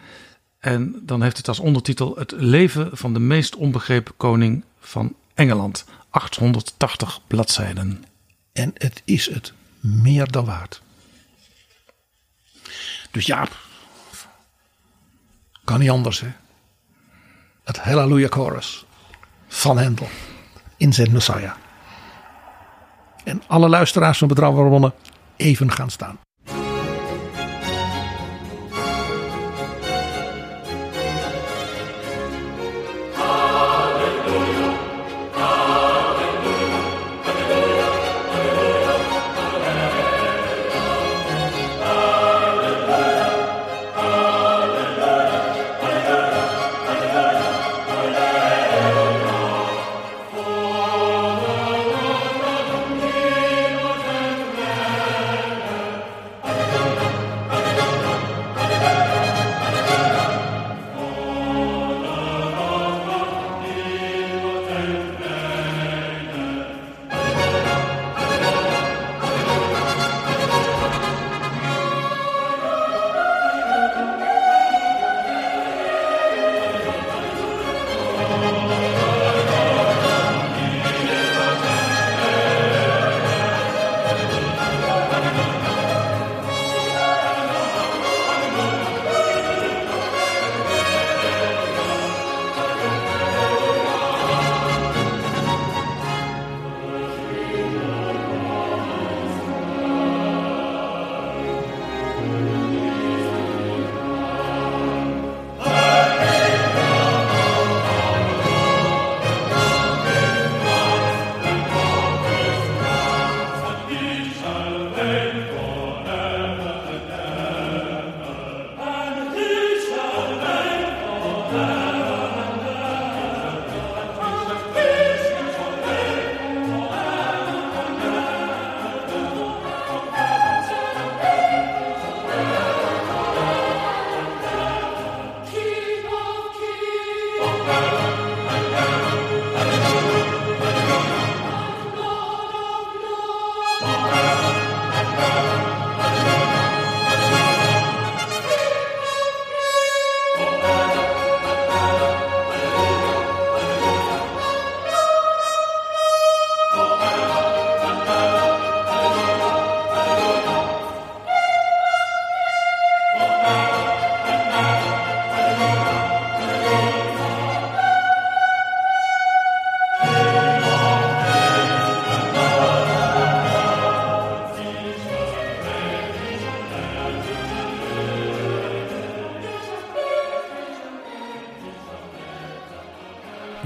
S1: En dan heeft het als ondertitel Het leven van de meest onbegrepen koning van Engeland. 880 bladzijden.
S2: En het is het meer dan waard. Dus ja, kan niet anders hè. Het Hallelujah Chorus van Hendel in zijn Messiah. En alle luisteraars van Bronnen even gaan staan.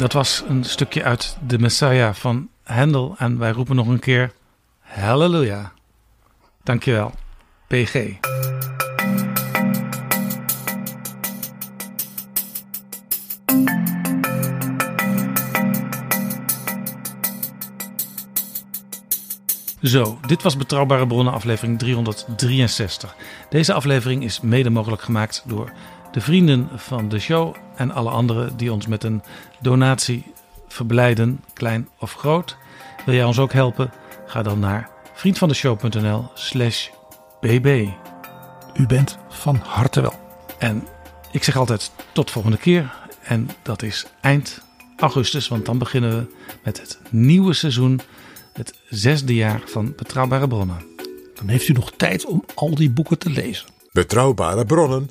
S1: Dat was een stukje uit de Messiah van Handel. En wij roepen nog een keer Halleluja. Dankjewel, PG. Zo, dit was Betrouwbare Bronnen aflevering 363. Deze aflevering is mede mogelijk gemaakt door de vrienden van de show en alle anderen die ons met een donatie verblijden, klein of groot. Wil jij ons ook helpen? Ga dan naar vriendvandeshow.nl slash bb.
S2: U bent van harte wel.
S1: En ik zeg altijd tot volgende keer. En dat is eind augustus, want dan beginnen we met het nieuwe seizoen. Het zesde jaar van Betrouwbare Bronnen.
S2: Dan heeft u nog tijd om al die boeken te lezen.
S3: Betrouwbare bronnen